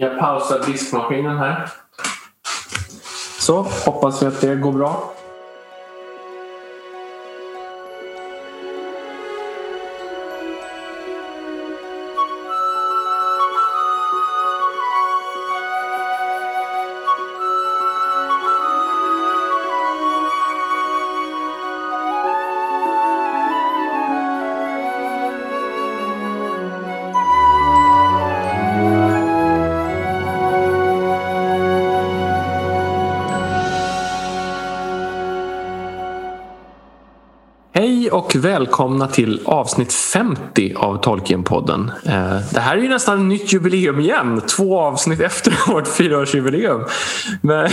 Jag pausar diskmaskinen här. Så, hoppas vi att det går bra. Välkomna till avsnitt 50 av Tolkienpodden. Eh, Det här är ju nästan ett nytt jubileum igen. Två avsnitt efter vårt fyraårsjubileum. Men...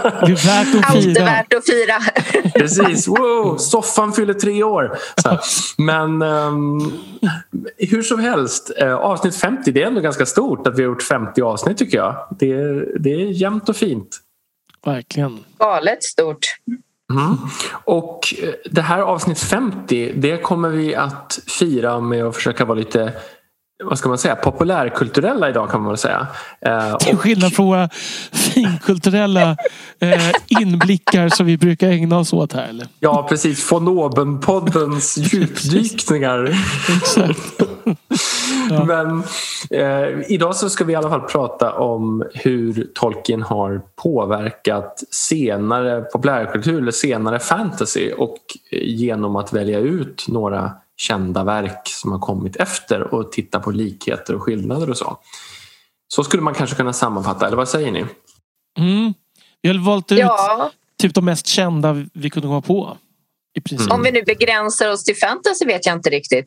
Det är värt att Allt är fira. värt att fira. Precis, wow, soffan fyller tre år. Men ehm, hur som helst, eh, avsnitt 50 det är ändå ganska stort att vi har gjort 50 avsnitt tycker jag. Det, är- det är jämnt och fint. Verkligen. Galet stort. Mm. Och eh, det här avsnitt 50 det kommer vi att fira med att försöka vara lite vad ska man säga, populärkulturella idag kan man väl säga. Eh, Till och- skillnad från våra finkulturella eh, inblickar som vi brukar ägna oss åt här. Eller? Ja precis, von oben-poddens djupdykningar. Ja. Men eh, idag så ska vi i alla fall prata om hur Tolkien har påverkat senare populärkultur eller senare fantasy och genom att välja ut några kända verk som har kommit efter och titta på likheter och skillnader och så. Så skulle man kanske kunna sammanfatta, eller vad säger ni? Mm. Vi har valt ut Ja, typ de mest kända vi kunde komma på. I princip. om vi nu begränsar oss till fantasy vet jag inte riktigt.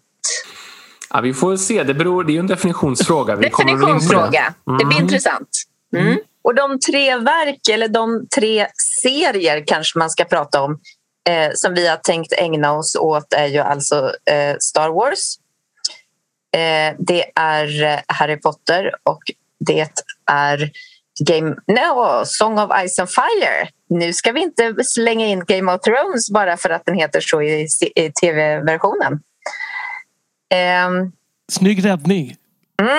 Ja, vi får se, det, beror, det är ju en definitionsfråga. Vi in på det. Definitionsfråga. Det blir Mm. intressant. Mm. Och de tre verk, eller de tre serier kanske man ska prata om eh, som vi har tänkt ägna oss åt är ju alltså eh, Star Wars. Eh, det är eh, Harry Potter och det är Game... No, Song of Ice and Fire. Nu ska vi inte slänga in Game of Thrones bara för att den heter så i, i tv-versionen. Eh, Snygg räddning mm,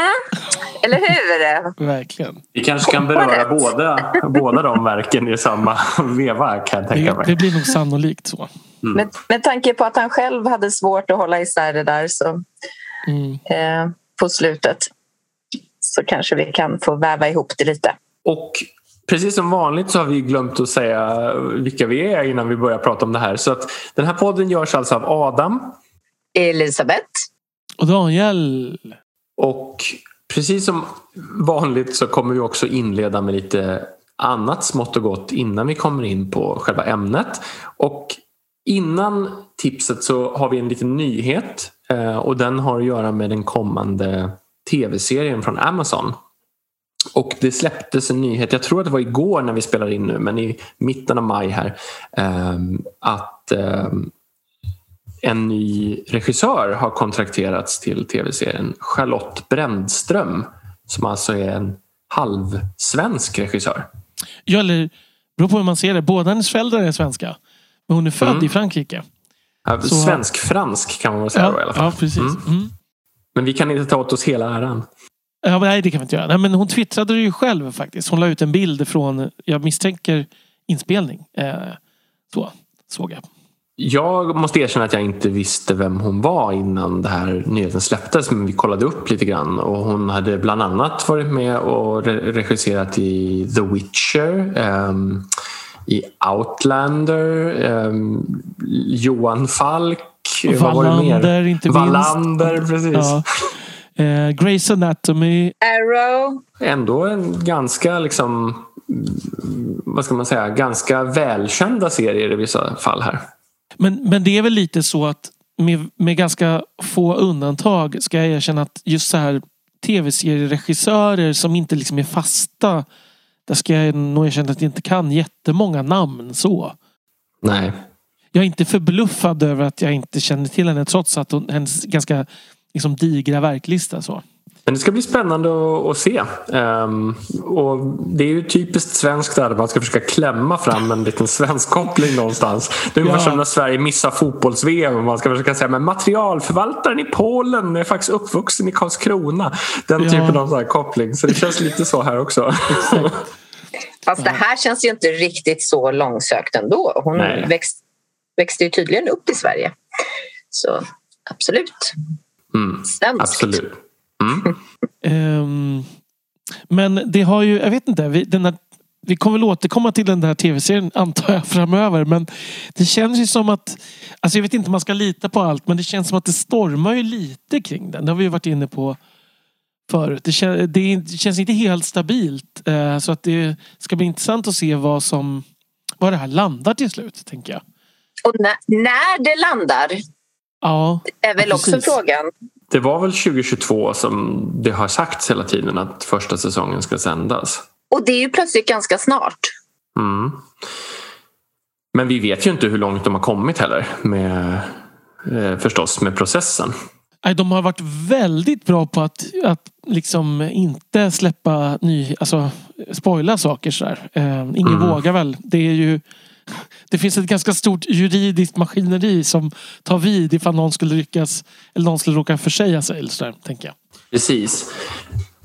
eller hur? Verkligen. Vi kanske kan beröra båda, båda de verken i samma veva kan jag tänka Det, mig. det blir nog sannolikt så. Med, med tanke på att han själv hade svårt att hålla isär det där så, Mm. eh, på slutet så kanske vi kan få väva ihop det lite. Och precis som vanligt så har vi glömt att säga vilka vi är innan vi börjar prata om det här. Så att den här podden görs alltså av Adam Elisabeth? Och Daniel och precis som vanligt så kommer vi också inleda med lite annat smått och gott innan vi kommer in på själva ämnet. Och innan tipset så har vi en liten nyhet eh, och den har att göra med den kommande tv-serien från Amazon. Och det släpptes en nyhet, jag tror att det var igår när vi spelar in nu, men i mitten av maj här, eh, att eh, en ny regissör har kontrakterats till tv-serien. Charlotte Brändström, som alltså är en halvsvensk regissör. Ja, eller beror på hur man ser det. Båda hennes föräldrar är svenska. Men hon är född Mm. i Frankrike. Ja, Svensk-fransk kan man väl säga då i alla fall. ja, precis. Mm. Mm. Men vi kan inte ta åt oss hela äran. Ja, men nej, det kan vi inte göra. Nej, men hon twittrade det ju själv faktiskt. Hon la ut en bild från, jag misstänker, inspelning. Eh, så såg jag. Jag måste erkänna att jag inte visste vem hon var innan det här nyheten släpptes. Men vi kollade upp lite grann och hon hade bland annat varit med och re- regisserat i The Witcher, ehm, i Outlander, ehm, Johan Falk. vad var det mer? Wallander, inte minst. Wallander, precis. Ja. Eh, Grey's Anatomy. Arrow? Ändå en ganska liksom vad ska man säga, ganska välkända serier i vissa fall här. Men, men det är väl lite så att med, med ganska få undantag ska jag erkänna att just så här tv-serieregissörer som inte liksom är fasta. Där ska jag nog erkänna att jag inte kan jättemånga namn så. Nej, Jag är inte förbluffad över att jag inte känner till henne trots att hon, hennes ganska liksom, digra verklista. Så. Men det ska bli spännande att, se. Um, och det är ju typiskt svenskt där man ska försöka klämma fram en liten svensk koppling någonstans. Det är ungefär ja. som när Sverige missar fotbolls-VM och man ska försöka säga men materialförvaltaren i Polen är faktiskt uppvuxen i Karlskrona. Den ja. typen av så koppling. Så det känns lite så här också. Fast det här känns ju inte riktigt så långsökt ändå. Hon växt, växte ju tydligen upp i Sverige. Så absolut. Mm, absolut. Mm. um, men det har ju, jag vet inte, vi, den här, vi kommer väl återkomma till den där tv-serien antar jag framöver. Men det känns ju som att, alltså jag vet inte om man ska lita på allt men det känns som att det stormar ju lite kring den. Det har vi varit inne på förut. Det, kän, det känns inte helt stabilt. Uh, så att det ska bli intressant att se vad som, vad det här landar till slut tänker jag. Och när, när det landar Ja, är väl också precis. frågan. Det var väl 2022 som det har sagts hela tiden att första säsongen ska sändas. Och det är ju plötsligt ganska snart. Mm. Men vi vet ju inte hur långt de har kommit heller med, eh, förstås med processen. De har varit väldigt bra på att, att liksom inte släppa ny, alltså spoila saker sådär. Eh, ingen mm. vågar väl. Det är ju det finns ett ganska stort juridiskt maskineri som tar vid ifall någon skulle lyckas eller någon skulle råka försäga sig. Eller sådär, tänker jag. Precis.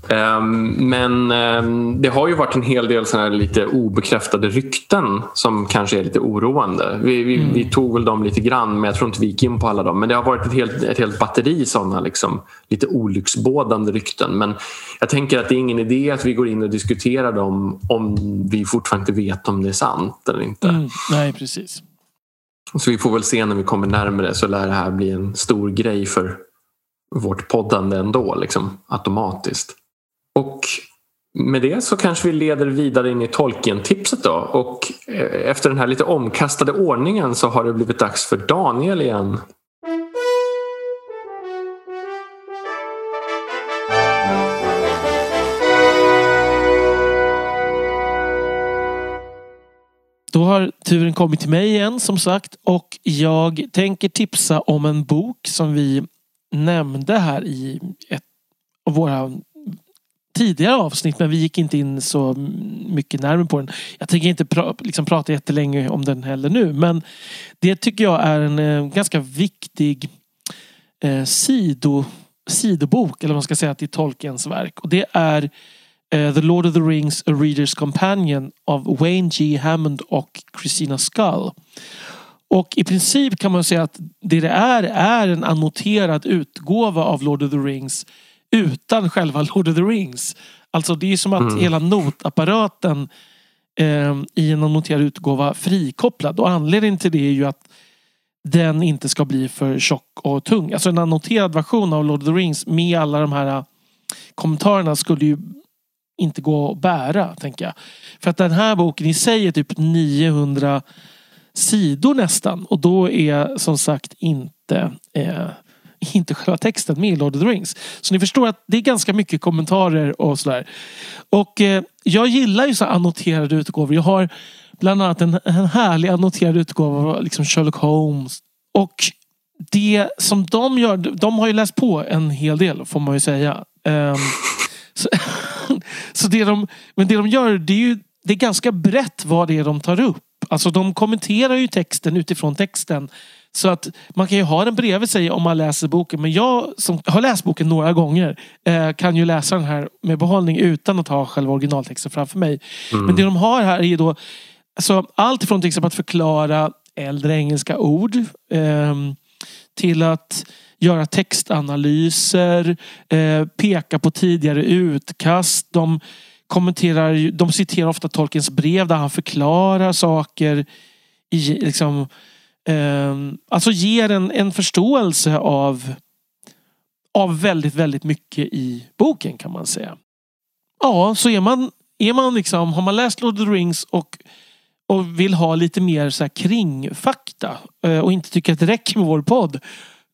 Ehm, men ehm, det har ju varit en hel del såna lite obekräftade rykten som kanske är lite oroande. Vi, vi, mm. vi, tog väl dem lite grann men jag tror inte vi gick in på alla dem. Men det har varit ett helt, ett helt batteri sådana liksom, lite olycksbådande rykten. Men jag tänker att det är ingen idé att vi går in och diskuterar dem om vi fortfarande inte vet om det är sant eller inte. Mm. Nej, precis. Så vi får väl se när vi kommer närmare så lär det här bli en stor grej för vårt poddande ändå, liksom, automatiskt. Och med det så kanske vi leder vidare in i Tolkien-tipset då. Och eh, efter den här lite omkastade ordningen så har det blivit dags för Daniel igen. Då har turen kommit till mig igen som sagt och jag tänker tipsa om en bok som vi nämnde här i ett av våra tidigare avsnitt men vi gick inte in så mycket närmare på den. Jag tänker inte pra liksom prata jättelänge om den heller nu men det tycker jag är en eh, ganska viktig eh, sido, sidobok eller vad man ska säga till Tolkiens verk och det är eh, The Lord of the Rings A Reader's Companion av Wayne G. Hammond och Christina Skull. Och i princip kan man säga att det det är är en annoterad utgåva av Lord of the Rings utan själva Lord of the Rings. Alltså det är som att mm. hela notapparaten eh, i en annoterad utgåva frikopplad. Och anledningen till det är ju att den inte ska bli för tjock och tung. Alltså en annoterad version av Lord of the Rings med alla de här eh, kommentarerna skulle ju inte gå att bära, tänker jag. För att den här boken i sig är typ 900 sidor nästan. Och då är som sagt inte eh, inte själva texten med i Lord of the Rings. Så ni förstår att det är ganska mycket kommentarer och sådär. Och eh, jag gillar ju så annoterade utgåvor. Jag har bland annat en, en härlig annoterad utgåva av liksom Sherlock Holmes. Och det som de gör, de har ju läst på en hel del får man ju säga. Um, så, så det de, men det de gör det är ju det är ganska brett vad det är de tar upp. Alltså de kommenterar ju texten utifrån texten. Så att man kan ju ha den bredvid sig om man läser boken. Men jag som har läst boken några gånger eh, kan ju läsa den här med behållning utan att ha själva originaltexten framför mig. Mm. Men det de har här är ju då alltså, allt ifrån till exempel att förklara äldre engelska ord eh, till att göra textanalyser, eh, peka på tidigare utkast. De kommenterar, de citerar ofta Tolkiens brev där han förklarar saker i liksom eh, alltså ger en, en förståelse av, av väldigt, väldigt mycket i boken kan man säga. Ja, så är man, är man liksom, har man läst Lord of the Rings och, och vill ha lite mer så här kringfakta eh, och inte tycker att det räcker med vår podd.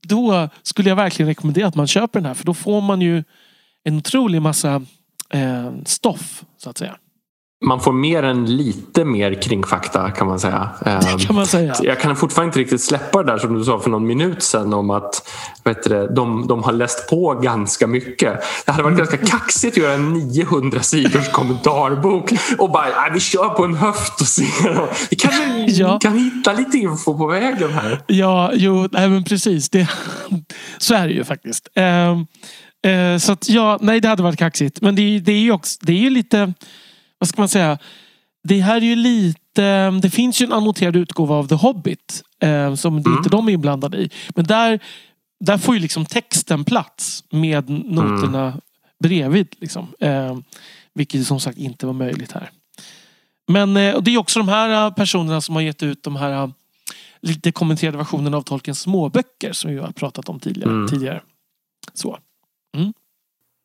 Då skulle jag verkligen rekommendera att man köper den här för då får man ju en otrolig massa eh, stoff så att säga man får mer än lite mer kring fakta kan man säga. Det kan man säga. Jag kan fortfarande inte riktigt släppa det där som du sa för någon minut sedan om att vet du, de, de har läst på ganska mycket. Det hade varit ganska kaxigt att göra en 900 sidors kommentarbok och bara vi kör på en höft och ser. Vi kanske ja. kan hitta lite info på vägen här. Ja, jo, nej, men precis. Det, så är det ju faktiskt. Eh, eh, så att, ja, nej det hade varit kaxigt. Men det, det är ju också, det är lite vad ska man säga? Det här är ju lite, det finns ju en annoterad utgåva av The Hobbit. Eh, som mm. inte de är inblandade i. Men där, där får ju liksom texten plats med noterna mm. bredvid. Liksom. Eh, vilket som sagt inte var möjligt här. Men eh, det är också de här personerna som har gett ut de här eh, lite kommenterade versionerna av Tolkiens småböcker som vi har pratat om tidigare. Mm. tidigare. Så. Mm.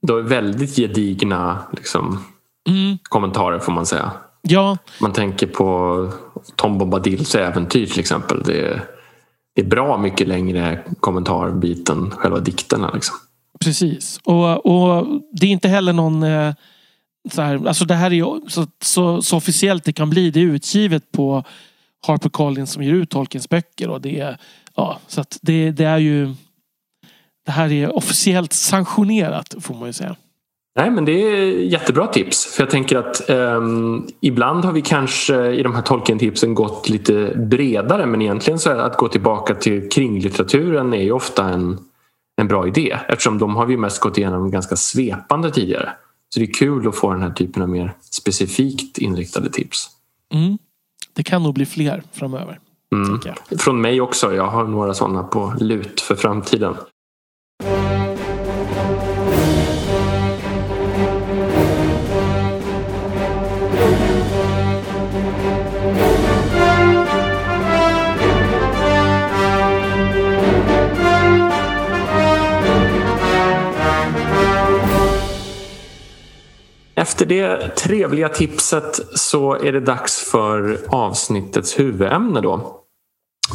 De är väldigt gedigna liksom, mm. kommentarer får man säga. Ja. Man tänker på Tom Bombadils äventyr till exempel. Det är, det är bra mycket längre kommentarbiten själva dikterna. Liksom. Precis. Och, och det är inte heller någon eh, så här, alltså det här är ju så, så, så, officiellt det kan bli. Det är utgivet på Harper Collins som ger ut Tolkiens böcker. Och det, är, ja, så att det, det är ju Det här är officiellt sanktionerat får man ju säga. Nej, men det är jättebra tips. För jag tänker att um, ibland har vi kanske i de här Tolkien-tipsen gått lite bredare men egentligen så att gå tillbaka till kringlitteraturen är ju ofta en, en bra idé eftersom de har vi mest gått igenom ganska svepande tidigare. Så det är kul att få den här typen av mer specifikt inriktade tips. Mm. Det kan nog bli fler framöver. Mm. Från mig också. Jag har några sådana på lut för framtiden. Efter det trevliga tipset så är det dags för avsnittets huvudämne då.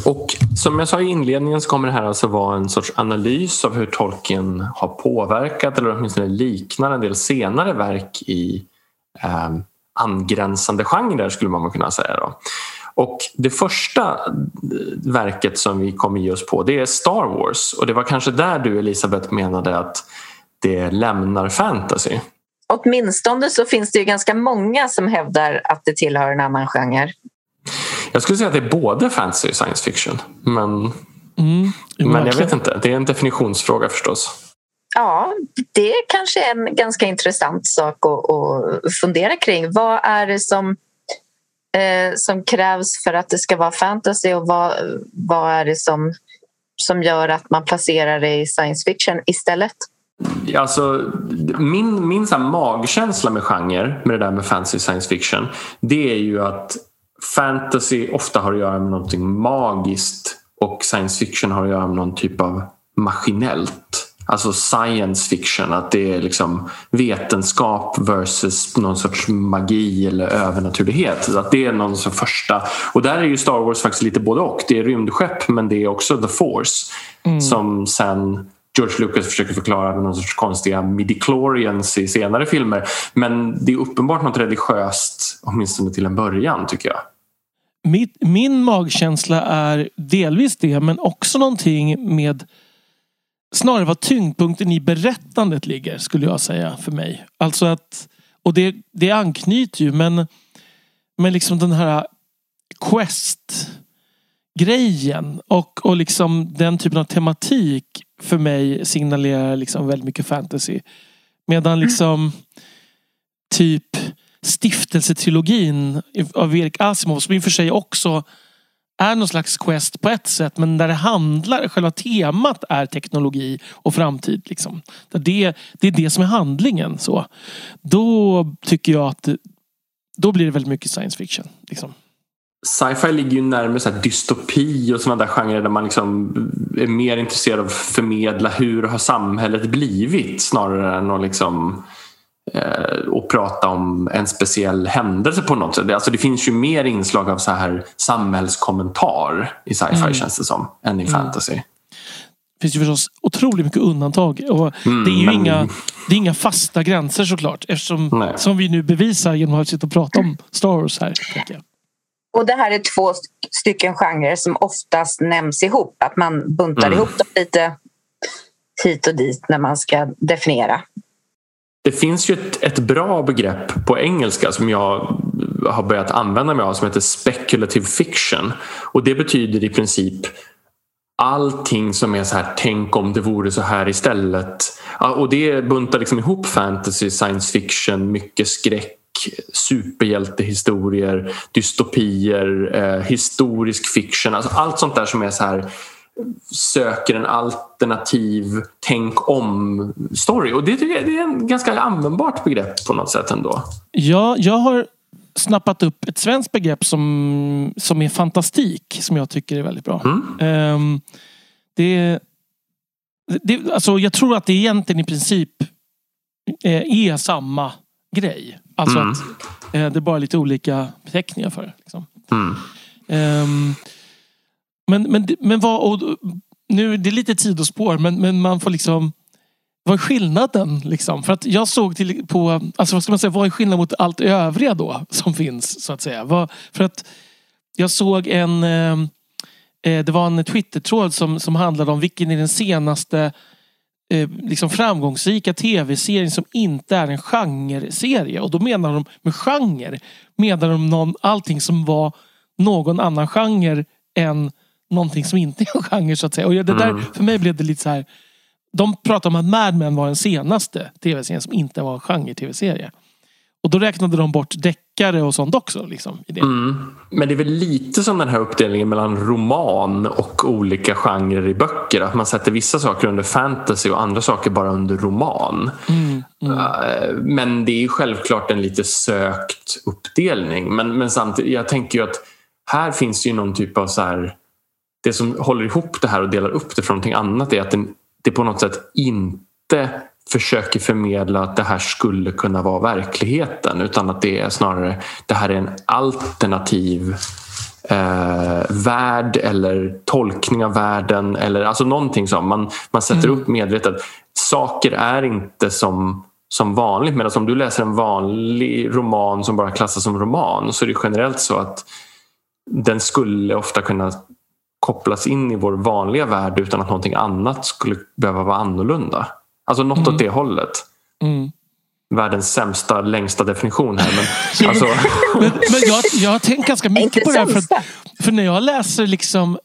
Och som jag sa i inledningen så kommer det här alltså vara en sorts analys av hur Tolkien har påverkat eller åtminstone liknar en del senare verk i eh, angränsande genrer skulle man kunna säga. Då. Och det första eh, verket som vi kommer ge oss på det är Star Wars och det var kanske där du Elisabeth menade att det lämnar fantasy åtminstone så finns det ju ganska många som hävdar att det tillhör en annan genre. Jag skulle säga att det är både fantasy och science fiction. Men, mm, men jag vet inte, det är en definitionsfråga förstås. Ja, det är kanske är en ganska intressant sak att, att fundera kring. Vad är det som, eh, som krävs för att det ska vara fantasy och vad, vad är det som, som gör att man placerar det i science fiction istället? Alltså, min min så magkänsla med genre, med det där med fantasy science fiction, det är ju att fantasy ofta har att göra med någonting magiskt och science fiction har att göra med någon typ av maskinellt. Alltså science fiction, att det är liksom vetenskap versus någon sorts magi eller övernaturlighet. Att det är någon sorts första... Och där är ju Star Wars faktiskt lite både och. Det är rymdskepp men det är också the force mm. som sen George Lucas försöker förklara med någon sorts konstiga midichlorians i senare filmer. Men det är uppenbart något religiöst, åtminstone till en början tycker jag. Mitt, min magkänsla är delvis det men också någonting med snarare vad tyngdpunkten i berättandet ligger skulle jag säga för mig. Alltså att, och det, det anknyter ju men, men liksom den här quest grejen och, och liksom den typen av tematik för mig signalerar liksom väldigt mycket fantasy. Medan mm. liksom typ stiftelsetrilogin av Erik Asimov som i och för sig också är någon slags quest på ett sätt men där det handlar, själva temat är teknologi och framtid. Liksom. Det, det är det som är handlingen. Så. Då tycker jag att då blir det väldigt mycket science fiction. Liksom. Sci-fi ligger ju närmare så dystopi och sådana där genrer där man liksom är mer intresserad av att förmedla hur har samhället blivit snarare än att liksom eh, och prata om en speciell händelse på något sätt. Alltså det finns ju mer inslag av så här samhällskommentar i sci-fi mm. känns det som än i mm. fantasy. finns ju förstås otroligt mycket undantag. Och Mm, det är ju men- inga, det är inga fasta gränser såklart. Eftersom, Nej. som vi nu bevisar genom att sitta och prata om Star Wars här. tänker jag. Och det här är två st- stycken genrer som oftast nämns ihop. Att man buntar Mm. ihop dem lite hit och dit när man ska definiera. Det finns ju ett, ett bra begrepp på engelska som jag har börjat använda mig av som heter speculative fiction. Och det betyder i princip allting som är så här tänk om det vore så här istället. Och det buntar liksom ihop fantasy, science fiction, mycket skräck superhjältehistorier, dystopier, eh, historisk fiction. Alltså allt sånt där som är så här söker en alternativ tänk om-story. Och det tycker jag det är en ganska användbart begrepp på något sätt ändå. Ja, jag har snappat upp ett svenskt begrepp som, som är fantastik. Som jag tycker är väldigt bra. Mm. Ehm, det, det, alltså jag tror att det egentligen i princip eh, är samma grej. Alltså Mm. att eh, det är bara lite olika beteckningar för det. Liksom. Mm. Ehm, men, men, men vad, och, nu, det är lite sidospår men, men man får liksom vad är skillnaden? Liksom? För att jag såg till på, alltså vad ska man säga, vad är skillnaden mot allt övriga då som finns så att säga? Vad, för att jag såg en, eh, eh, det var en Twitter-tråd som, som handlade om vilken är den senaste eh, liksom framgångsrika tv-serien som inte är en genreserie. Och då menar de med genre, menar de någon, allting som var någon annan genre än någonting som inte är en genre så att säga. Och det där, Mm. för mig blev det lite så här. De pratar om att Mad Men var den senaste tv-serien som inte var en genre-tv-serie. Och då räknade de bort deckare och sånt också. Liksom, i det. Mm. Men det är väl lite som den här uppdelningen mellan roman och olika genrer i böcker. Att man sätter vissa saker under fantasy och andra saker bara under roman. Mm, mm. Eh, Men det är självklart en lite sökt uppdelning. Men, men samtidigt, jag tänker ju att här finns ju någon typ av så här... Det som håller ihop det här och delar upp det från någonting annat är att den, det på något sätt inte försöker förmedla att det här skulle kunna vara verkligheten utan att det är snarare det här är en alternativ eh, värld eller tolkning av världen eller alltså någonting som man, man sätter Mm. upp medvetet. Saker är inte som, som vanligt medan om du läser en vanlig roman som bara klassas som roman så är det generellt så att den skulle ofta kunna kopplas in i vår vanliga värld utan att någonting annat skulle behöva vara annorlunda. Alltså något Mm. åt det hållet. Mm. Världens sämsta, längsta definition här. Men, alltså, Men, men jag, jag har tänkt ganska mycket på det här. För, för när jag läser liksom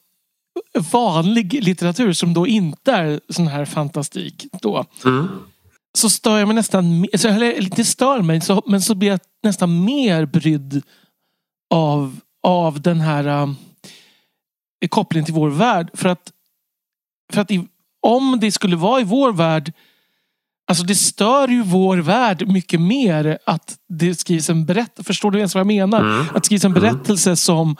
vanlig litteratur som då inte är sån här fantastik. Då, mm, så stör jag mig nästan, me- så, eller inte stör mig, så, men så blir jag nästan mer brydd av, av den här um, kopplingen till vår värld. För att, för att i, om det skulle vara i vår värld Alltså det stör ju vår värld mycket mer att det skrivs en berättelse. Förstår du ens vad jag menar? Mm. Att det skrivs en berättelse som...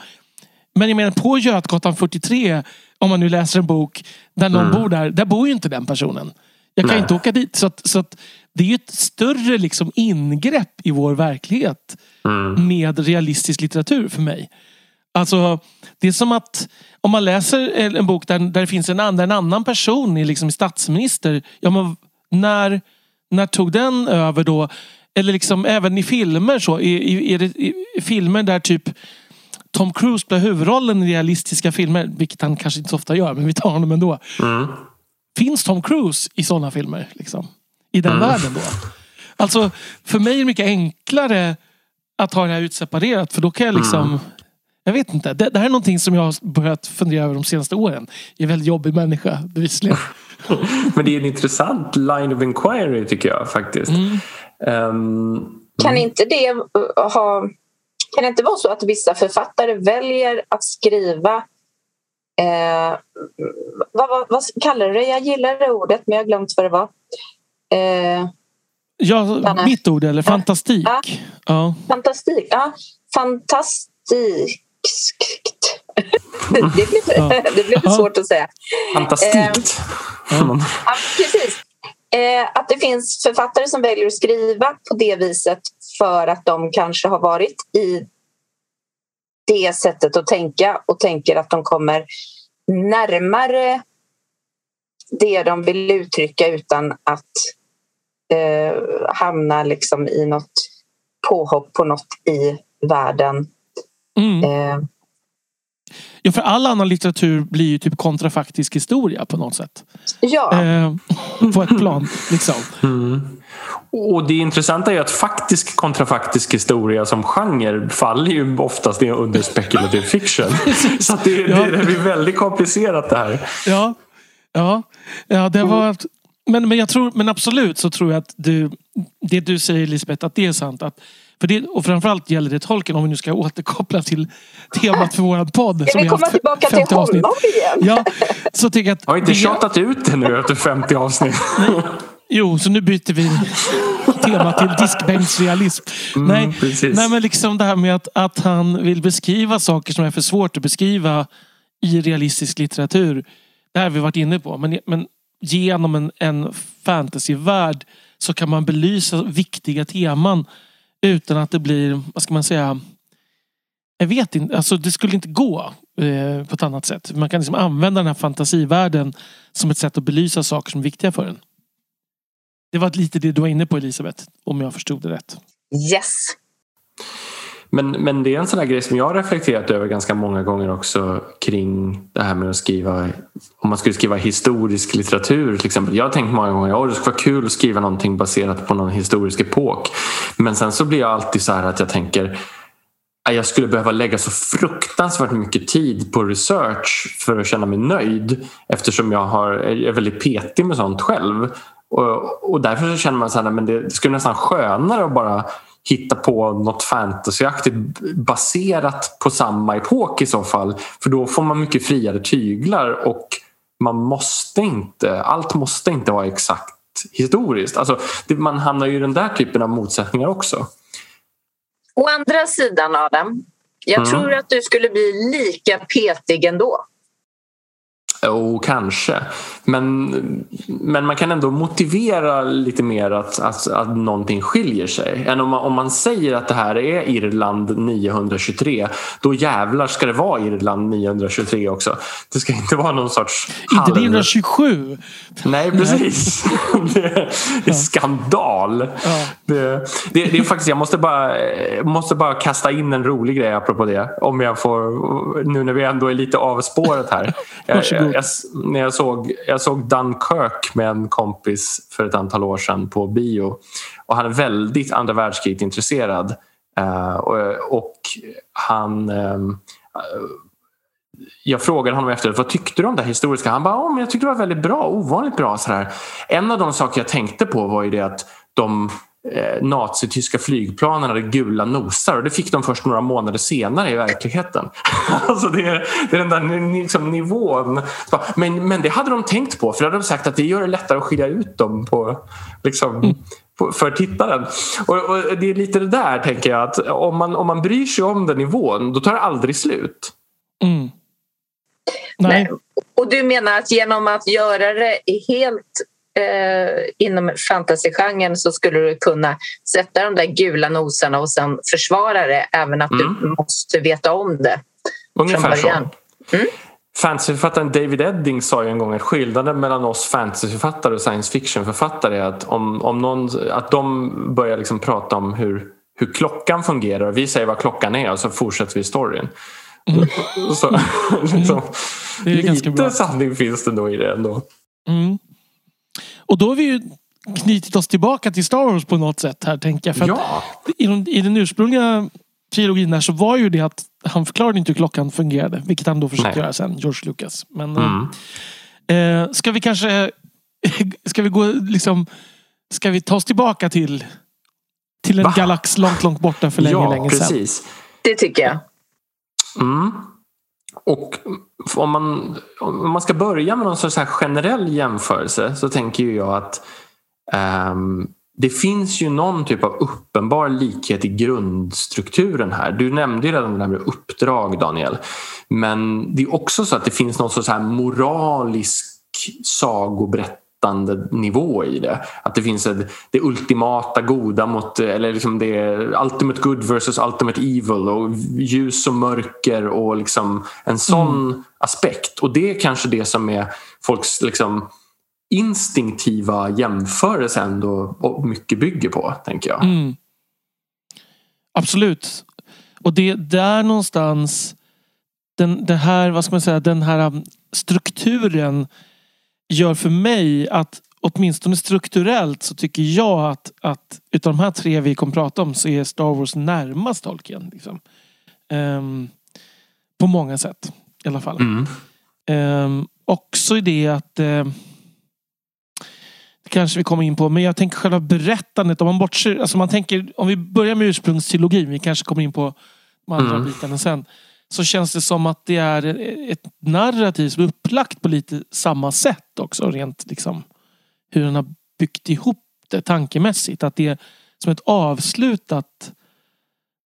Men jag menar på Götgatan 43, om man nu läser en bok där någon Mm. bor där. Där bor ju inte den personen. Jag kan Nej. inte åka dit. Så, att, så att det är ju ett större liksom ingrepp i vår verklighet mm, med realistisk litteratur för mig. Alltså, det är som att om man läser en bok där, där det finns en, annan- en annan person i liksom statsminister. Ja, men när, när tog den över då? Eller liksom även i filmer så. I, i, i, i, filmer där typ Tom Cruise spelar huvudrollen i realistiska filmer. Vilket han kanske inte så ofta gör, men vi tar honom ändå. mm. Finns Tom Cruise i sådana filmer? Liksom, I den Mm. världen då? Alltså, för mig är det mycket enklare att ha det här utseparerat. För då kan jag liksom... Mm. Jag vet inte. Det, det här är någonting som jag har börjat fundera över de senaste åren. Jag är en väldigt jobbig människa, bevisligen. Men det är en intressant line of inquiry tycker jag faktiskt. Mm. Ehm, Kan inte det ha... Kan det inte vara så att vissa författare väljer att skriva eh, vad, vad, vad kallar du det? Jag gillar det ordet men jag har glömt vad det var. Eh, Ja, mitt ord eller? Fantastik. Ja. Ja. fantastik. Ja, fantastiskt. det blev, det blev svårt att säga. fantastiskt. Ja. Ja, precis. Eh, att det finns författare som väljer att skriva på det viset för att de kanske har varit i det sättet att tänka och tänker att de kommer närmare det de vill uttrycka utan att eh, hamna liksom i något påhopp på något i världen. Mm. Eh, Ja, för all annan litteratur blir ju typ kontrafaktisk historia på något sätt. ja, Eh, på ett plan. Liksom. Mm. Och det intressanta är att faktisk kontrafaktisk historia som genre faller ju oftast under speculative fiction. Så att det, Ja. det blir väldigt komplicerat det här. Ja, ja, ja det var... Men, men, jag tror, men absolut så tror jag att du, det du säger Lisbeth, att det är sant. Att, för det, och framförallt gäller det tolken om vi nu ska återkoppla till temat för vår podd. ska som vi har komma haft tillbaka till 50 avsnitt. honom igen? Ja, så jag att... Jag har inte det- tjatat ut det nu efter 50 avsnitt. Jo, så nu byter vi tema till diskbänksrealism. nej, Mm, precis. nej, men liksom det här med att, att han vill beskriva saker som är för svårt att beskriva i realistisk litteratur. Det här har vi varit inne på. Men, men genom en, en fantasyvärld så kan man belysa viktiga teman utan att det blir, vad ska man säga, jag vet inte, alltså det skulle inte gå eh, på ett annat sätt. Man kan liksom använda den här fantasivärlden som ett sätt att belysa saker som är viktiga för en. Det var lite det du var inne på Elisabeth, om jag förstod det rätt. Yes. Men, men det är en sån här grej som jag har reflekterat över ganska många gånger också kring det här med att skriva om man skulle skriva historisk litteratur till exempel. Jag har tänkt många gånger att det skulle vara kul att skriva någonting baserat på någon historisk epok. Men sen så blir jag alltid så här att jag tänker att jag skulle behöva lägga så fruktansvärt mycket tid på research för att känna mig nöjd eftersom jag har, är väldigt petig med sånt själv. Och, och därför så känner man så här, men det skulle nästan skönare att bara hitta på något fantasyaktigt baserat på samma epok i så fall. För då får man mycket friare tyglar och man måste inte, allt måste inte vara exakt historiskt. Alltså, man hamnar ju i den där typen av motsättningar också. Å andra sidan Adam, jag Mm. tror att du skulle bli lika petig ändå. Jo, kanske. Men, men man kan ändå motivera lite mer att, att, att någonting skiljer sig. Än om man, om man säger att det här är Irland 923 då jävlar ska det vara Irland 923 också. Det ska inte vara någon sorts Inte halv- 1927. Nej, precis. det, är, är skandal. Ja. Det, det, det är faktiskt, jag måste bara, måste bara kasta in en rolig grej apropå det. Om jag får, nu när vi ändå är lite avspåret här. Jag jag, när jag, såg, jag såg Dunkirk med en kompis för ett antal år sedan på bio. Och han är väldigt andra världskriget intresserad. Eh, och, och han ehm, eh, jag frågade honom efter vad tyckte du om det här historiska? Han bara, oh, men jag tyckte det var väldigt bra, ovanligt bra. Så här. En av de saker jag tänkte på var ju det att de eh, nazityska flygplanen hade gula nosar och det fick de först några månader senare i verkligheten. alltså det, är, det är den där liksom, nivån. Men, men det hade de tänkt på för då hade de sagt att det gör det lättare att skilja ut dem på, liksom, på, för tittaren. Och, och det är lite det där tänker jag att om man, om man bryr sig om den nivån då tar det aldrig slut. Mm. Nej. Men- Och du menar att genom att göra det helt eh, inom fantasygenren så skulle du kunna sätta de där gula nosarna och sen försvara det även att Mm. du måste veta om det. Ungefär så. Mm. Fantasyförfattaren David Edding sa ju en gång att skillnaden mellan oss fantasyförfattare och science fiction-författare är att, om, om någon, att de börjar liksom prata om hur, hur klockan fungerar och vi säger vad klockan är och så fortsätter vi storyn. Så, liksom, Det är ganska lite bra. sanning finns det nog i det ändå. Mm. Och då har vi ju knutit oss tillbaka till Star Wars på något sätt här tänker jag. För att Ja, i, de, I den ursprungliga trilogin där så var ju det att han förklarade inte hur klockan fungerade. Vilket han då försökte Nej. göra sen, George Lucas. Men mm. eh, ska vi kanske... ska vi gå liksom... Ska vi ta oss tillbaka till till en Va? galax långt, långt borta för länge, ja länge sedan. precis. Det tycker jag. Mm. Och om man, om man ska börja med någon sorts här generell jämförelse så tänker jag att um, det finns ju någon typ av uppenbar likhet i grundstrukturen här. Du nämnde ju redan det där med uppdrag Daniel. Men det är också så att det finns någon sorts här moralisk sagoberättelse nivå i det. Att det finns ett, det ultimata goda mot, eller liksom det är ultimate good versus ultimate evil och ljus och mörker och liksom en sån aspekt. Och det är kanske det som är folks liksom instinktiva jämförelse ändå mycket bygger på, tänker jag. Mm. Absolut. Och det där någonstans den, det här, vad ska man säga, den här strukturen gör för mig att åtminstone strukturellt så tycker jag att, att utav de här tre vi kommer prata om så är Star Wars närmast Tolkien. Liksom. Um, på många sätt i alla fall. Mm. Um, också i det att uh, kanske vi kommer in på, men jag tänker själva berättandet. Om man bortser, alltså man tänker, om vi börjar med ursprungstrilogin, vi kanske kommer in på de andra mm. bitarna sen. Så känns det som att det är ett narrativ som är upplagt på lite samma sätt också. Rent liksom hur den har byggt ihop det tankemässigt. Att det är som ett avslutat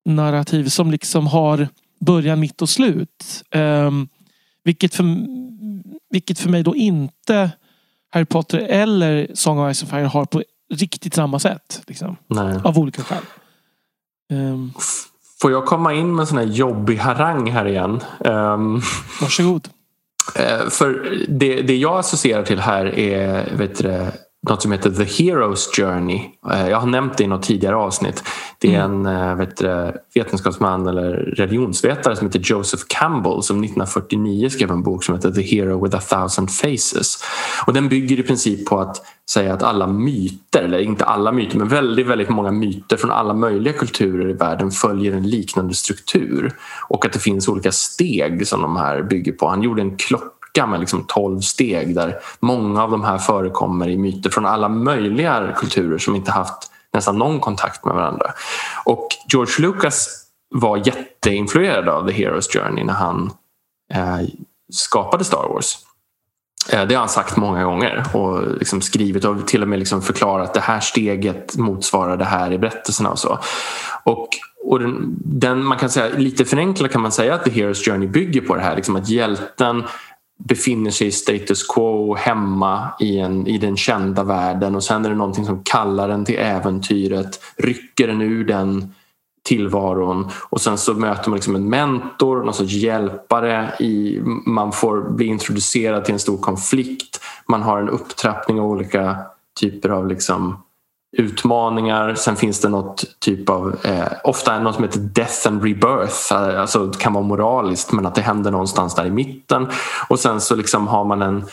narrativ som liksom har början, mitt och slut. Um, vilket, för, vilket för mig då inte Harry Potter eller Song of Ice and Fire har på riktigt samma sätt. Liksom, av olika skäl. Um, Får jag komma in med en sån här jobbig harang här igen? Um, Varsågod. Uh, för det, det jag associerar till här är vet du, något som heter The Hero's Journey. Eh, jag har nämnt det i något tidigare avsnitt. Det är mm. en eh, vet vetenskapsman eller religionsvetare som heter Joseph Campbell som 1949 skrev en bok som heter The Hero with a thousand faces. Och den bygger i princip på att säga att alla myter, eller inte alla myter men väldigt, väldigt många myter från alla möjliga kulturer i världen följer en liknande struktur och att det finns olika steg som de här bygger på. Han gjorde en klocka lucka med liksom 12 steg där många av de här förekommer i myter från alla möjliga kulturer som inte haft nästan någon kontakt med varandra. Och George Lucas var jätteinfluerad av The Hero's Journey när han eh, skapade Star Wars. Eh, det har han sagt många gånger och liksom skrivit och till och med liksom förklarat att det här steget motsvarar det här i berättelserna och så. Och, och den, den, man kan säga, lite förenklat kan man säga att The Hero's Journey bygger på det här, liksom att hjälten befinner sig i status quo hemma i, en, i den kända världen och sen är det någonting som kallar en till äventyret, rycker en ur den tillvaron och sen så möter man liksom en mentor, någon sorts hjälpare. I, man får bli introducerad till en stor konflikt. Man har en upptrappning av olika typer av liksom utmaningar. Sen finns det något typ av, eh, ofta något som heter death and rebirth. Alltså det kan vara moraliskt men att det händer någonstans där i mitten. Och sen så liksom har man en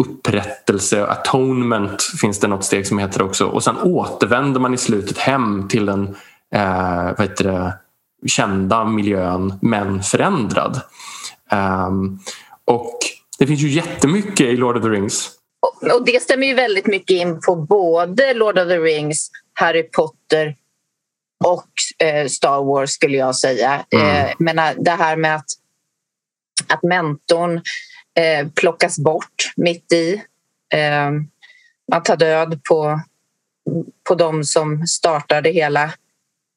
upprättelse, atonement finns det något steg som heter också. Och sen återvänder man i slutet hem till den eh, vad heter det, kända miljön men förändrad. Um, och det finns ju jättemycket i Lord of the Rings och det stämmer ju väldigt mycket in på både Lord of the Rings, Harry Potter och eh, Star Wars skulle jag säga. Mm. Eh, men det här med att, att mentorn eh, plockas bort mitt i. Eh, man tar död på, på de som startar det hela.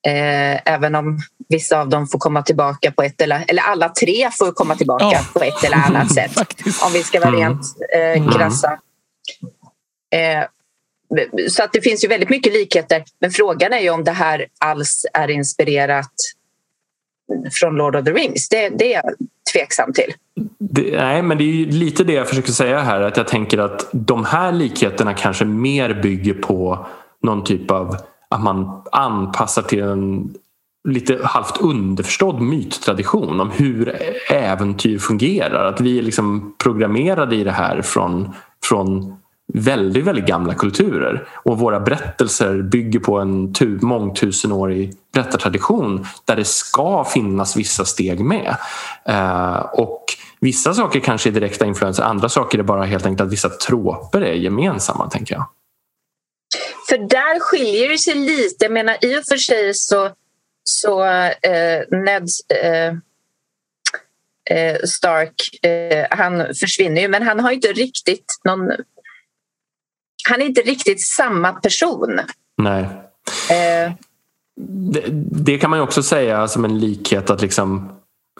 Eh, även om vissa av dem får komma tillbaka på ett eller eller alla tre får komma tillbaka oh. på ett eller annat sätt. om vi ska vara mm. rent eh, krassa. Eh, så att det finns ju väldigt mycket likheter. Men frågan är ju om det här alls är inspirerat från Lord of the Rings. Det, det är jag tveksam till. Det, nej, men det är lite det jag försöker säga här. Att jag tänker att de här likheterna kanske mer bygger på någon typ av att man anpassar till en lite halvt underförstådd myttradition om hur äventyr fungerar. Att vi är liksom programmerade i det här från, från väldigt, väldigt gamla kulturer och våra berättelser bygger på en tu, mångtusenårig berättartradition där det ska finnas vissa steg med. Eh, och Vissa saker kanske är direkta influenser, andra saker är bara helt enkelt att vissa tråper är gemensamma, tänker jag. För där skiljer det sig lite. Jag menar, I och för sig så, så eh, Ned eh, eh Stark, eh, han försvinner ju men han har inte riktigt någon han är inte riktigt samma person. Nej. Eh. Det, det, kan man ju också säga som en likhet att liksom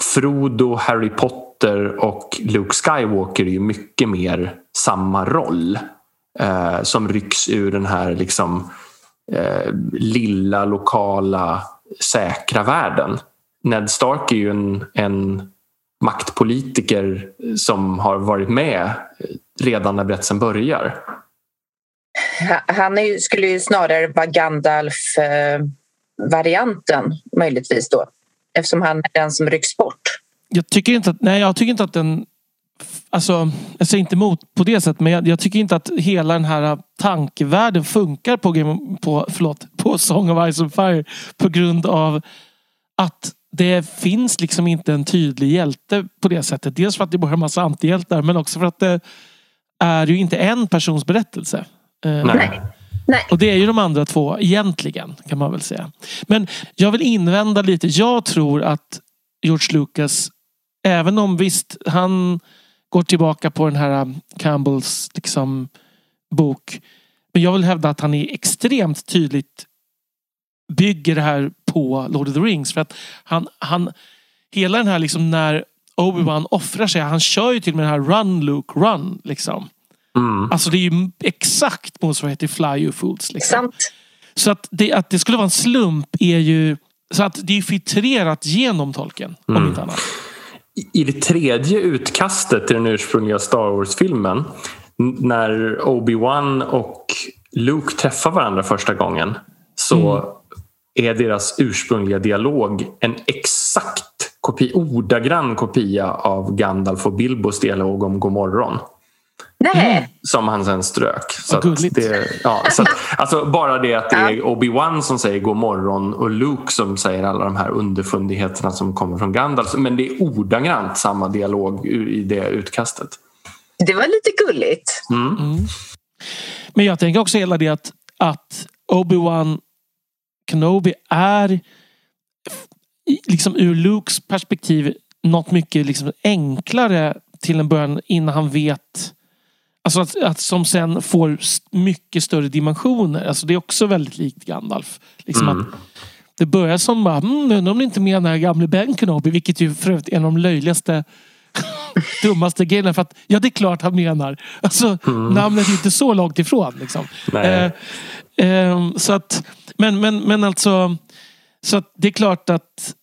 Frodo, Harry Potter och Luke Skywalker är ju mycket mer samma roll. Eh, som rycks ur den här liksom eh, lilla lokala säkra världen. Ned Stark är ju en, en maktpolitiker som har varit med redan när berättelsen börjar han är, skulle ju snarare vara Gandalf-varianten möjligtvis då. Eftersom han är den som rycks bort. Jag tycker inte att, nej, jag tycker inte att den Alltså, jag säger inte emot på det sättet men jag, jag, tycker inte att hela den här tankevärlden funkar på, på, förlåt, på Song of Ice and Fire på grund av att det finns liksom inte en tydlig hjälte på det sättet. Dels för att det bara är en massa antihjältar men också för att det är ju inte en persons berättelse. Eh, Nej. Nej. Och det är ju de andra två egentligen kan man väl säga. Men jag vill invända lite. Jag tror att George Lucas, även om visst han går tillbaka på den här um, Campbells liksom, bok. Men jag vill hävda att han är extremt tydligt bygger det här på Lord of the Rings. För att han, han hela den här liksom när Obi-Wan offrar sig. Han kör ju till med den här Run Luke Run. Liksom. Mm. Alltså det är ju exakt motsvarighet till Fly You Fools. Liksom. Så att det, att det skulle vara en slump är ju så att det är filtrerat genom tolken. Mm. Om inte annat. I det tredje utkastet till den ursprungliga Star Wars-filmen när Obi-Wan och Luke träffar varandra första gången så mm. är deras ursprungliga dialog en exakt kopi, ordagrann kopia av Gandalf och Bilbos dialog om Godmorgon. Nej. Mm. Som han sen strök. Så det, ja, så att, alltså bara det att det är Obi-Wan som säger god morgon och Luke som säger alla de här underfundigheterna som kommer från Gandalf. Men det är ordagrant samma dialog i det utkastet. Det var lite gulligt. Mm. Mm. Men jag tänker också hela det att, att Obi-Wan Kenobi är liksom ur Lukes perspektiv något mycket liksom enklare till en början innan han vet Alltså att, att som sen får mycket större dimensioner. Alltså det är också väldigt likt Gandalf. Liksom mm. att det börjar som bara, mm, undrar om ni inte menar gamle Ben Kenobi. Vilket ju för övrigt är en av de löjligaste dummaste grejerna. För att, ja det är klart han menar. Alltså mm. namnet är inte så långt ifrån. Liksom. Eh, eh, så att, men, men, men alltså, så att det är klart att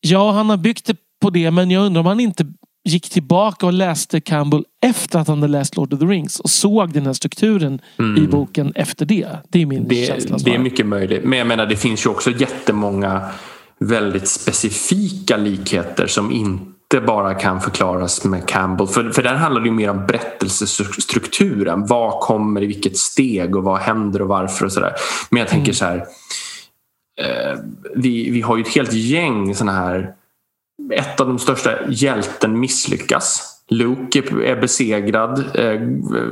Ja, han har byggt det på det men jag undrar om han inte gick tillbaka och läste Campbell efter att han hade läst Lord of the Rings och såg den här strukturen mm. i boken efter det. Det är min det, känsla. Det är mycket möjligt. Men jag menar det finns ju också jättemånga väldigt specifika likheter som inte bara kan förklaras med Campbell. För, för där handlar det ju mer om berättelsestrukturen. Vad kommer i vilket steg och vad händer och varför och sådär. Men jag tänker mm. så här. Eh, vi, vi har ju ett helt gäng sådana här ett av de största hjälten misslyckas. Luke är besegrad, eh,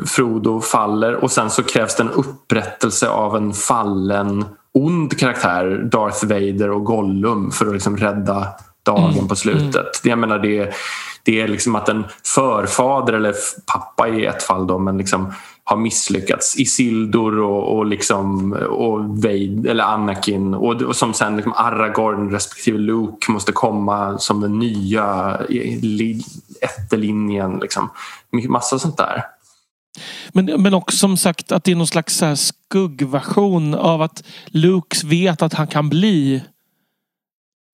Frodo faller och sen så krävs det en upprättelse av en fallen ond karaktär, Darth Vader och Gollum för att liksom rädda dagen mm. på slutet. Mm. Jag menar det, det är liksom att en förfader eller pappa i ett fall då, men liksom har misslyckats. Isildur och, och, liksom, och Vaid, eller Anakin och, och som sen liksom Aragorn respektive Luke måste komma som den nya ättelinjen. Liksom. Massa sånt där. Men, men också som sagt att det är någon slags så skuggversion av att Luke vet att han kan bli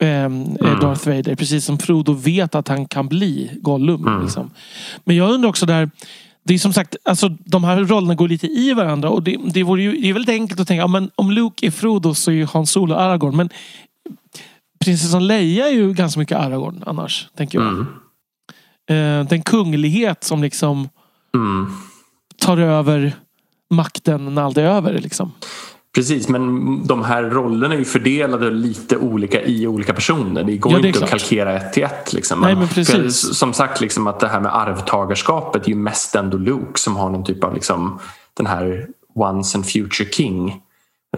ehm, eh, mm. Darth Vader. Precis som Frodo vet att han kan bli Gollum. Mm. Liksom. Men jag undrar också där det är som sagt, alltså, de här rollerna går lite i varandra och det, det, vore ju, det är väldigt enkelt att tänka, ja, men om Luke är Frodo så är Han Solo Aragorn. Men prinsessan Leia är ju ganska mycket Aragorn annars, tänker jag. Mm. Eh, den kunglighet som liksom mm. tar över makten när allt är över. Liksom. Precis, men de här rollerna är ju fördelade lite olika i olika personer. Det går ja, det inte klart. att kalkera ett till ett. Liksom. Nej, men precis. som sagt, liksom, att det här med arvtagarskapet är ju mest ändå Luke som har någon typ av liksom, den här once and future king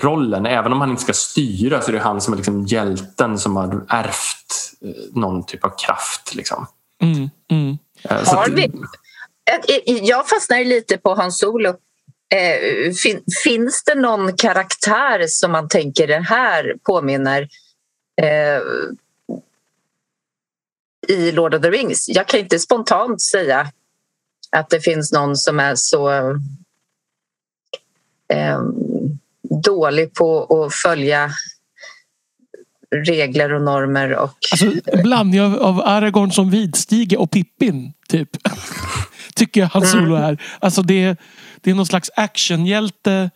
rollen. Även om han inte ska styra så är det han som är liksom hjälten som har ärvt eh, någon typ av kraft. Liksom. Mm, mm. Eh, har vi... Jag fastnar lite på Hans Solo Eh, fin, finns det någon karaktär som man tänker den här påminner eh, i Lord of the Rings? Jag kan inte spontant säga att det finns någon som är så eh, dålig på att följa regler och normer. Och... Alltså, blandning av, av Aragorn som vidstige och Pippin, typ. Tycker jag han Solo är. Alltså det det är någon slags actionhjälte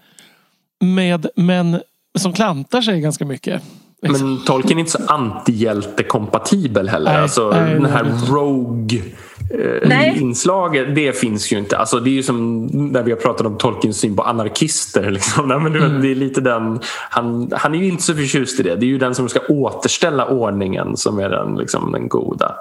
med, men som klantar sig ganska mycket. Liksom. Men Tolkien är inte så antihjälte-kompatibel heller. Nej, alltså, nej, den här nej. Rogue-inslaget, det finns ju inte. Alltså, det är ju som när vi har pratat om Tolkiens syn på anarkister. Liksom. Nej, men Mm. det är lite den, han, han är ju inte så förtjust i det. Det är ju den som ska återställa ordningen som är den, liksom, den goda.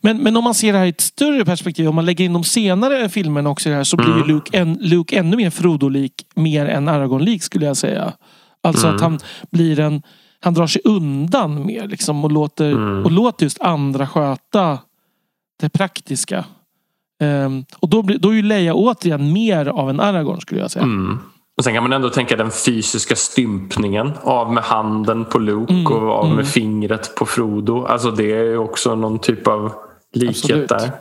Men, men om man ser det här i ett större perspektiv, om man lägger in de senare filmerna också i det här så blir ju Luke, en, Luke ännu mer Frodo-lik, mer än Aragorn-lik skulle jag säga. Alltså att han blir en, han drar sig undan mer liksom och låter, och låter just andra sköta det praktiska. Ehm, och då, blir, då är ju Leia återigen mer av en Aragorn skulle jag säga. Mm. Och sen kan man ändå tänka den fysiska stympningen. Av med handen på Luke Mm, och av mm. med fingret på Frodo. Alltså det är ju också någon typ av likhet Absolut. där.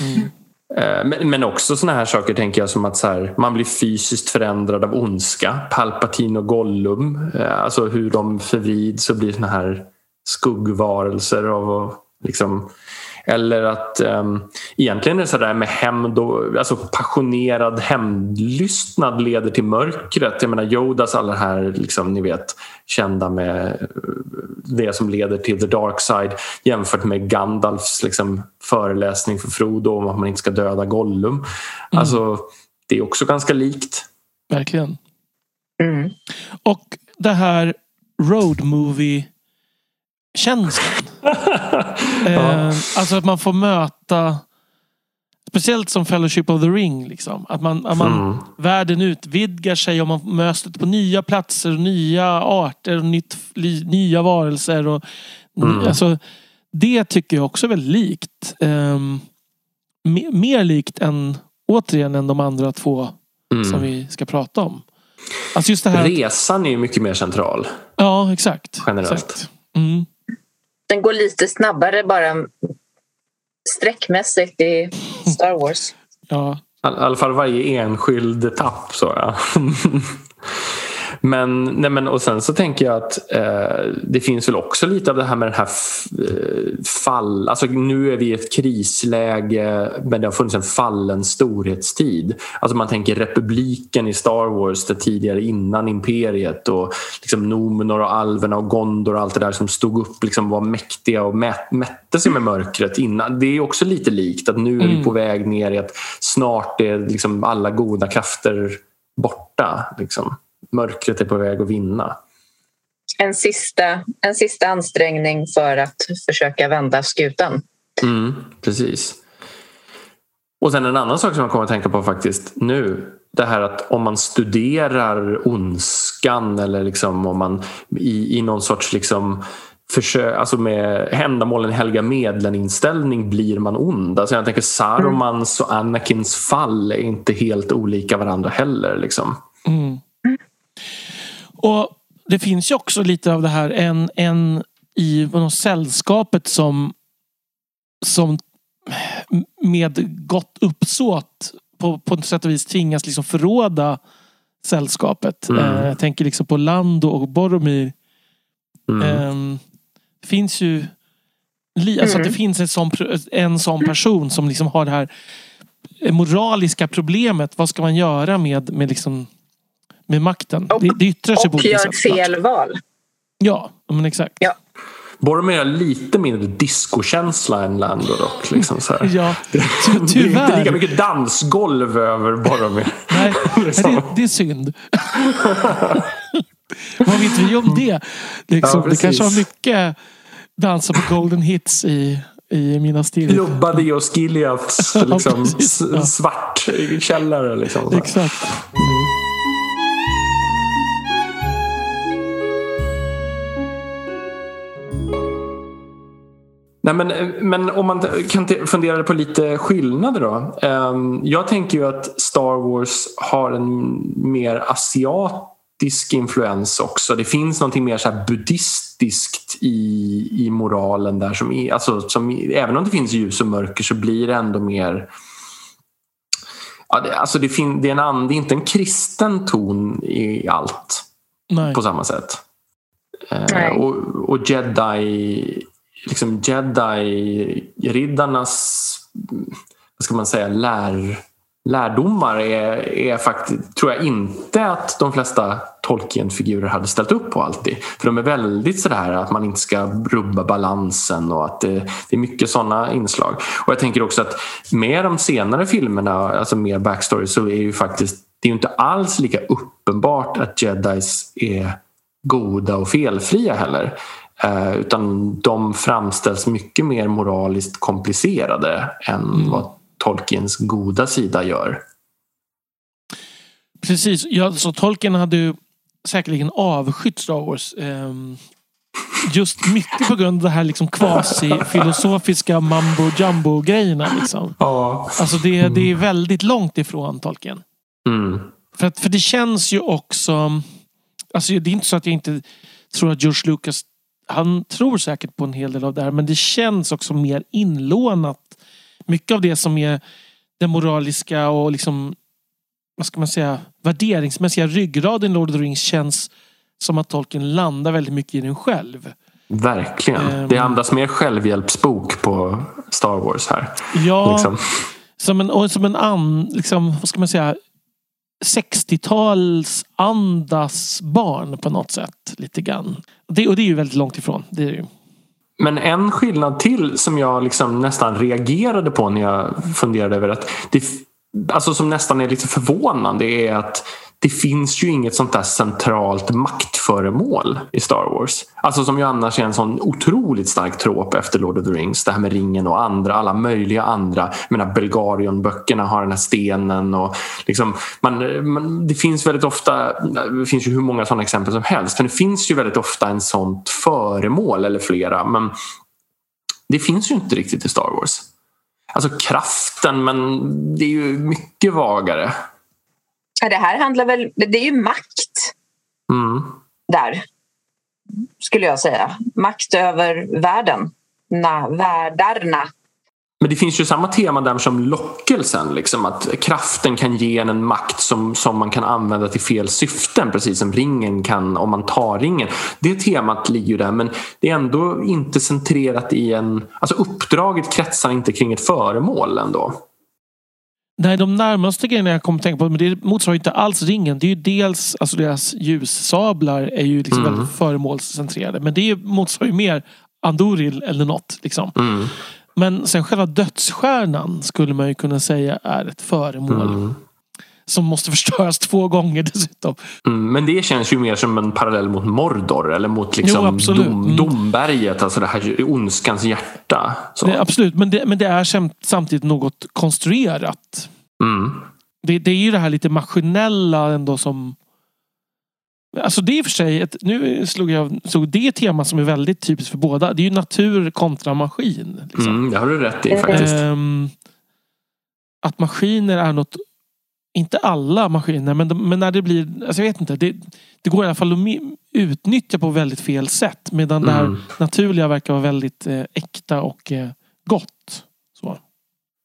Mm. Eh, Men, men också såna här saker tänker jag som att så här, man blir fysiskt förändrad av ondska. Palpatine och Gollum. eh, Alltså hur de förvrids och blir såna här skuggvarelser. Av, liksom, eller att um, egentligen är det så där med hämnd och alltså passionerad hämndlystnad leder till mörkret. Jag menar Yodas alla här, liksom, ni vet, kända med eh, det som leder till the dark side jämfört med Gandalfs liksom, föreläsning för Frodo om att man inte ska döda Gollum. Alltså, det är också ganska likt. Verkligen. Mm. Och det här road movie känslan. eh, alltså att man får möta Speciellt som Fellowship of the Ring. Liksom. Att man, att man Mm. världen utvidgar sig och man möter på nya platser och nya arter och nytt, li, nya varelser. Och, Mm. alltså, det tycker jag också är väldigt likt. Ehm, me- mer likt än återigen än de andra två Mm. som vi ska prata om. Alltså just det här. Resan är ju mycket mer central. Ja, exakt. Generellt. Exakt. Mm. Den går lite snabbare bara sträckmässigt i Star Wars. Ja. I alla fall varje enskild etapp. Så, ja. men, nej, men, och sen så tänker jag att eh, det finns väl också lite av det här med den här eh, fall... Alltså nu är vi i ett krisläge men det har funnits en fallen storhetstid. Alltså man tänker republiken i Star Wars det tidigare innan imperiet och liksom Nomenor och alverna och Gondor och allt det där som stod upp liksom var mäktiga och mät, mätte sig med mörkret innan. Det är också lite likt att nu är vi Mm. på väg ner i att snart är liksom alla goda krafter borta. Liksom. Mörkret är på väg att vinna. En sista, en sista ansträngning för att försöka vända skutan. Mm, precis. Och sen en annan sak som jag kommer att tänka på faktiskt nu. Det här att om man studerar ondskan eller liksom om man i, i någon sorts liksom försök, alltså med ändamålen helga medlen inställning blir man ond. Alltså jag tänker Sarumans och Anakins fall är inte helt olika varandra heller. Liksom. Mm. Och det finns ju också lite av det här en, en i något sällskapet som som med gott uppsåt på, på ett sätt och vis tvingas liksom förråda sällskapet. Mm. Eh, jag tänker liksom på Lando och Boromir. Mm. Det finns ju alltså att det finns en sån, en sån person som liksom har det här moraliska problemet. Vad ska man göra med, med, liksom, med makten? Och- det, det yttrar sig på Och olika gör sätt. såklart. fel val. Ja, men exakt. Ja. Boromir har lite mindre discokänsla än Lando dock. Liksom så här. Ja, ty- Det är inte lika tyvärr. mycket dansgolv över Boromir. Nej, nej, det, det är synd. Vad vet vi om det? Liksom, Ja, det kanske har mycket dansa på golden hits i, i mina stil. Jobba Dios Gileads liksom, ja. svart källare. Liksom, så här. Nej, men, men om man kan fundera på lite skillnader då. Ehm, Jag tänker ju att Star Wars har en mer asiatisk influens också. Det finns någonting mer så här buddhistiskt i, i moralen där. Som, i- alltså, som, även om det finns ljus och mörker så blir det ändå mer Ja, det, alltså det, fin, det, är en and, det är inte en kristen ton i allt Nej. på samma sätt. Eh, Nej. och, och jedi, liksom jedi-riddarnas vad ska man säga, lär, lärdomar är, är faktiskt, tror jag inte att de flesta Tolkien-figurer hade ställt upp på alltid. För de är väldigt sådär att man inte ska rubba balansen och att det, det är mycket sådana inslag. Och jag tänker också att med de senare filmerna, alltså mer backstory, så är ju faktiskt det är ju inte alls lika uppenbart att jedis är goda och felfria heller. Eh, utan de framställs mycket mer moraliskt komplicerade än mm. vad Tolkiens goda sida gör. Precis, ja, så Tolkien hade ju säkerligen avskytt Star Wars. Um, just mycket på grund av det här liksom quasi-filosofiska mambo jumbo grejerna. Liksom. Ja. Alltså det, det är väldigt långt ifrån Tolkien. Mm. För, att, för det känns ju också... Alltså det är inte så att jag inte tror att George Lucas han tror säkert på en hel del av det här men det känns också mer inlånat. Mycket av det som är det moraliska och liksom vad ska man säga värderingsmässiga ryggraden i Lord of the Rings känns som att Tolkien landar väldigt mycket i den själv. Verkligen. Um, det andas mer självhjälpsbok på Star Wars här. Ja, liksom. som en, och som en an, liksom, vad ska man säga 60-tals andas barn på något sätt. Lite grann. Det, och det är ju väldigt långt ifrån. Det är ju. Men en skillnad till som jag liksom nästan reagerade på när jag funderade över att det, alltså som nästan är lite förvånande är att det finns ju inget sånt där centralt maktföremål i Star Wars. Alltså som ju annars är en sån otroligt stark tråp efter Lord of the Rings. Det här med ringen och andra, alla möjliga andra. Jag menar Belgarion-böckerna har den här stenen och liksom man, man, det finns väldigt ofta, det finns ju hur många sådana exempel som helst, men det finns ju väldigt ofta en sånt föremål eller flera. Men det finns ju inte riktigt i Star Wars. Alltså kraften, men det är ju mycket vagare. Ja, det här handlar väl, det är ju makt. Mm. Där, skulle jag säga. Makt över världen. Na, världarna. Men det finns ju samma tema där som lockelsen. Liksom, att kraften kan ge en en makt som, som man kan använda till fel syften. Precis som ringen kan om man tar ringen. Det temat ligger ju där men det är ändå inte centrerat i en... Alltså uppdraget kretsar inte kring ett föremål ändå. Nej, de närmaste grejerna jag kommer att tänka på, men det motsvarar inte alls ringen. Det är ju dels, alltså deras ljussablar är ju liksom mm. väldigt föremålscentrerade. Men det motsvarar ju mer Andoril eller något. Liksom. Mm. Men sen själva dödsstjärnan skulle man ju kunna säga är ett föremål. Mm. Som måste förstöras två gånger dessutom. Mm, men det känns ju mer som en parallell mot Mordor eller mot liksom jo, dom, mm. Domberget, alltså det här ondskans hjärta. Det, absolut, men det, men det är samtidigt något konstruerat. Mm. Det, det är ju det här lite maskinella ändå som Alltså det är för sig, ett, nu slog jag så det tema som är väldigt typiskt för båda. Det är ju natur kontra maskin. Liksom. Mm, det har du rätt i faktiskt. Um, att maskiner är något, inte alla maskiner, men, men när det blir, alltså jag vet inte. Det, det går i alla fall att utnyttja på väldigt fel sätt. Medan mm. det här naturliga verkar vara väldigt eh, äkta och eh, gott. Så.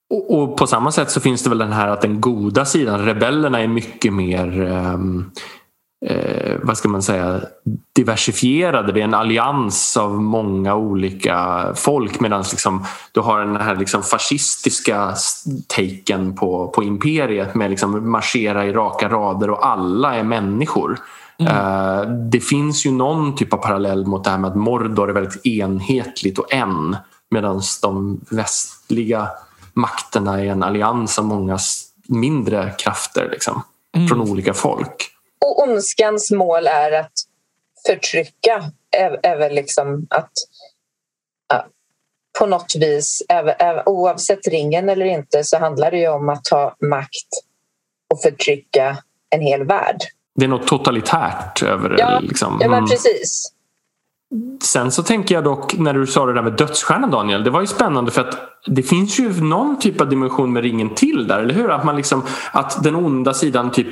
Och, och, på samma sätt så finns det väl den här att den goda sidan, rebellerna är mycket mer um, eh, vad ska man säga, diversifierade. Det är en allians av många olika folk medan liksom, du har den här liksom fascistiska taken på, på imperiet med liksom marschera i raka rader och alla är människor. Mm. Eh, det finns ju någon typ av parallell mot det här med att Mordor är väldigt enhetligt och en medan de västliga makterna är en allians av många mindre krafter liksom, mm. från olika folk. Och ondskans mål är att förtrycka. Är, är väl liksom att ja, på något vis, oavsett ringen eller inte, så handlar det ju om att ta makt och förtrycka en hel värld. Det är något totalitärt över det. Ja, liksom. ja men mm. precis. Sen så tänker jag dock när du sa det där med dödsstjärnan Daniel. Det var ju spännande för att det finns ju någon typ av dimension med ringen till där, eller hur? Att, man liksom, att den onda sidan typ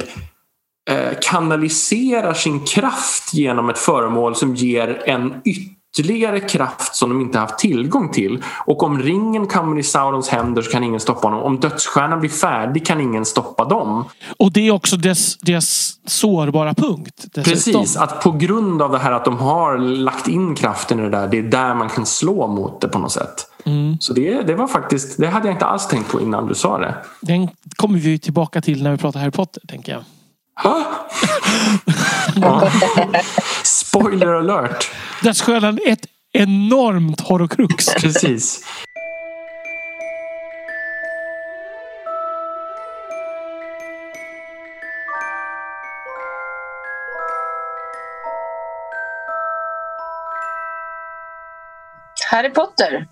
kanaliserar sin kraft genom ett föremål som ger en ytterligare kraft som de inte haft tillgång till. Och om ringen kommer i Saurons händer så kan ingen stoppa honom. Om dödsstjärnan blir färdig kan ingen stoppa dem. Och det är också dess, dess sårbara punkt. Dessutom. Precis, att på grund av det här att de har lagt in kraften i det där, det är där man kan slå mot det på något sätt. Mm. Så det, det var faktiskt, det hade jag inte alls tänkt på innan du sa det. Den kommer vi tillbaka till när vi pratar Harry Potter, tänker jag. Ja. Spoiler alert! Dödsstjärnan är ett enormt horrocrux. Precis. Harry Potter.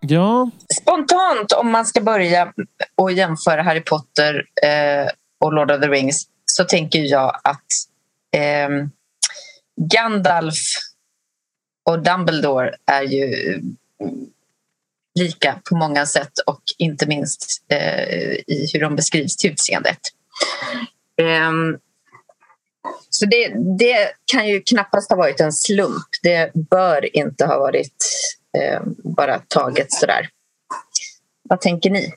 Ja, Spontant, om man ska börja och jämföra Harry Potter eh, och Lord of the Rings så tänker jag att eh, Gandalf och Dumbledore är ju mm, lika på många sätt och inte minst eh, i hur de beskrivs till utseendet. Ehm, så det, det kan ju knappast ha varit en slump. Det bör inte ha varit eh, bara taget sådär. Vad tänker ni?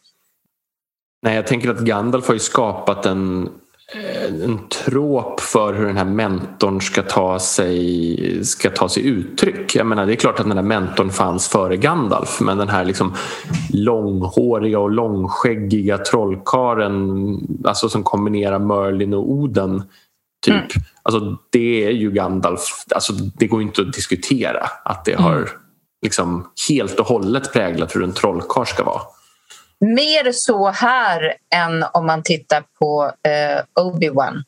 Nej, jag tänker att Gandalf har ju skapat en, en trop för hur den här mentorn ska ta sig, ska ta sig uttryck. Jag menar, det är klart att den här mentorn fanns före Gandalf men den här liksom långhåriga och långskäggiga trollkaren alltså som kombinerar Merlin och Oden Typ. Mm. Alltså, det är ju Gandalf. Alltså, det går inte att diskutera att det har liksom helt och hållet präglat hur en trollkarl ska vara. Mer så här än om man tittar på eh, Obi-Wan.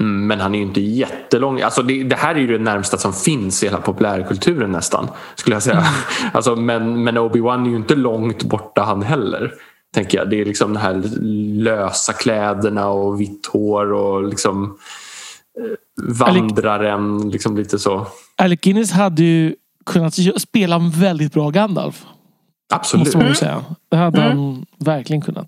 Mm, Men han är ju inte jättelång. Alltså det, det här är ju det närmsta som finns i hela populärkulturen nästan. Skulle jag säga. Alltså, men, men Obi-Wan är ju inte långt borta han heller. Tänker jag. Det är liksom de här lösa kläderna och vitt hår och liksom eh, vandraren. Liksom lite så. Alec Guinness hade ju kunnat spela en väldigt bra Gandalf. Absolut. Måste man nog säga. Det hade Mm. han verkligen kunnat.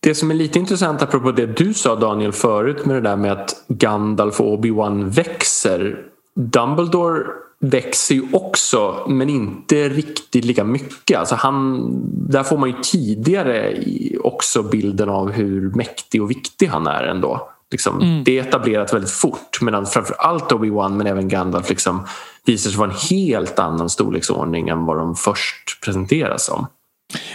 Det som är lite intressant apropå det du sa Daniel förut med det där med att Gandalf och Obi-Wan växer. Dumbledore växer ju också men inte riktigt lika mycket. Alltså han, där får man ju tidigare också bilden av hur mäktig och viktig han är ändå. Liksom, Mm. Det är etablerat väldigt fort medan framförallt Obi-Wan men även Gandalf liksom visar sig vara en helt annan storleksordning än vad de först presenteras som.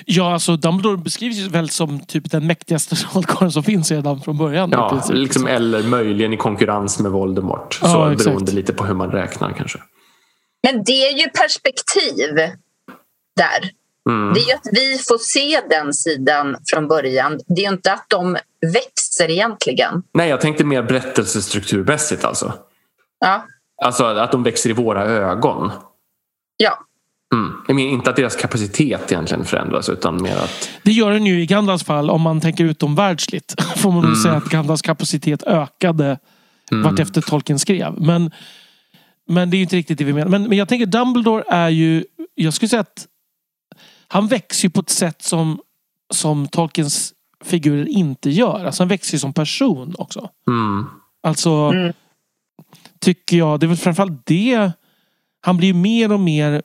Ja, alltså Dumbledore beskrivs ju väl som typ den mäktigaste trollkarlen som finns redan från början. Ja, princip. liksom, eller möjligen i konkurrens med Voldemort. Ja, så exakt. beroende lite på hur man räknar kanske. Men det är ju perspektiv där. Mm. Det är ju att vi får se den sidan från början. Det är ju inte att de växer egentligen. Nej, jag tänkte mer berättelsestrukturmässigt alltså. Ja, Alltså att de växer i våra ögon. ja. Mm. Jag menar inte att deras kapacitet egentligen förändras utan mer att... Det gör den ju i Gandalfs fall om man tänker utomvärldsligt. Får man Mm. säga att Gandalfs kapacitet ökade Mm. vartefter Tolkien skrev. Men, men det är ju inte riktigt det vi menar. Men, men jag tänker Dumbledore är ju... Jag skulle säga att han växer ju på ett sätt som, som Tolkiens figurer inte gör. Alltså han växer ju som person också. Mm. Alltså Mm. tycker jag, det är väl framförallt det. Han blir ju mer och mer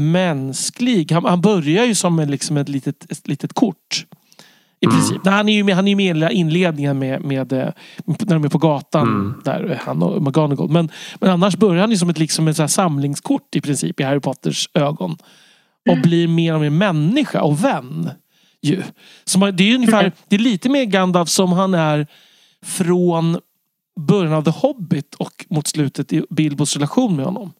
mänsklig. Han, han börjar ju som en, liksom ett, litet, ett litet kort. I Mm. princip. Nej, han är ju med, han är ju med i inledningen med, med, eh, när de är på gatan. Mm. Där, eh, han och McGonagall. Men, men annars börjar han ju som ett, liksom ett så här samlingskort i princip i Harry Potters ögon. Och blir mer och mer människa och vän. Ju. Som, har- det, är ungefär, det är lite mer Gandalf som han är från början av The Hobbit och mot slutet i Bilbos relation med honom.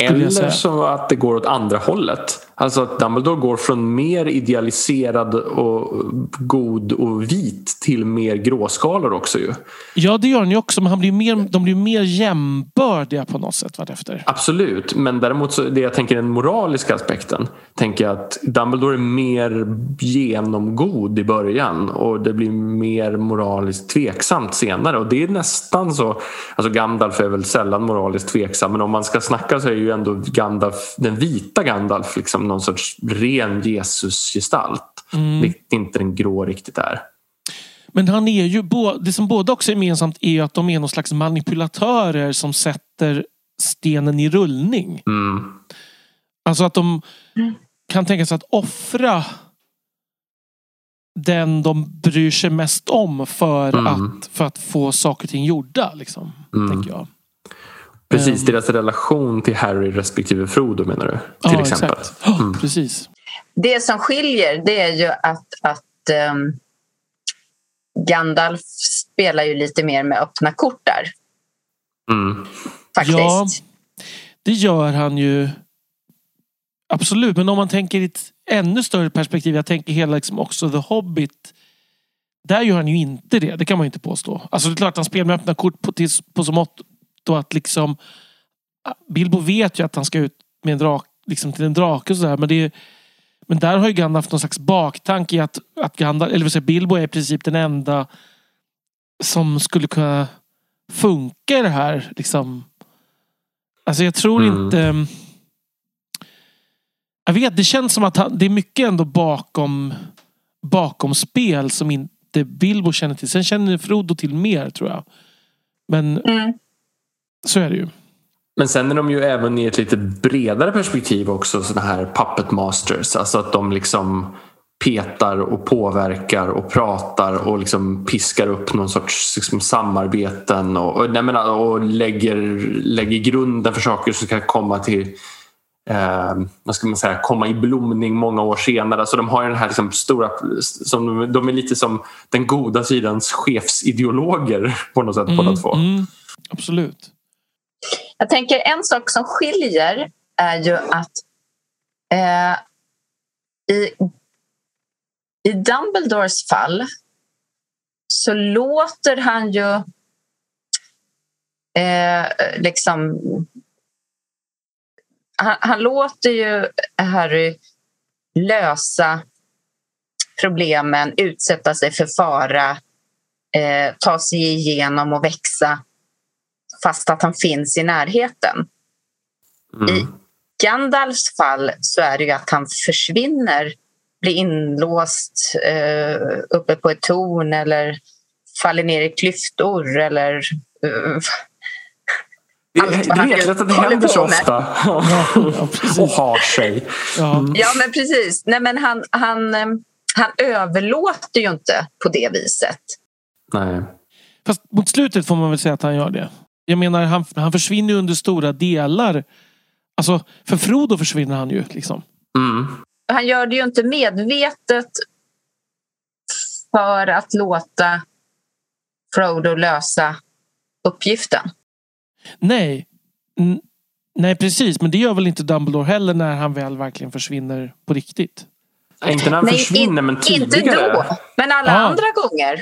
Eller så att det går åt andra hållet. Alltså att Dumbledore går från mer idealiserad och god och vit till mer gråskalor också ju. Ja, det gör han ju också. Men han blir mer, de blir mer jämbördiga på något sätt vartefter. Absolut, men däremot så det jag tänker den moraliska aspekten tänker jag att Dumbledore är mer genomgod i början och det blir mer moraliskt tveksamt senare och det är nästan så, alltså Gandalf är väl sällan moraliskt tveksam men om man ska snacka så är ju ändå Gandalf, den vita Gandalf liksom någon sorts ren Jesusgestalt, Mm. vilket inte den grå riktigt är. Men han är ju, det som båda också är gemensamt är att de är någon slags manipulatörer som sätter stenen i rullning. Mm. Alltså att de kan tänka sig att offra den de bryr sig mest om för, Mm. att, för att få saker och ting gjorda. Liksom, Mm. tänker jag. Precis, Ehm. deras relation till Harry respektive Frodo menar du? Till ja, exempel. exakt. Ja, Precis. Det som skiljer det är ju att, att ehm, Gandalf spelar ju lite mer med öppna kort där. Mm. Faktiskt. Ja, det gör han ju. Absolut, men om man tänker i ett ännu större perspektiv. Jag tänker hela liksom också The Hobbit. Där gör han ju inte det. Det kan man ju inte påstå. Alltså det är klart att han spelar med öppna kort på, till, på så mått då att liksom Bilbo vet ju att han ska ut med en drak, liksom till en drake och sådär. Men, det är- men där har ju Gandalf någon slags baktanke i att, att Gandalf, eller säga Bilbo är i princip den enda som skulle kunna funka i det här. Liksom. Alltså jag tror Mm. inte... Jag vet, det känns som att han, det är mycket ändå bakom, bakom spel som inte Bilbo känner till. Sen känner Frodo till mer tror jag. Men Mm. Så är det ju. Men sen är de ju även i ett lite bredare perspektiv också sådana här puppet masters. Alltså att de liksom petar och påverkar och pratar och liksom piskar upp någon sorts liksom, samarbeten och, och, nej, men, och lägger, lägger grunden för saker som ska komma till eh, vad ska man säga, komma i blomning många år senare. Så de har den här liksom stora, som, de är lite som den goda sidans chefsideologer på något sätt båda två. mm, absolut. Jag tänker en sak som skiljer är ju att eh, i, i Dumbledores fall så låter han ju eh, liksom han, han låter ju Harry lösa problemen, utsätta sig för fara, eh, ta sig igenom och växa fast att han finns i närheten. Mm. I Gandalfs fall så är det ju att han försvinner, blir inlåst eh, uppe på ett torn eller faller ner i klyftor eller eh, Det, det han vet att det händer så ofta. Ja, precis. och har sig. Ja. Ja, men precis. Nej, men han, han, eh, han överlåter ju inte på det viset. Nej. Fast mot slutet får man väl säga att han gör det. Jag menar, han, han försvinner ju under stora delar. Alltså, för Frodo försvinner han ju. Liksom. Mm. Han gör det ju inte medvetet för att låta Frodo lösa uppgiften. Nej. N- nej, precis. Men det gör väl inte Dumbledore heller när han väl verkligen försvinner på riktigt. Inte när han Nej, försvinner, in- men Inte tidigare. då, men alla Ah. andra gånger.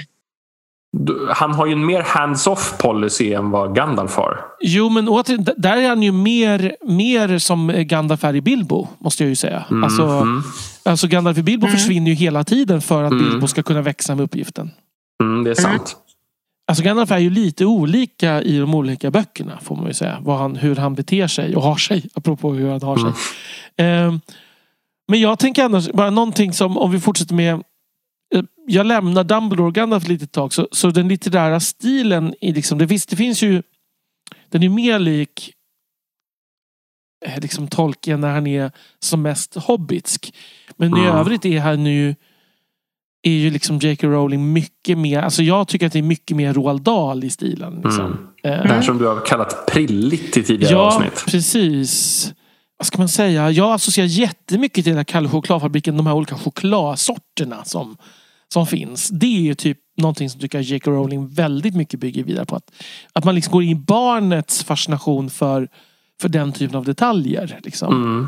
Han har ju en mer hands-off policy än vad Gandalf har. Jo, men återigen, där är han ju mer, mer som Gandalf är i Bilbo. Måste jag ju säga. Mm, Alltså, mm, alltså Gandalf i Bilbo Mm. försvinner ju hela tiden för att Mm. Bilbo ska kunna växa med uppgiften. mm, det är sant. Alltså Gandalf är ju lite olika i de olika böckerna får man ju säga. Vad han, hur han beter sig och har sig. Apropå hur han har sig. Ehm, men jag tänker annars bara någonting som om vi fortsätter med. Eh, Jag lämnar Dumbledore och Gandalf lite tag. Så, så den litterära stilen i liksom, det, finns, det finns ju. Den är mer lik eh, liksom Tolkien när han är som mest hobbitsk. Men i Mm. övrigt är han ju är ju liksom J.K. Rowling mycket mer, alltså jag tycker att det är mycket mer Roald Dahl i stilen. Liksom. Mm. Eh, Det här som du har kallat prilligt i tidigare ja, avsnitt. precis. Vad ska man säga? Jag associerar jättemycket till den här Kalle chokladfabriken, de här olika chokladsorterna som, som finns. Det är ju typ någonting som tycker jag J.K. Rowling väldigt mycket bygger vidare på. Att, att man liksom går in i barnets fascination för, för den typen av detaljer. Liksom. Mm.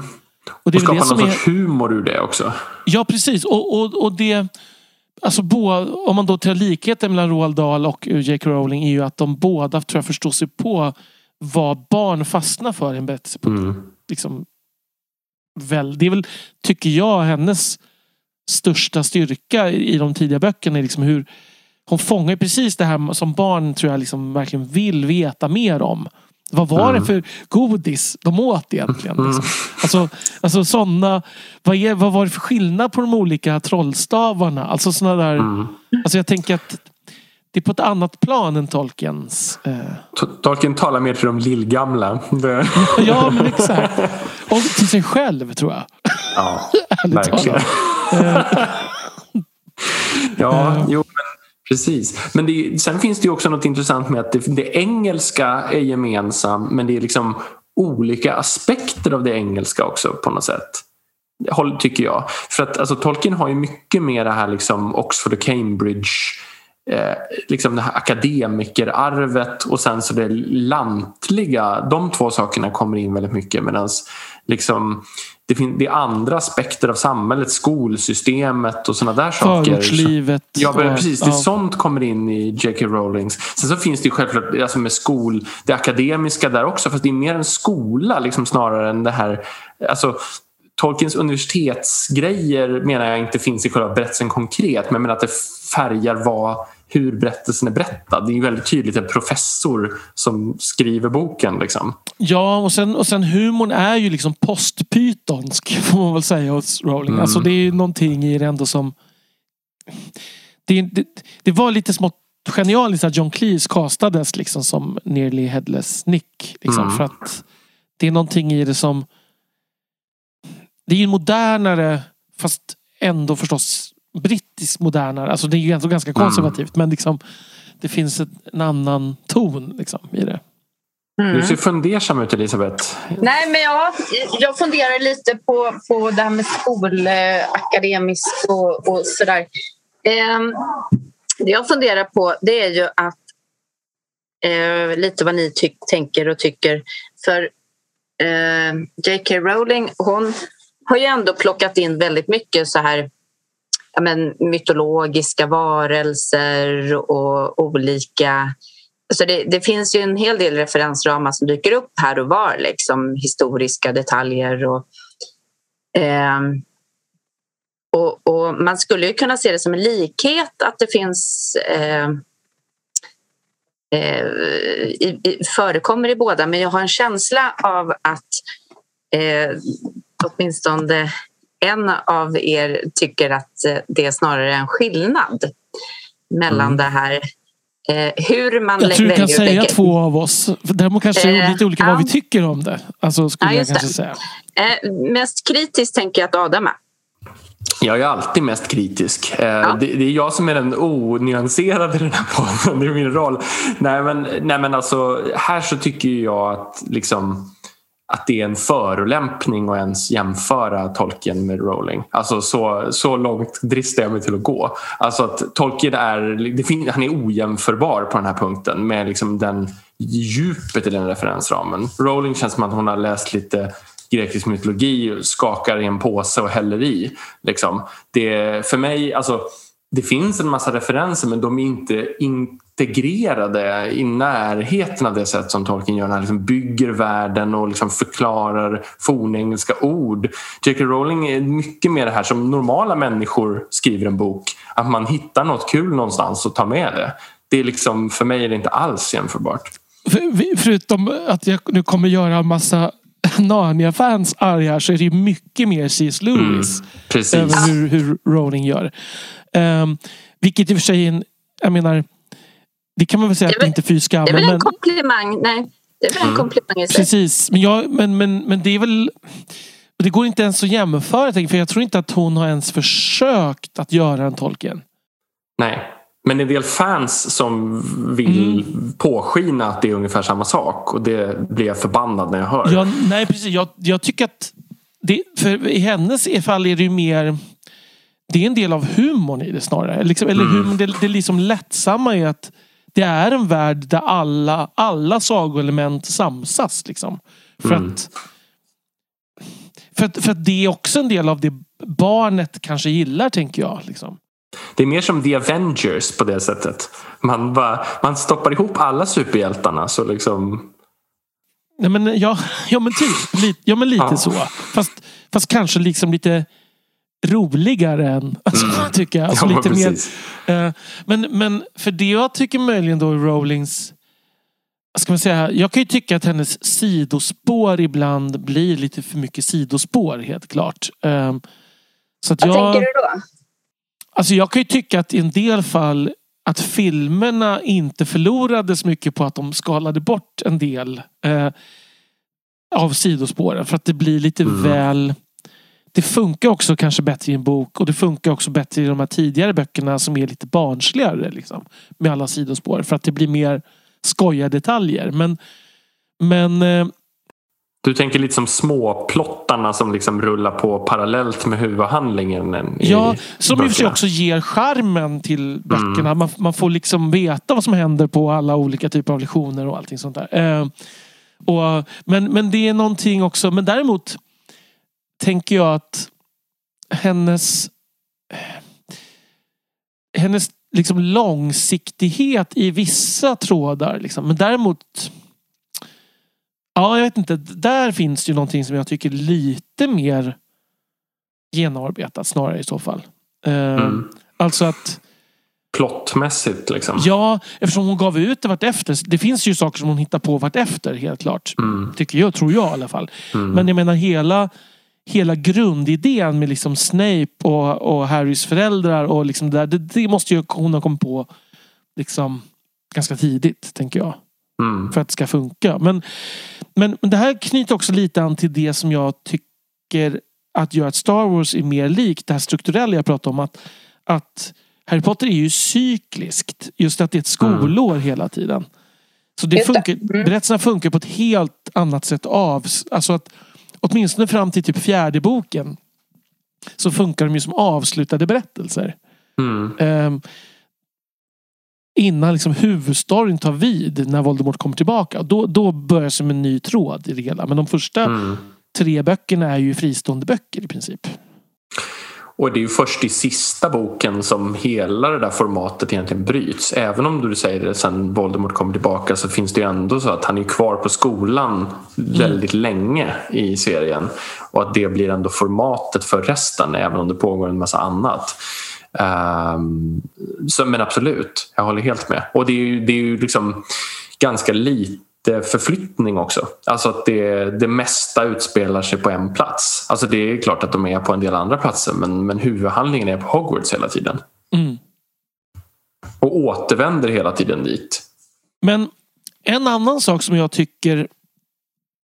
Och det Och är väl skapa det någon är... sorts humor ur det också. Ja precis och, och, och det Alltså bo, om man då tar likheten mellan Roald Dahl och J.K. Rowling är ju att de båda tror jag förstår sig på vad barn fastnar för i en berättelse. Mm. Liksom, väl, det är väl, tycker jag, hennes största styrka i de tidiga böckerna. Är liksom hur hon fångar precis det här som barn tror jag liksom verkligen vill veta mer om. Vad var Mm. det för godis de åt egentligen? Mm. Liksom? Alltså, alltså sådana, vad, är, vad var det för skillnad på de olika trollstavarna? Alltså såna där, Mm. alltså jag tänker att det är på ett annat plan än Tolkiens. Eh. Tolkien talar mer till de lillgamla. Ja men exakt. Och till sig själv tror jag. Ja, verkligen. ja, jo, Precis. Men det, sen finns det också något intressant med att det, det engelska är gemensamt men det är liksom olika aspekter av det engelska också på något sätt. Tycker jag. För att alltså, Tolkien har ju mycket mer det här liksom Oxford och Cambridge eh, liksom det här akademikerarvet och sen så det lantliga. De två sakerna kommer in väldigt mycket medan liksom, det, fin- det är andra aspekter av samhället, skolsystemet och sådana där saker. Förortslivet. Ja, men precis. Det ja. sånt kommer in i J.K. Rowlings. Sen så finns det ju självklart alltså med skol, det akademiska där också fast det är mer en skola liksom, snarare än det här alltså, Tolkiens universitetsgrejer menar jag inte finns i själva berättelsen konkret men menar att det färgar vad, hur berättelsen är berättad. Det är ju väldigt tydligt en professor som skriver boken. Liksom. Ja, och sen, och sen humorn är ju liksom postpytonsk får man väl säga hos Rowling. Mm. Alltså det är ju någonting i det ändå som... Det, det, det var lite smått genialiskt att John Cleese castades liksom som Nearly Headless Nick. Liksom, Mm. För att det är någonting i det som... Det är ju modernare fast ändå förstås brittiskt modernare. Alltså det är ju ändå ganska konservativt men liksom det finns ett, en annan ton liksom, i det. Mm. Du ser fundersam ut Elisabeth. Nej, men ja, jag funderar lite på, på det här med skolakademiskt och, och sådär. Ehm, det jag funderar på det är ju att eh, lite vad ni tänker och tycker. För eh, J.K. Rowling hon har ju ändå plockat in väldigt mycket så här ja, men, mytologiska varelser och olika Alltså det, det finns ju en hel del referensramar som dyker upp här och var, liksom historiska detaljer. Och, eh, och, och man skulle ju kunna se det som en likhet att det finns eh, eh, i, i, förekommer i båda men jag har en känsla av att eh, åtminstone en av er tycker att eh, det är snarare en skillnad mellan Mm. det här eh, hur man Jag tror du kan säga lägga- två av oss. Däremot kanske det är Eh, lite olika ja. vad vi tycker om det. Alltså skulle Ja, jag kanske det. säga. Eh, mest kritiskt tänker jag att Adam är. Jag är alltid mest kritisk. Eh, Det, det är jag som är den onyanserade i den här podden. Det är min roll. Nej men, nej, men alltså, här så tycker jag att, liksom, att det är en förolämpning att ens jämföra Tolkien med Rowling. Alltså, så, så långt dristar jag mig till att gå. Alltså att Tolkien är, det fin, han är ojämförbar på den här punkten med liksom den djupet i den referensramen. Rowling känns som att hon har läst lite grekisk mytologi, skakar i en påse och häller i. Liksom. Det, för mig, alltså, det finns en massa referenser men de är inte integrerade i närheten av det sätt som Tolkien gör. när Han liksom bygger världen och liksom förklarar fornengelska ord. J.K. Rowling är mycket mer det här som normala människor skriver en bok. Att man hittar något kul någonstans och tar med det. Det är liksom, för mig är det inte alls jämförbart. För, förutom att jag nu kommer göra en massa Narnia-fans arga så är det ju mycket mer C.S. Lewis. Mm, över hur, hur Rowling gör. Um, vilket i och för sig är en, jag menar, det kan man väl säga Det att det inte är fy skam. Det är väl en men, komplimang? Nej, det är väl en Mm. komplimang i sig. precis, men, jag, men, men, men det är väl det går inte ens att jämföra, för jag tror inte att hon har ens försökt att göra en Tolkien. Nej. Men en del fans som vill Mm. påskina att det är ungefär samma sak och det blir jag förbannad när jag hör. Ja, nej, precis. Jag, jag tycker att det, för i hennes fall är det ju mer det är en del av humorn i det snarare. Liksom, eller Mm. humorn, det, det liksom lättsamma är att det är en värld där alla, alla sagoelement samsas. Liksom. För, Mm. att, för, att, för att det är också en del av det barnet kanske gillar, tänker jag. Liksom. Det är mer som The Avengers på det sättet. Man, bara, man stoppar ihop alla superhjältarna så liksom... Nej, men, ja, ja, men typ. Lite, ja, men lite Ja. så. Fast, fast kanske liksom lite roligare än, alltså, tycker jag. Alltså, Ja, lite mer, precis. eh, men, men för det jag tycker möjligen då Rowlings ska man säga, jag kan ju tycka att hennes sidospår ibland blir lite för mycket sidospår helt klart. Eh, så att Vad jag, tänker du då? Alltså jag kan ju tycka att i en del fall att filmerna inte förlorades mycket på att de skalade bort en del eh, av sidospåren. För att det blir lite Mm. väl... det funkar också kanske bättre i en bok och det funkar också bättre i de här tidigare böckerna som är lite barnsligare. Liksom, med alla sidospår. För att det blir mer skojiga detaljer. Men, men eh, du tänker lite som småplottarna som liksom rullar på parallellt med huvudhandlingen. Ja, som i och för sig också ger charmen till böckerna. Mm. Man, man, får liksom veta vad som händer på alla olika typer av lektioner och allting sånt där. Eh, och, men, men det är någonting också. Men däremot tänker jag att hennes hennes liksom långsiktighet i vissa trådar. Liksom. Men däremot Ja, jag vet inte. Där finns ju någonting som jag tycker lite mer genomarbetat snarare i så fall. Eh, mm. Alltså att Plottmässigt liksom? Ja, eftersom hon gav ut det vartefter. Det finns ju saker som hon hittar på vartefter helt klart. Mm. Tycker jag, tror jag i alla fall. Mm. Men jag menar hela hela grundidén med liksom Snape och, och Harrys föräldrar och liksom det, där, det, det måste ju hon ha kommit på liksom ganska tidigt, tänker jag. Mm. För att det ska funka. Men, men, men det här knyter också lite an till det som jag tycker att gör att Star Wars är mer likt det här strukturella jag pratade om. Att, att Harry Potter är ju cykliskt. Just att det är ett skolår mm. hela tiden. Så det funkar, mm. berättelserna funkar på ett helt annat sätt av. Alltså att åtminstone fram till typ fjärde boken så funkar de ju som avslutade berättelser. Mm. Um, innan liksom huvudstoryn tar vid när Voldemort kommer tillbaka. Då, då börjar som en ny tråd i det hela. Men de första mm. tre böckerna är ju fristående böcker i princip. Och det är ju först i sista boken som hela det där formatet egentligen bryts. Även om du säger det sen Voldemort kommer tillbaka så finns det ju ändå så att han är kvar på skolan mm. väldigt länge i serien. Och att det blir ändå formatet för resten även om det pågår en massa annat. Um, så, men absolut, jag håller helt med. Och det är ju, det är ju liksom ganska lite förflyttning också. Alltså att det, det mesta utspelar sig på en plats. Alltså det är klart att de är på en del andra platser men, men huvudhandlingen är på Hogwarts hela tiden. Mm. Och återvänder hela tiden dit. Men en annan sak som jag tycker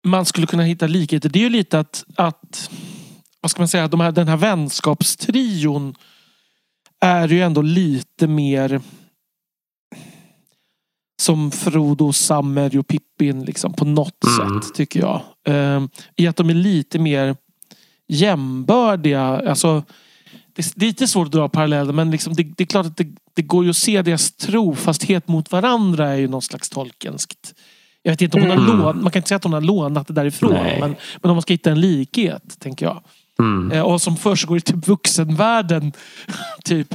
man skulle kunna hitta likheter det är ju lite att, att vad ska man säga, de här, den här vänskapstrion är ju ändå lite mer som Frodo, Sammer och Pippin liksom, på något mm. sätt tycker jag. Um, I att de är lite mer jämbördiga. Alltså, det är lite svårt att dra paralleller men liksom det, det, är klart att det, det, går ju att se deras trofasthet mot varandra är ju någon slags tolkenskt. Jag vet inte om hon har mm. lånat, man kan inte säga att hon har lånat det därifrån men, men om man ska hitta en likhet tänker jag. Mm. Eh, och som försiggår i typ vuxenvärlden. typ.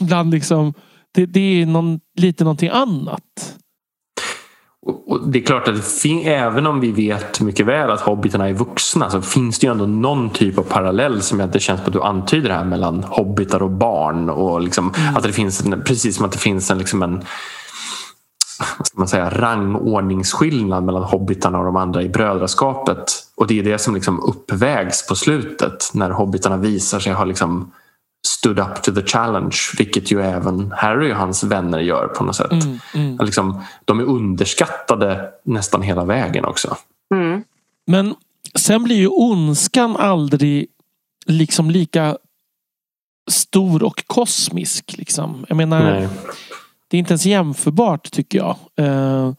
Bland liksom, det, det är någon, lite någonting annat. Och det är klart att även om vi vet mycket väl att hobbitarna är vuxna så finns det ju ändå någon typ av parallell som jag inte känns på att du antyder här mellan hobbitar och barn. Och liksom, mm. att det finns en, precis som att det finns en, liksom en ska man säga, rangordningsskillnad mellan hobbitarna och de andra i brödraskapet. Och det är det som liksom uppvägs på slutet när hobbitarna visar sig ha liksom stood up to the challenge, vilket ju även Harry och hans vänner gör på något sätt. Mm, mm. Liksom, de är underskattade nästan hela vägen också. Mm. Men sen blir ju ondskan aldrig liksom lika stor och kosmisk. Liksom. Jag menar, Nej. Det är inte ens jämförbart tycker jag. Uh,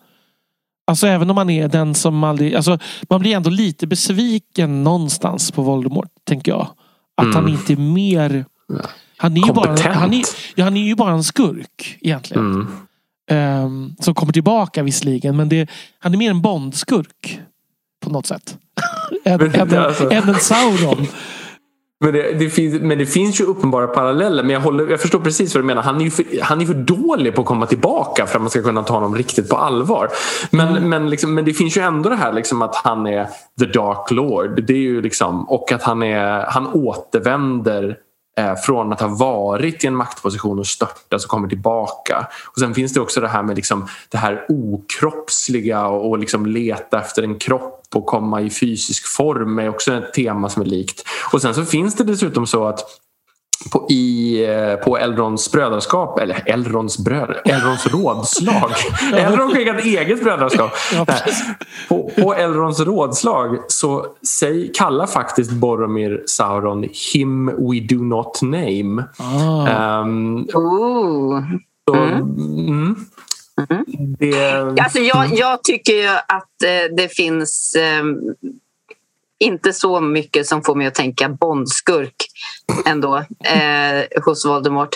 alltså även om man är den som aldrig... Alltså, man blir ändå lite besviken någonstans på Voldemort, tänker jag. Att mm. han inte är mer... Han är, ju bara, han, är, ja, han är ju bara en skurk egentligen. Mm. Um, som kommer tillbaka visserligen men det, han är mer en Bond-skurk. På något sätt. än, alltså. en Sauron. Men det, det, finns, men det finns ju uppenbara paralleller. Men jag, håller, jag förstår precis vad du menar. Han är ju för, han är för dålig på att komma tillbaka för att man ska kunna ta honom riktigt på allvar. Men, mm. men, liksom, men det finns ju ändå det här liksom att han är the dark lord. Det är ju liksom, och att han, är, han återvänder Eh, från att ha varit i en maktposition och störtas och kommer tillbaka. Och Sen finns det också det här med liksom, det här okroppsliga och, liksom leta efter en kropp och komma i fysisk form är också ett tema som är likt. Och sen så finns det dessutom så att på, i, eh, på Elrons brödraskap, eller Elrons bröd, Elrons rådslag. Elron skickade ett eget brödraskap. Ja. På, på Elrons rådslag så säg, kallar faktiskt Boromir Sauron him we do not name. Ehm, Ooh. så, mm. Det, Alltså jag, jag tycker ju att eh, det finns eh, inte så mycket som får mig att tänka Bondskurk ändå eh, hos Voldemort.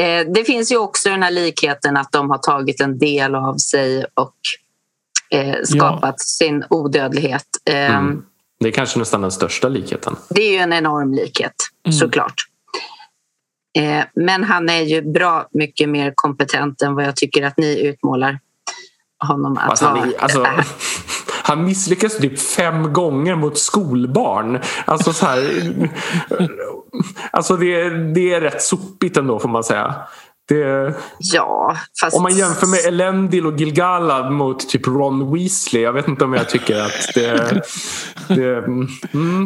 Eh, det finns ju också den här likheten att de har tagit en del av sig och eh, skapat sin odödlighet. Eh, Mm. det är kanske nästan den största likheten. Det är ju en enorm likhet, Mm. såklart. Eh, men han är ju bra mycket mer kompetent än vad jag tycker att ni utmålar honom att Alltså, vara. alltså, han misslyckas typ fem gånger mot skolbarn. Alltså, så här, alltså det, det är rätt sopigt ändå får man säga. Det, Ja, fast... om man jämför med Elendil och Gilgalad mot typ Ron Weasley. Jag vet inte om jag tycker att det, det, mm,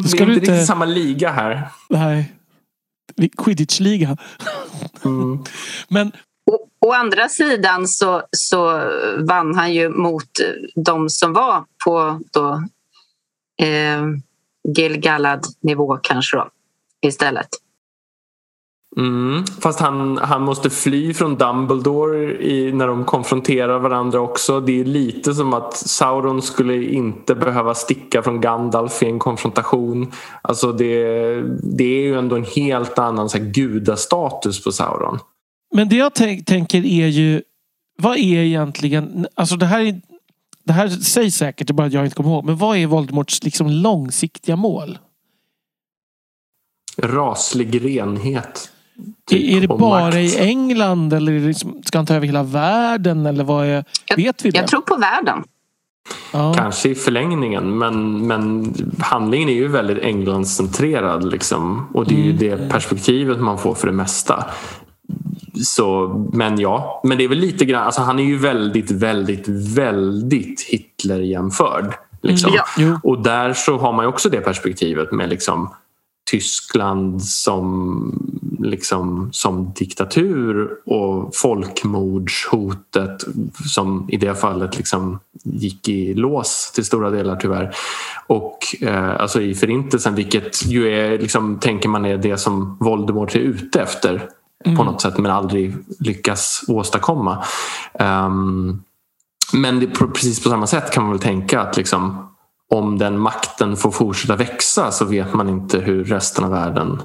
det Ska är inte- riktigt samma liga här. Nej. Quidditch-liga. Mm. Men Å, andra sidan så, så vann han ju mot de som var på då, eh, Gilgalad-nivå kanske då, istället. Mm. Fast han, han måste fly från Dumbledore i, när de konfronterar varandra också. Det är lite som att Sauron skulle inte behöva sticka från Gandalf i en konfrontation. Alltså det, det är ju ändå en helt annan så här, gudastatus på Sauron. Men det jag tänk, tänker är ju, vad är egentligen, alltså det här, är, det här sägs säkert, det är bara att jag inte kommer ihåg, men vad är Voldemorts liksom långsiktiga mål? Raslig renhet. är, är det bara makt. i England eller är det liksom, ska han ta över hela världen eller vad är, vet vi det? Jag tror på världen. ja. Kanske i förlängningen men, men handlingen är ju väldigt Englandscentrerad liksom. och det är ju Mm. det perspektivet man får för det mesta. Så, men ja, men det är väl lite grann, alltså han är ju väldigt, väldigt, väldigt Hitler-jämförd. Liksom. Mm, Ja. Och där så har man ju också det perspektivet med liksom Tyskland som, liksom, som diktatur och folkmordshotet som i det fallet liksom gick i lås till stora delar tyvärr. Och eh, alltså i förintelsen vilket ju är, liksom, tänker man är det som Voldemort är ute efter på något sätt men aldrig lyckas åstadkomma. Ehm, men det, precis på samma sätt kan man väl tänka att liksom, om den makten får fortsätta växa så vet man inte hur resten av världen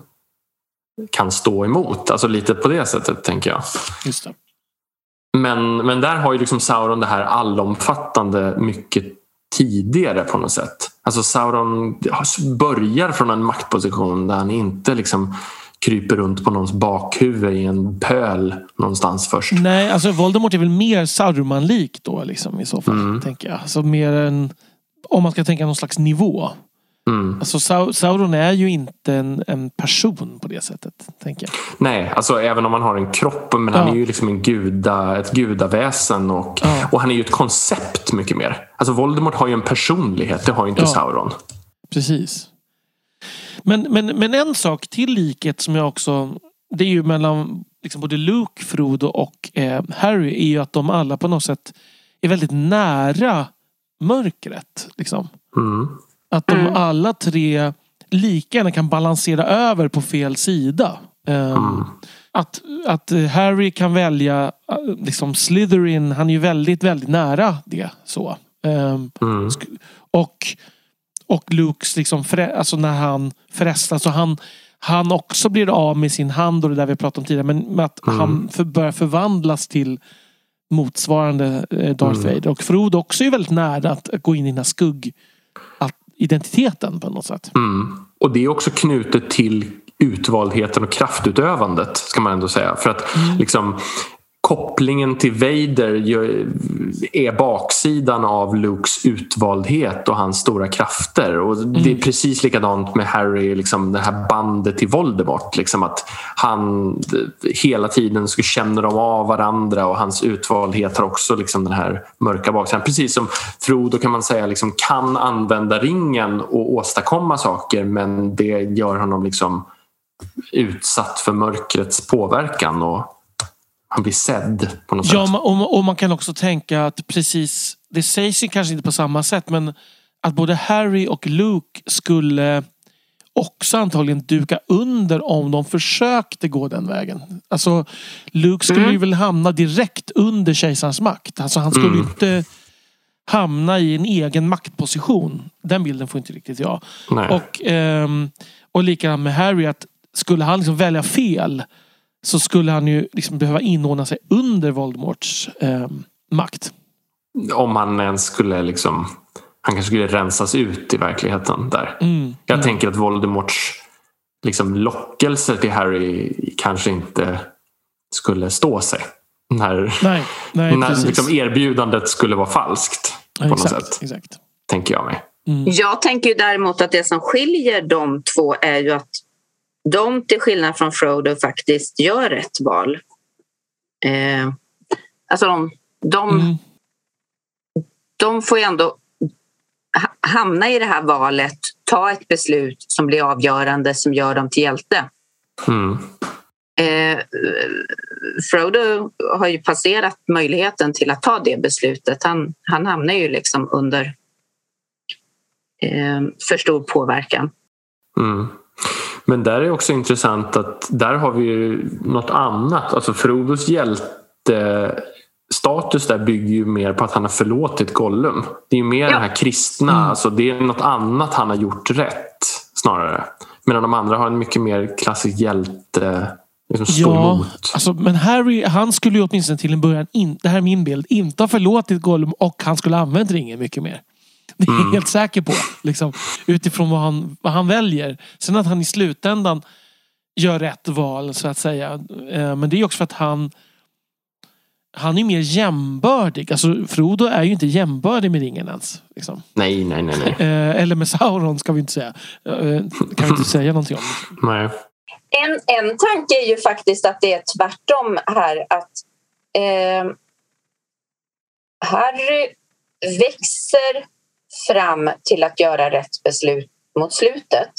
kan stå emot. Alltså lite på det sättet tänker jag. Just det. Men, men där har ju liksom Sauron det här allomfattande mycket tidigare på något sätt. Alltså Sauron börjar från en maktposition där han inte liksom kryper runt på någons bakhuvud i en pöl någonstans först. Nej, alltså Voldemort är väl mer Sauron-lik då liksom, i så fall. Mm. Tänker jag. Alltså mer en, om man ska tänka någon slags nivå. Mm. Alltså Sau- Sauron är ju inte en, en person på det sättet. Tänker jag. Nej, alltså även om han har en kropp men han Ja. är ju liksom en guda, ett gudaväsen och, Ja. och han är ju ett koncept mycket mer. Alltså Voldemort har ju en personlighet, det har ju inte Ja. Sauron. Precis. Men, men, men en sak till likhet som jag också... Det är ju mellan liksom både Luke, Frodo och eh, Harry är ju att de alla på något sätt är väldigt nära mörkret. Liksom. Mm. Att de Mm. alla tre lika gärna kan balansera över på fel sida. Ehm, att, att eh, Harry kan välja eh, liksom Slytherin, han är ju väldigt, väldigt nära det. så. Ehm, Mm. och, och Lukes, liksom, alltså när han frestas och han, han också blir av med sin hand och det där vi pratade om tidigare. Men med att Mm. han för, börjar förvandlas till motsvarande eh, Darth Mm. Vader. Och Frodo också är väldigt nära att gå in i den här skugg identiteten på något sätt. Mm. Och det är också knutet till utvaldheten och kraftutövandet ska man ändå säga. För att liksom kopplingen till Vader är baksidan av Lukes utvaldhet och hans stora krafter. Och Det är precis likadant med Harry, liksom det här bandet till Voldemort. Liksom att han hela tiden så känner de av varandra och hans utvaldhet har också liksom den här mörka baksidan. Precis som Frodo kan man säga liksom kan använda ringen och åstadkomma saker men det gör honom liksom utsatt för mörkrets påverkan och han blir sedd på något Ja, sätt. ma- och, och man kan också tänka att precis, det sägs ju kanske inte på samma sätt men att både Harry och Luke skulle också antagligen duka under om de försökte gå den vägen. Alltså Luke skulle Mm. ju väl hamna direkt under kejsarens makt. Alltså han skulle Mm. inte hamna i en egen maktposition. Den bilden får inte riktigt jag. Nej. Och, ehm, och likadant med Harry att skulle han liksom välja fel så skulle han ju liksom behöva inordna sig under Voldemorts ehm, makt. Om han ens skulle liksom... Han kanske skulle rensas ut i verkligheten där. Mm. Jag tänker att Voldemorts liksom, lockelse till Harry kanske inte skulle stå sig. När, Nej, nej när precis. liksom, erbjudandet skulle vara falskt. På Ja, något exakt, sätt, exakt. tänker jag mig. Mm. Jag tänker ju däremot att det som skiljer de två är ju att de till skillnad från Frodo faktiskt gör rätt val. Eh, alltså de, de, Mm. de får ju ändå ha- hamna i det här valet, ta ett beslut som blir avgörande som gör dem till hjälte. Mm. Eh, Frodo har ju passerat möjligheten till att ta det beslutet. Han, han hamnar ju liksom under eh, för stor påverkan. Mm. Men där är också intressant att där har vi ju något annat. Alltså Frodos hjältestatus där bygger ju mer på att han har förlåtit Gollum. Det är ju mer Ja. den här kristna, Mm. alltså det är något annat han har gjort rätt snarare. Medan de andra har en mycket mer klassisk hjälte, liksom Ja, emot. alltså, men Harry han skulle ju åtminstone till en början, in, det här är min bild, inte ha förlåtit Gollum och han skulle ha använt ringen mycket mer. Det är jag Mm. helt säker på. Liksom, utifrån vad han, vad han väljer. Sen att han i slutändan gör rätt val så att säga. Eh, Men det är också för att han han är mer jämbördig. Alltså Frodo är ju inte jämbördig med ringen ens. Liksom. Nej, nej, nej. nej. Eh, eller med Sauron ska vi inte säga. Eh, kan vi inte säga någonting om. nej. En, en tanke är ju faktiskt att det är tvärtom här. Att eh, Harry växer fram till att göra rätt beslut mot slutet.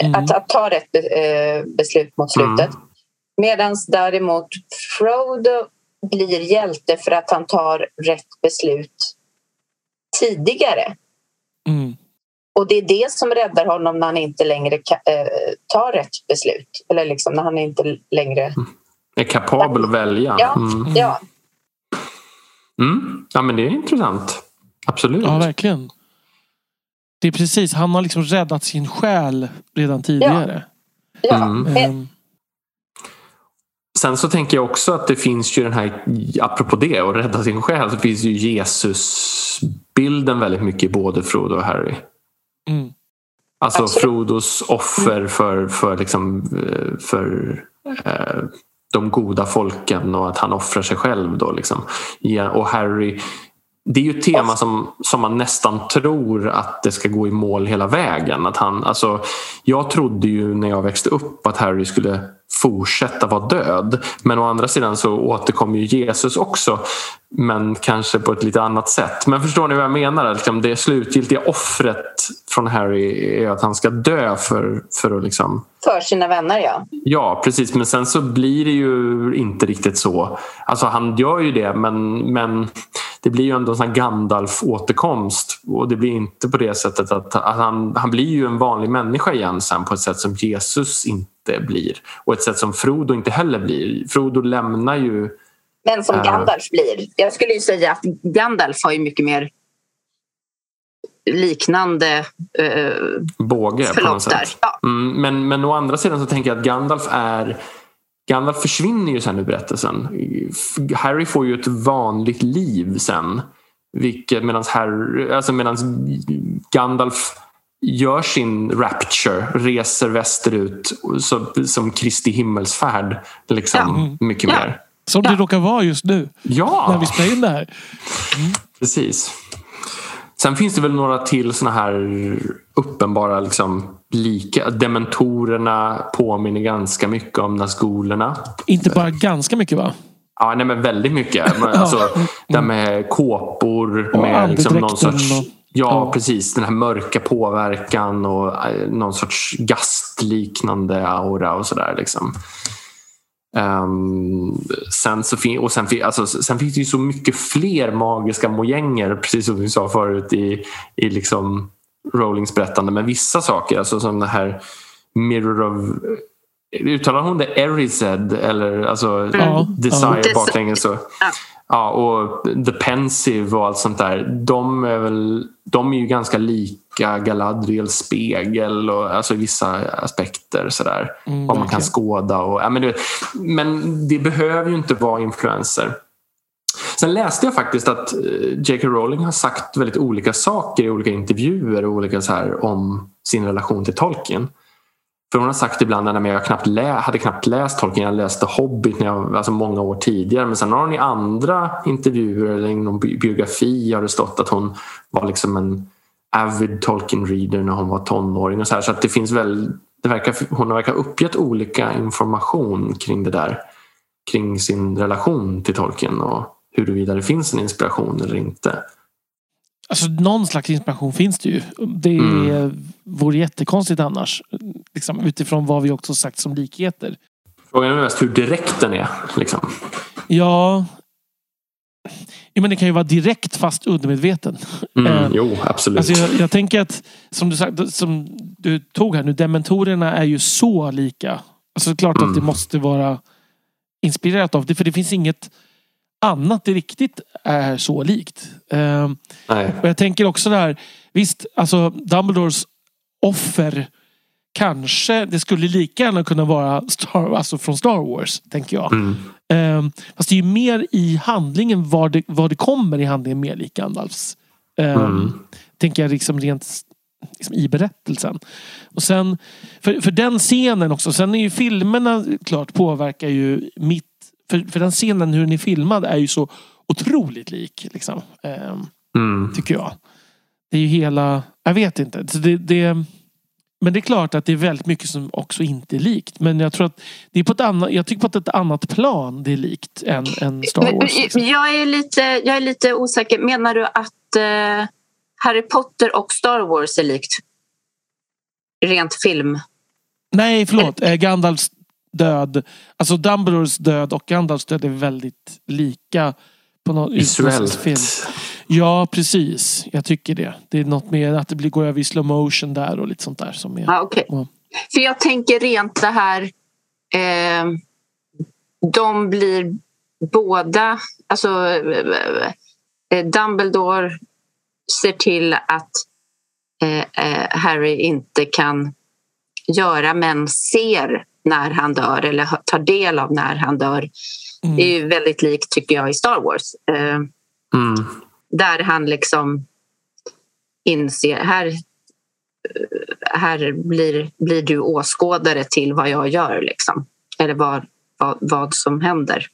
Mm. Att, att ta rätt be, eh, beslut mot slutet. Medan däremot Frodo blir hjälte för att han tar rätt beslut tidigare. Mm. Och det är det som räddar honom när han inte längre eh, tar rätt beslut. Eller liksom när han inte längre... Är kapabel att välja. Ja, Mm. ja. Mm. Ja, men det är intressant. Absolut. Ja, verkligen. Det är precis, han har liksom räddat sin själ redan tidigare. ja. Mm. Men- Ehm, Sen så tänker jag också att det finns ju den här, apropå det och rädda sin själ, så finns ju Jesus-bilden väldigt mycket i både Frodo och Harry. mm. Alltså Absolut. Frodos offer för, för, liksom, eh, för eh, de goda folken och att han offrar sig själv. Då, liksom. ja, och Harry, det är ju ett tema som, som man nästan tror att det ska gå i mål hela vägen. Att han, alltså, jag trodde ju när jag växte upp att Harry skulle fortsätta vara död. Men å andra sidan så återkommer ju Jesus också. Men kanske på ett lite annat sätt. Men förstår ni vad jag menar? Liksom det slutgiltiga offret från Harry är att han ska dö för, för att liksom För sina vänner, ja. Ja, precis. Men sen så blir det ju inte riktigt så. Alltså han gör ju det men, men det blir ju ändå en sån Gandalf-återkomst. Och det blir inte på det sättet att, att han, han blir ju en vanlig människa igen sen på ett sätt som Jesus inte blir. Och ett sätt som Frodo inte heller blir. Frodo lämnar ju... Men som Ja. Gandalf blir. Jag skulle ju säga att Gandalf har ju mycket mer liknande eh, båge på något förlopp där. sätt. Ja. Mm, men, men å andra sidan så tänker jag att Gandalf är Gandalf försvinner ju sen ur berättelsen. Harry får ju ett vanligt liv sen. Vilket medans, Harry, alltså medans Gandalf gör sin rapture, reser västerut så, som Kristi himmelsfärd. Liksom, Ja. Mycket Ja. mer. Som det råkar vara just nu. När Ja, vi spelar in det här. precis. Sen finns det väl några till såna här uppenbara liksom, lika. Dementorerna påminner ganska mycket om Nazgulerna. Inte bara ganska mycket va? Ja, nej, men väldigt mycket. Alltså, det här med kåpor Och med liksom någon sorts... och- Ja, Ja. precis. Den här mörka påverkan och eh, någon sorts gastliknande aura och sådär. Liksom. Ehm, sen, så fin- och sen, alltså, sen finns det ju så mycket fler magiska mojänger, precis som vi sa förut i, i liksom Rowlings berättande. Men vissa saker, alltså som det här Mirror of... Uttalar hon det Erised? Eller alltså Ja. Desire Ja. baklänges? Så. Ja. Och The Pensive och allt sånt där. De är, väl, de är ju ganska lika Galadriels spegel och alltså i vissa aspekter sådär. Mm, vad man kan skåda. Och, ja, men, vet, men det behöver ju inte vara influenser. Sen läste jag faktiskt att eh, J.K. Rowling har sagt väldigt olika saker i olika intervjuer och olika så här, om sin relation till Tolkien. För hon har sagt ibland att jag knappt lä- hade knappt läst Tolkien, jag läste Hobbit när jag, alltså många år tidigare. Men sen har hon i andra intervjuer eller i någon biografi har det stått att hon var liksom en avid Tolkien-reader när hon var tonåring. Och så här, så att det finns väl, det verkar, hon verkar ha uppgett olika information kring det där. Kring sin relation till Tolkien och huruvida det finns en inspiration eller inte. Alltså någon slags inspiration finns det ju. Det Mm. vore jättekonstigt annars. Liksom, utifrån vad vi också sagt som likheter. Frågan är mest hur direkt den är. Liksom. Ja. ja men det kan ju vara direkt fast undermedveten. Mm, Eh, jo, absolut. Alltså jag, jag tänker att som du, sagt, som du tog här nu, dementorerna är ju så lika. Alltså klart att Mm. det måste vara inspirerat av det. För det finns inget annat det riktigt är så likt. Nej. och jag tänker också där, visst, alltså Dumbledores offer kanske, det skulle lika gärna kunna vara Star, alltså från Star Wars, tänker jag. Mm. Um, fast det är ju mer i handlingen, vad det, vad det kommer i handlingen mer lik Gandalfs. Ehm, Mm. Tänker jag liksom rent liksom i berättelsen. Och sen, för, för den scenen också, sen är ju filmerna klart påverkar ju mitt, för, för den scenen hur den är filmad är ju så otroligt lik. Liksom. Ehm, Mm. tycker jag. Det är ju hela, jag vet inte. Det, det, men det är klart att det är väldigt mycket som också inte är likt. Men jag tror att det är på ett annat, jag tycker på ett, ett annat plan det är likt än, än Star Wars. Liksom. Jag är, lite, jag är lite osäker. Menar du att eh, Harry Potter och Star Wars är likt? Rent film? Nej, förlåt. Eh, Gandalfs död. Alltså Dumbledores död och Gandalfs död är väldigt lika. På något, Visuellt. film. Ja, precis. Jag tycker det. Det är något med att det blir, går över i slow motion där och lite sånt där. Som är, Ja, okej. Ja. För jag tänker rent det här... Eh, de blir båda... Alltså, eh, Dumbledore ser till att eh, eh, Harry inte kan göra men ser när han dör eller tar del av när han dör. Mm. Det är ju väldigt likt, tycker jag, i Star Wars. Eh, Mm. där han liksom inser... Här, eh, här blir, blir du åskådare till vad jag gör. Liksom. Eller vad, vad, vad som händer.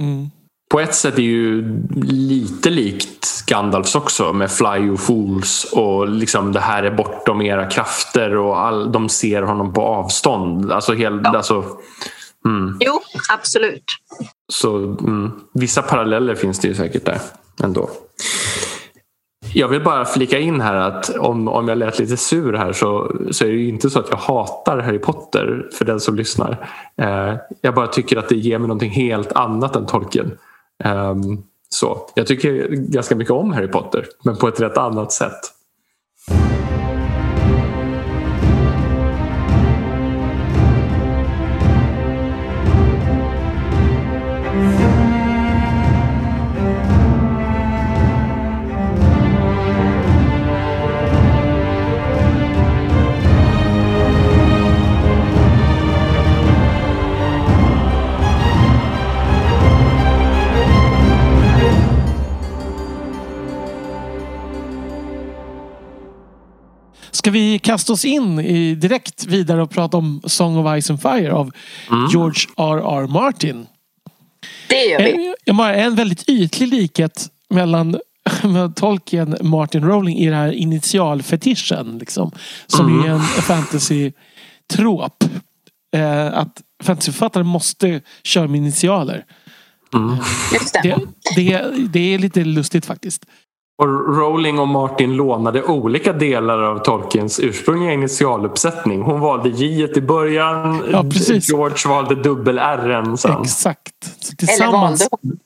Mm. På ett sätt är ju lite likt Gandalfs också med Fly You Fools och liksom det här är bortom era krafter och all, de ser honom på avstånd. Alltså, hel, Ja. alltså, mm. Jo, absolut. Så mm, vissa paralleller finns det ju säkert där ändå. Jag vill bara flika in här att om, om jag lät lite sur här så, så är det ju inte så att jag hatar Harry Potter för den som lyssnar. Eh, jag bara tycker att det ger mig någonting helt annat än Tolkien. Um, så. Jag tycker ganska mycket om Harry Potter men på ett rätt annat sätt. Ska vi kasta oss in i, direkt vidare och prata om Song of Ice and Fire av George R.R. Martin? Det gör vi. En, en väldigt ytlig likhet mellan med Tolkien Martin Rowling i den här initialfetischen. Liksom, som Mm. är en fantasy-trop. Eh, att fantasyförfattare måste köra med initialer. Mm. Det. Det, det, det är lite lustigt faktiskt. Och Rowling och Martin lånade olika delar av Tolkiens ursprungliga initialuppsättning. Hon valde J i början, Ja, precis. George valde dubbel R sen. Exakt. Så Eller tillsammans. valde hon?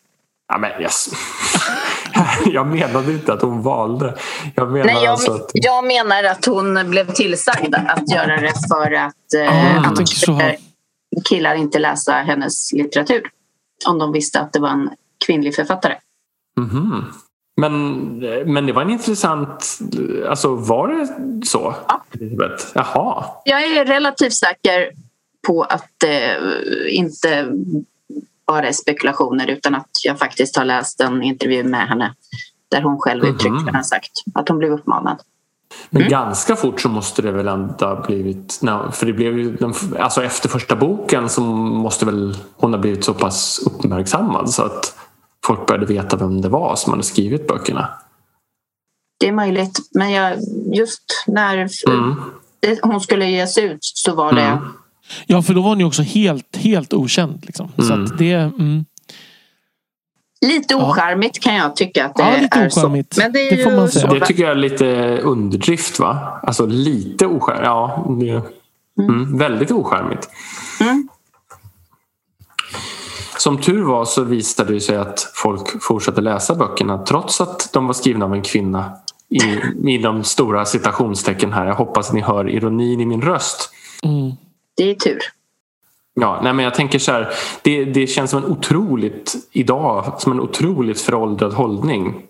Ja, men yes. jag menade inte att hon valde. Jag menar Nej, jag, alltså att... jag menar att hon blev tillsagd att göra det för att eh, jag annars skulle killar inte läsa hennes litteratur. Om de visste att det var en kvinnlig författare. Mhm. Men, men det var en intressant... Alltså var det så? Ja. Elisabeth? Jaha. Jag är relativt säker på att det inte bara är spekulationer utan att jag faktiskt har läst en intervju med henne där hon själv Mhm. uttryckligen har sagt att hon blev uppmanad. Men Mm. ganska fort så måste det väl ändå ha blivit... no, för det blev ju... den- Alltså efter första boken så måste väl hon ha blivit så pass uppmärksammad så att folk började veta vem det var som hade skrivit böckerna. Det är möjligt, men jag, just när Mm. det, hon skulle ges ut så var det Mm. Ja, för då var hon ju också helt, helt okänd. Liksom. Så Mm. att det... Mm. lite Ja. ocharmigt kan jag tycka att det Ja, lite är så. ocharmigt. Men det, är Det får man säga. så. Det tycker jag är lite underdrift va? Alltså lite oskärmigt. Ja, det, mm, väldigt oskärmigt. Som tur var så visade det sig att folk fortsatte läsa böckerna trots att de var skrivna av en kvinna. I, i de stora citationstecken här. Jag hoppas ni hör ironin i min röst. Mm. Det är tur. Ja, nej men jag tänker så här, det, det känns som en otroligt, idag, som en otroligt föråldrad hållning.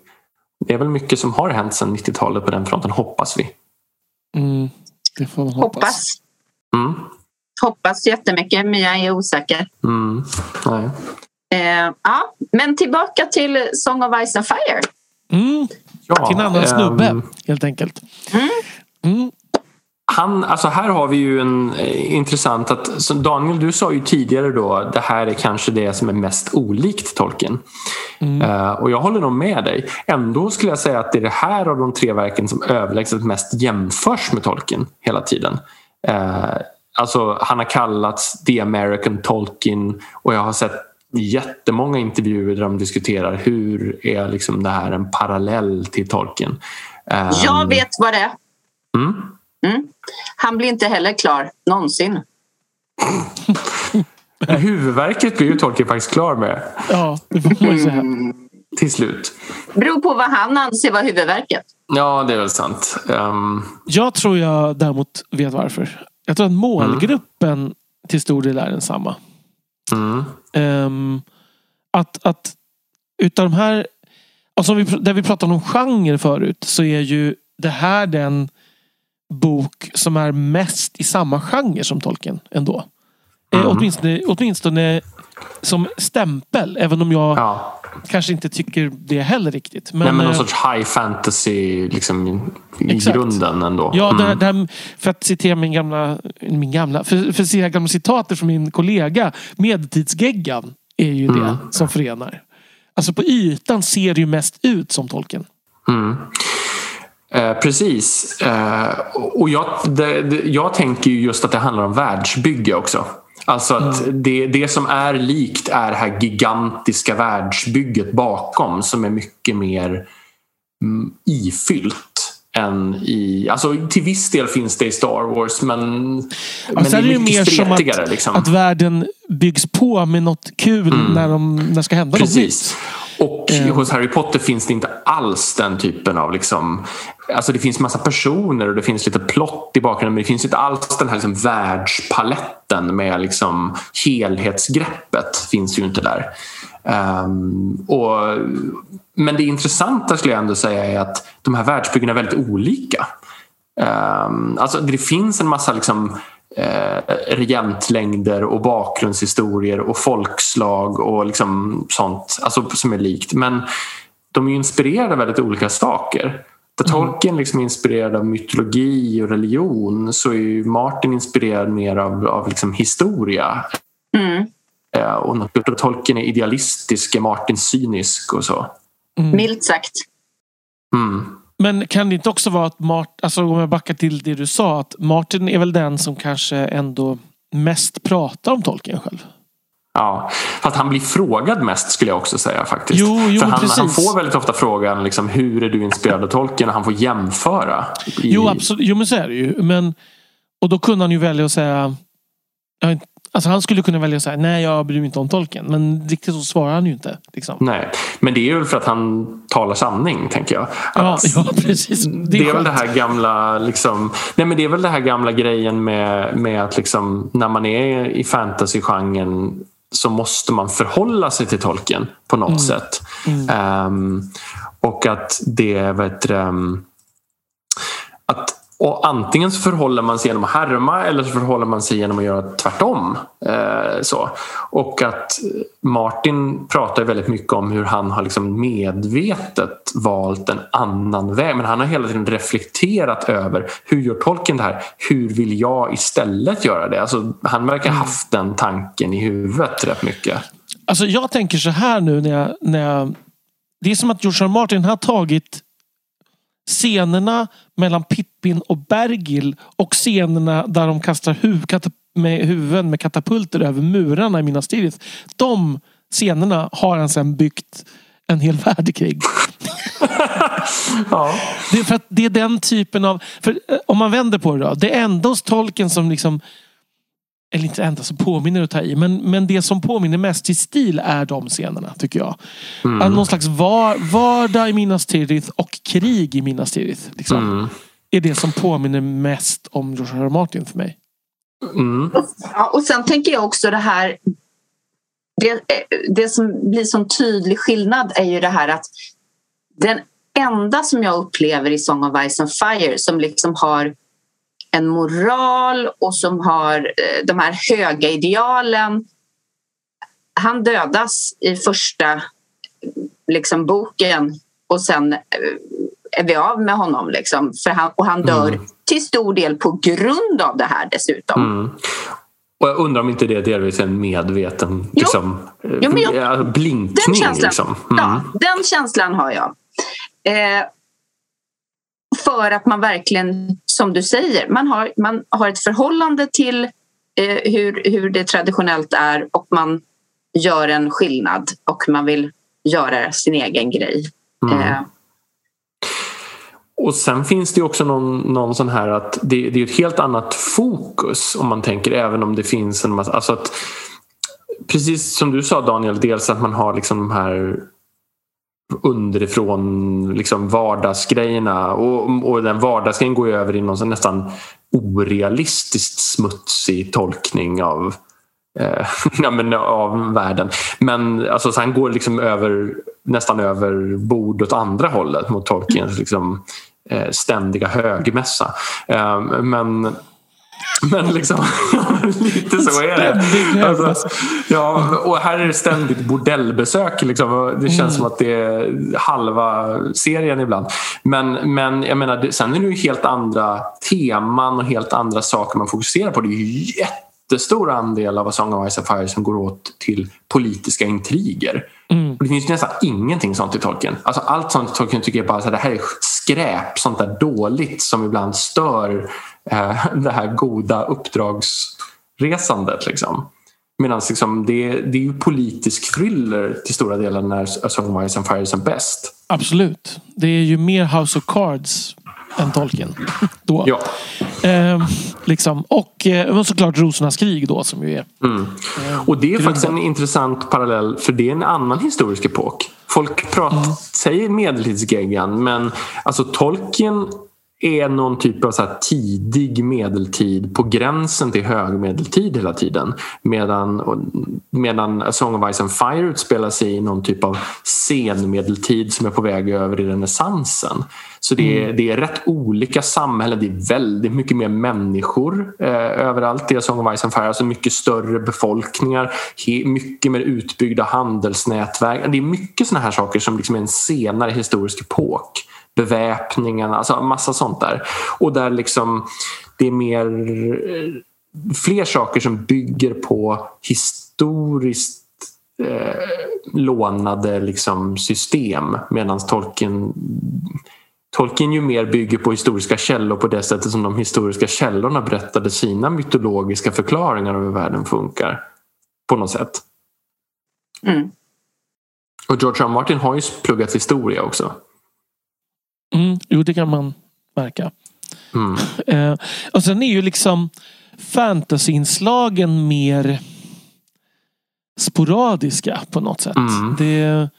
Det är väl mycket som har hänt sedan 90-talet på den fronten, hoppas vi. Mm. Det får man hoppas. Hoppas. Mm. Hoppas jättemycket, men jag är osäker. Mm. Nej. Eh, ja, men tillbaka till Song of Ice and Fire. Mm. Ja, Till en annan snubbe, ehm, helt enkelt. Mm. Mm. han, alltså här har vi ju en eh, intressant att Daniel du sa ju tidigare då det här är kanske det som är mest olikt tolken. Mm. Eh, och jag håller nog med dig. Ändå skulle jag säga att det är det här av de tre verken som överlägset mest jämförs med tolken hela tiden. Eh, alltså han har kallats The American Tolkien och jag har sett jättemånga intervjuer där de diskuterar hur är liksom det här en parallell till tolken. Eh, Jag vet vad det är. Mm. Mm. Han blir inte heller klar, någonsin. Huvudverket blir ju Tolkien faktiskt klar med Ja, det får man säga. till slut. Beror på vad han anser vara huvudverket. Ja, det är väl sant. Ehm, Jag tror jag däremot vet varför. Jag tror att målgruppen till stor del är densamma. mm, Ehm, att, att utav de här, alltså vi, där vi pratade om genre förut, så är ju det här den bok som är mest i samma genre som Tolkien ändå. Mm. Eh, åtminstone, åtminstone som stämpel, även om jag ja. Kanske inte tycker det heller riktigt. Men, Nej, men någon eh, sorts high fantasy liksom, i, Exakt. grunden ändå. Ja, Mm. där, där, för att citera min gamla, min gamla, för, för att citera gamla citater från min kollega. Medeltidsgeggan är ju det Mm. som förenar. Alltså på ytan ser det ju mest ut som tolken. Mm. Eh, precis. Eh, och jag, det, det, jag tänker ju just att det handlar om världsbygge också. Alltså att det, det som är likt är det här gigantiska världsbygget bakom som är mycket mer mm, ifyllt än i... Alltså till viss del finns det i Star Wars men, men sen det är det är mycket mer som stretigare. att, liksom. att världen byggs på med något kul när, de, när det ska hända något Precis. nytt. Och Eh. hos Harry Potter finns det inte alls den typen av... Liksom, alltså det finns massa personer och det finns lite plott i bakgrunden men det finns inte alls den här liksom världspaletten med liksom helhetsgreppet. finns ju inte där. Ehm, och, men det intressanta skulle jag ändå säga är att de här världsbyggena är väldigt olika. Um, alltså det finns en massa liksom, eh, regentlängder och bakgrundshistorier och folkslag och liksom sånt alltså, som är likt. Men de är inspirerade av väldigt olika saker. Där Tolkien liksom är inspirerad av mytologi och religion så är ju Martin inspirerad mer av, av liksom historia. Mm. Eh, och Tolkien är idealistisk är Martin cynisk och så. Mm. Milt sagt. Mm. Men kan det inte också vara att Martin, alltså om jag backar till det du sa, att Martin är väl den som kanske ändå mest pratar om tolken själv? Ja, fast han blir frågad mest skulle jag också säga faktiskt. Jo, jo, För han, han får väldigt ofta frågan liksom, hur är du inspirerad av Tolkien och han får jämföra. I... Jo, absolut. Jo, men så är det ju. Men, och då kunde han ju välja att säga... jag Alltså han skulle kunna välja att säga nej, jag bryr mig inte om tolken. Men riktigt så svarar han ju inte. Liksom. Nej, men det är ju för att han talar sanning tänker jag. Ja, Att- ja, precis. Det Det är, är väl det här gamla liksom, nej men det är väl det här gamla grejen med, med att liksom, när man är i fantasygenren så måste man förhålla sig till tolken på något Mm. sätt. Ehm, och att det vet du, att och antingen så förhåller man sig genom att härma eller så förhåller man sig genom att göra tvärtom. Eh, så. Och att Martin pratar väldigt mycket om hur han har liksom medvetet valt en annan väg. Men han har hela tiden reflekterat över hur gör tolken det här? Hur vill jag istället göra det? Alltså, han verkar ha haft den tanken i huvudet rätt mycket. Alltså jag tänker så här nu när jag, när jag... Det är som att George. R. Martin har tagit scenerna mellan Pippin och Bergil och scenerna där de kastar huv, med huvuden med katapulter över murarna i Minas Tirith. De scenerna har han sen byggt en hel värld kring. Ja. Det är för att det är den typen av... För eh, om man vänder på det då. Det är ändå tolken som liksom... Eller inte enda som påminner att ta i. Men, men det som påminner mest i stil är de scenerna tycker jag. Att Någon slags var, vardag i Minas Tirith och krig i Minas Tirith. Liksom, Mm. Är det som påminner mest om George R. R. Martin för mig. Mm. Ja, och sen tänker jag också det här det, det som blir som tydlig skillnad är ju det här att den enda som jag upplever i Song of Ice and Fire som liksom har en moral och som har eh, de här höga idealen han dödas i första liksom, boken och sen eh, är vi av med honom. Liksom, för han, och han dör till stor del på grund av det här dessutom. Mm. Och jag undrar om inte det delvis är en medveten liksom, eh, Jo, jag- ja, blinkning. Den känslan, Liksom. Mm. ja, den känslan har jag. Eh, för att man verkligen, som du säger, man har, man har ett förhållande till eh, hur, hur det traditionellt är och man gör en skillnad och man vill göra sin egen grej. Mm. Eh, Och sen finns det också någon, någon sån här att det, det är ett helt annat fokus om man tänker även om det finns en massa... Alltså att, precis som du sa Daniel, dels att man har liksom de här underifrån liksom vardagsgrejerna och, och den vardagsgrejen går ju över i någon sån nästan orealistiskt smutsig tolkning av eh, ja, men av världen. Men alltså, så han går liksom över, nästan över bord åt andra hållet mot Tolkiens liksom, eh, ständiga högmässa. Eh, men men liksom, lite så är det. Alltså, ja, och här är det ständigt bordellbesök. Liksom. Det känns som att det är halva serien ibland. Men, men jag menar, sen är det ju helt andra teman och helt andra saker man fokuserar på. Det är ju jättestor andel av A Song of Ice and Fire som går åt till politiska intriger. Mm. Och det finns nästan ingenting sånt i Tolkien. Alltså allt sånt i Tolkien tycker jag bara att det här är skräp, sånt där dåligt som ibland stör det här goda uppdragsresandet. Liksom. Medan liksom, det, det är ju politisk thriller till stora delar när A Song of Ice and Fire är som bäst. Absolut. Det är ju mer House of Cards än Tolkien. Då. Ja. Ehm, liksom. Och eh, såklart Rosornas krig då som ju är... Mm. Och det är faktiskt en intressant parallell för det är en annan historisk epok. Folk pratar, säger medeltidsgeggan men alltså Tolkien är någon typ av så tidig medeltid på gränsen till högmedeltid hela tiden. Medan, medan A Song of Ice and Fire utspelar sig i någon typ av senmedeltid som är på väg över i renässansen. Så det är, det är rätt olika samhällen. Det är väldigt mycket mer människor eh, överallt i A Song of Ice and Fire. Alltså mycket större befolkningar, mycket mer utbyggda handelsnätverk. Det är mycket såna här saker som liksom är en senare historisk epok. Beväpningen, alltså massa sånt där. Och där liksom det är mer eh, fler saker som bygger på historiskt eh, lånade liksom, system medan Tolkien Tolkien ju mer bygger på historiska källor på det sättet som de historiska källorna berättade sina mytologiska förklaringar av hur världen funkar. På något sätt. Mm. Och George R. R. Martin har ju pluggat historia också. Mm, jo, det kan man märka. Mm. Eh, och sen är ju liksom fantasyinslagen mer sporadiska på något sätt. Mm. Det,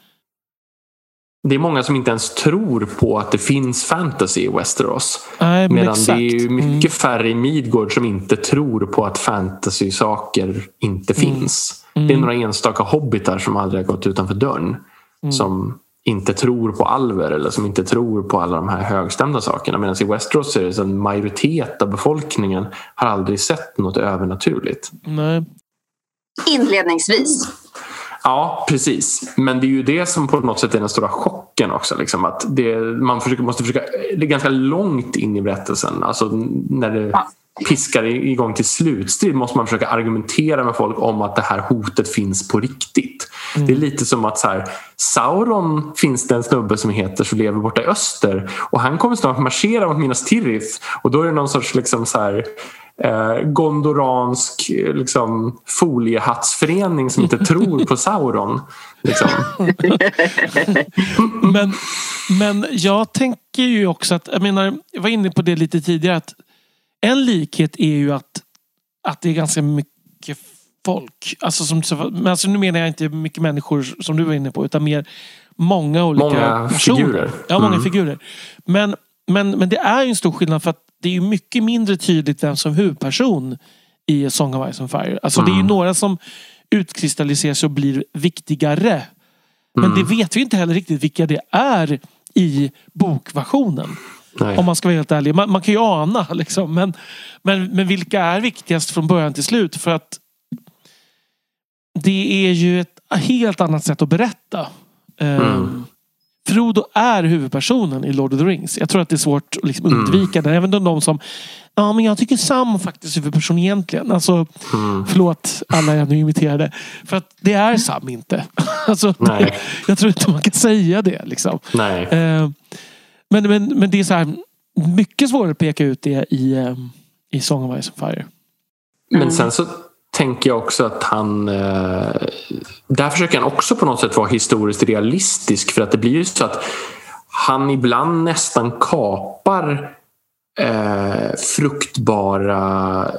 Det är många som inte ens tror på att det finns fantasy i Westeros. nej, Medan exakt. det är ju mycket Mm. färre i Midgård som inte tror på att fantasy-saker inte Mm. finns. Det är några enstaka hobbitar som aldrig har gått utanför dörren. Mm. Som inte tror på alver eller som inte tror på alla de här högstämda sakerna. Medan i Westeros är det så en majoritet av befolkningen har aldrig sett något övernaturligt. Nej. Inledningsvis. Ja, precis. Men det är ju det som på något sätt är den stora chocken också. Liksom, att det, man försöker, måste försöka, det är ganska långt in i berättelsen. Alltså när det Ja. Piskar igång till slutstrid måste man försöka argumentera med folk om att det här hotet finns på riktigt. Det är lite som att så här, Sauron finns det en snubbe som heter som lever borta i öster och han kommer snart marschera mot Minas Tirith och då är det någon sorts liksom så här, eh, gondoransk liksom, foliehattsförening som inte tror på Sauron. Liksom. Men, men jag tänker ju också att, jag menar, jag var inne på det lite tidigare att en likhet är ju att, att det är ganska mycket folk. Alltså, som, men alltså nu menar jag inte mycket människor som du var inne på utan mer många olika Många personer. figurer. Ja, många Mm. figurer. Men, men, men det är ju en stor skillnad för att det är ju mycket mindre tydligt vem som huvudperson i Song of Ice and Fire. Alltså det är ju Mm. några som utkristalliserar sig och blir viktigare. Men Mm. det vet vi inte heller riktigt vilka det är i bokversionen. Nej. Om man ska vara helt ärlig. Man, man kan ju ana liksom. Men, men, men vilka är viktigast från början till slut? För att det är ju ett helt annat sätt att berätta. Ehm, Mm. Frodo är huvudpersonen i Lord of the Rings. Jag tror att det är svårt att liksom Mm. undvika det. Även de som Ja men jag tycker Sam faktiskt är huvudperson egentligen. Alltså, Mm. Förlåt alla jag nu imiterade. För att det är Sam inte. Alltså, det, jag tror inte man kan säga det. Liksom. Nej. Eh, men, men, men det är så här, mycket svårare att peka ut det i, eh, i Song of Ice and Fire. Men sen så tänker jag också att han... Eh, där försöker han också på något sätt vara historiskt realistisk för att det blir ju så att han ibland nästan kapar eh, fruktbara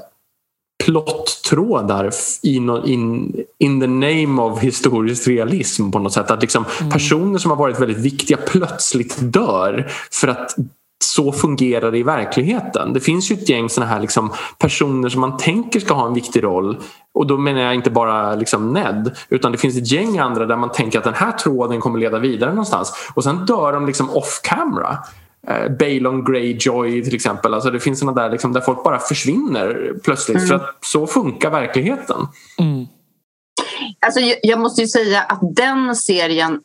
plottrådar i no, in, in the name of historisk realism på något sätt. Att liksom personer som har varit väldigt viktiga plötsligt dör för att så fungerar det i verkligheten. Det finns ju ett gäng såna här liksom personer som man tänker ska ha en viktig roll och då menar jag inte bara liksom Ned utan det finns ett gäng andra där man tänker att den här tråden kommer leda vidare någonstans och sen dör de liksom off camera. Eh, Balon Greyjoy till exempel. Alltså det finns såna där liksom, där folk bara försvinner plötsligt för att så funkar verkligheten. Mm. Alltså, jag- jag måste ju säga att den serien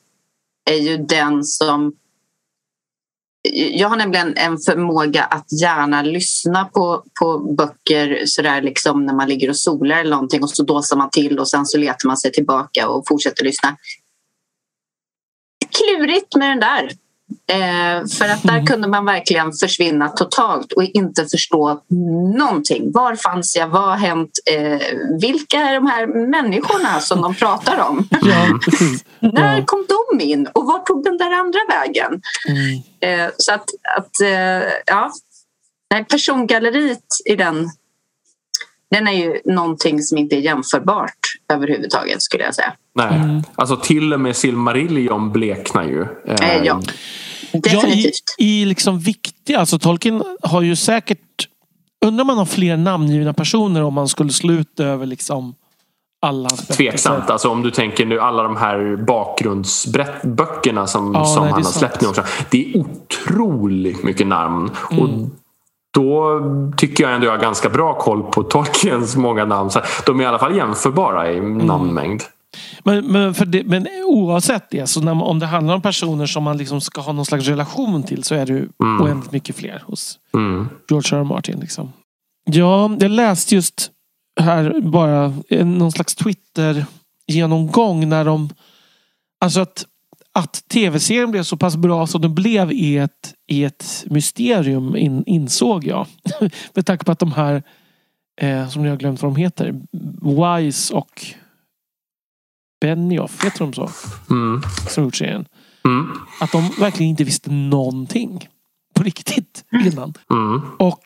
är ju den som... Jag har nämligen en förmåga att gärna lyssna på, på böcker sådär liksom när man ligger och solar eller någonting och så dåsar man till och sen så letar man sig tillbaka och fortsätter lyssna. Klurigt med den där. Eh, för att där kunde man verkligen försvinna totalt och inte förstå någonting. Var fanns jag? Vad har hänt? Eh, vilka är de här människorna som de pratar om? Ja, precis. När Ja. kom de in och var tog den där andra vägen? Mm. Eh, så att, att eh, ja, Nej, persongalleriet i den den är ju någonting som inte är jämförbart överhuvudtaget skulle jag säga. Nej. Mm. Alltså till och med Silmarillion bleknar ju. Eh, ja, Ja, i, definitivt. I liksom viktiga, alltså Tolkien har ju säkert, undrar om man har fler namngivna personer om man skulle slå ut över liksom alla. Tveksamt. Alltså om du tänker nu alla de här bakgrundsböckerna som, Ja, som nej, han har släppt nu också. Det är otroligt mycket namn. Mm. Och då tycker jag ändå jag har ganska bra koll på Tolkiens många namn. Så de är i alla fall jämförbara i Mm. namnmängd. Men, men, det, men oavsett det, så när om det handlar om personer som man liksom ska ha någon slags relation till så är det ju Mm. oändligt mycket fler hos Mm. George R. R. Martin. Liksom. Ja, jag läste just här bara någon slags Twitter-genomgång när de... Alltså att, att tv-serien blev så pass bra som den blev är ett, är ett mysterium in, insåg jag. Med tanke på att de här, eh, som jag har glömt vad de heter, Wise och Benioff, heter de så? Mm. Som gjort serien. Mm. Att de verkligen inte visste någonting. På riktigt. Innan. Mm. Och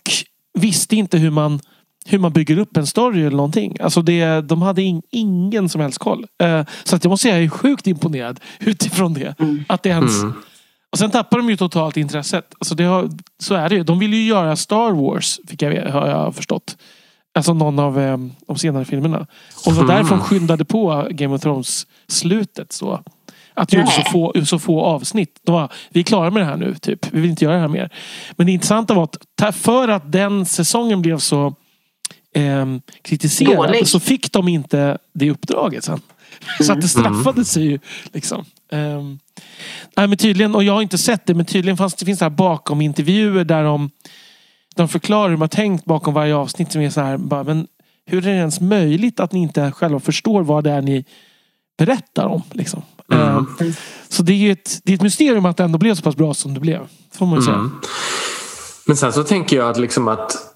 visste inte hur man, hur man bygger upp en story eller någonting. Alltså det, de hade in, ingen som helst koll. Eh, så att jag måste säga jag är sjukt imponerad utifrån det. Att det ens... Mm. Och sen tappar de ju totalt intresset. Alltså det har, så är det ju. De vill ju göra Star Wars, fick jag, har jag förstått. Alltså någon av eh, de senare filmerna. Och det var Mm. därför de skyndade på Game of Thrones slutet. Så. Att gjorde så få, så få avsnitt. De var, vi är klara med det här nu, typ. Vi vill inte göra det här mer. Men det intressanta var att för att den säsongen blev så ehm, kritiserad Dålig. så fick de inte det uppdraget sen. Så att det straffade sig ju. Liksom. Ehm, nej, men tydligen, och jag har inte sett det, men tydligen fanns, det finns det här bakom intervjuer där de, de förklarar hur de har tänkt bakom varje avsnitt. Som är så här, bara, men hur är det ens möjligt att ni inte själva förstår vad det är ni berättar om? Liksom? Mm. Ehm, så det är ju ett, det är ett mysterium att det ändå blev så pass bra som det blev. Får man säga. Mm. Men sen så tänker jag att liksom att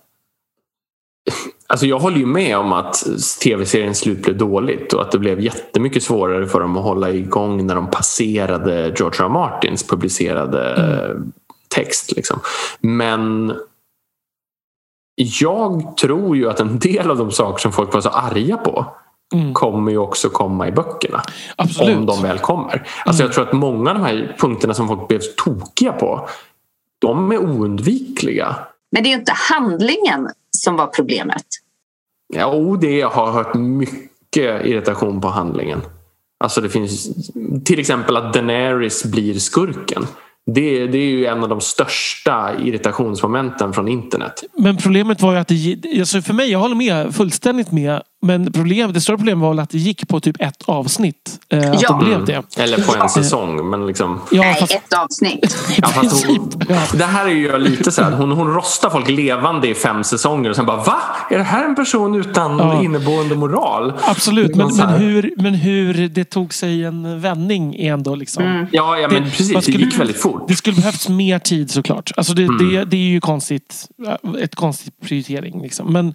Alltså jag håller ju med om att tv-seriens slut blev dåligt och att det blev jättemycket svårare för dem att hålla igång när de passerade George R. R. Martins publicerade eh, text. Liksom. Men jag tror ju att en del av de saker som folk var så arga på Mm. kommer ju också komma i böckerna. Absolut. Om de väl kommer. Alltså jag tror att många av de här punkterna som folk blev tokiga på de är oundvikliga. Men det är ju inte handlingen som var problemet. Ja, och det jag har hört mycket irritation på handlingen. Alltså det finns till exempel att Daenerys blir skurken. Det, det är ju en av de största irritationsmomenten från internet. Men problemet var ju att det, alltså för mig, jag håller med fullständigt med. Men problem, det stora problemet var väl att det gick på typ ett avsnitt. Eh, att Ja. det blev det. Eller på en Ja. säsong. Men liksom, Ja, Nej, fast, ett avsnitt. ja, hon, det här är ju lite så här, hon, hon rostar folk levande i fem säsonger och sen bara va? Är det här en person utan Ja. inneboende moral? Absolut, men, Så men, här. hur, men hur det tog sig en vändning är ändå liksom. Mm. Ja, ja men Det- precis. vad Det skulle- gick väldigt fort. Det skulle behövts mer tid såklart. Alltså det, Mm. det, det är ju konstigt. Ett konstigt prioritering. Liksom. Men,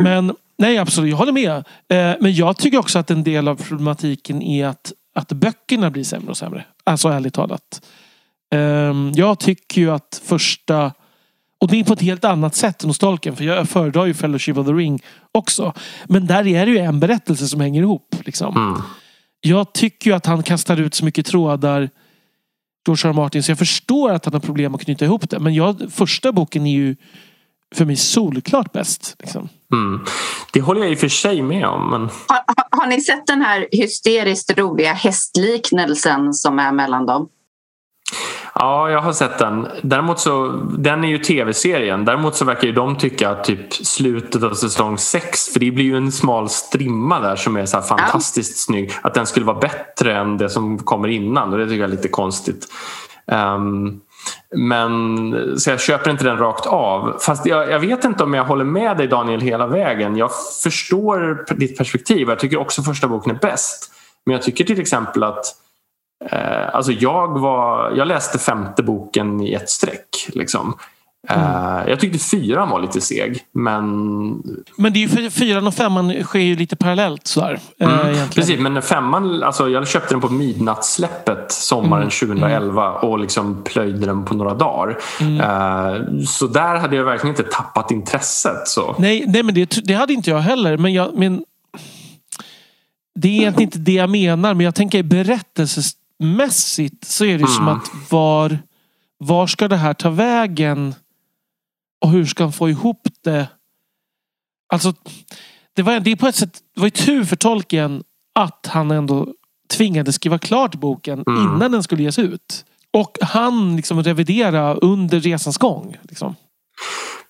men nej, absolut. Jag håller med. Eh, Men jag tycker också att en del av problematiken är att, att böckerna blir sämre och sämre. Alltså ärligt talat. Ehm, Jag tycker ju att första... Och det är på ett helt annat sätt än hos Tolkien. För jag föredrar ju Fellowship of the Ring också. Men där är det ju en berättelse som hänger ihop. Liksom. Mm. Jag tycker ju att han kastar ut så mycket trådar George R. R. Martin så jag förstår att han har problem att knyta ihop det. Men jag, första boken är ju för mig solklart bäst. Liksom. Mm. Det håller jag i och för sig med om. Men... Har, har, har ni sett den här hysteriskt roliga hästliknelsen som är mellan dem? Ja, jag har sett den. Däremot så, den är ju tv-serien. Däremot så verkar ju de tycka att typ slutet av säsong 6, för det blir ju en smal strimma där som är så fantastiskt snygg, att den skulle vara bättre än det som kommer innan och det tycker jag är lite konstigt. Ehm, men så jag köper inte den rakt av. Fast jag, jag vet inte om jag håller med dig Daniel hela vägen. Jag förstår ditt perspektiv. Jag tycker också första boken är bäst. Men jag tycker till exempel att Eh, alltså jag, var, jag läste femte boken i ett streck. Liksom. Eh, jag tyckte fyran var lite seg. Men, Men det är ju fyran och femman sker ju lite parallellt. Så här, eh, mm, precis, men femman, alltså jag köpte den på midnattssläppet sommaren 2011 och liksom plöjde den på några dagar. Eh, så där hade jag verkligen inte tappat intresset. Så. Nej, nej men det, det hade inte jag heller. Men, jag, men Det är egentligen inte det jag menar. Men jag tänker berättelsemässigt så är det som Mm. att var, var ska det här ta vägen? Och hur ska han få ihop det? Alltså, det var, det är på ett sätt, det var ju tur för tolken att han ändå tvingades skriva klart boken Mm. innan den skulle ges ut. Och han liksom revidera under resans gång. Liksom.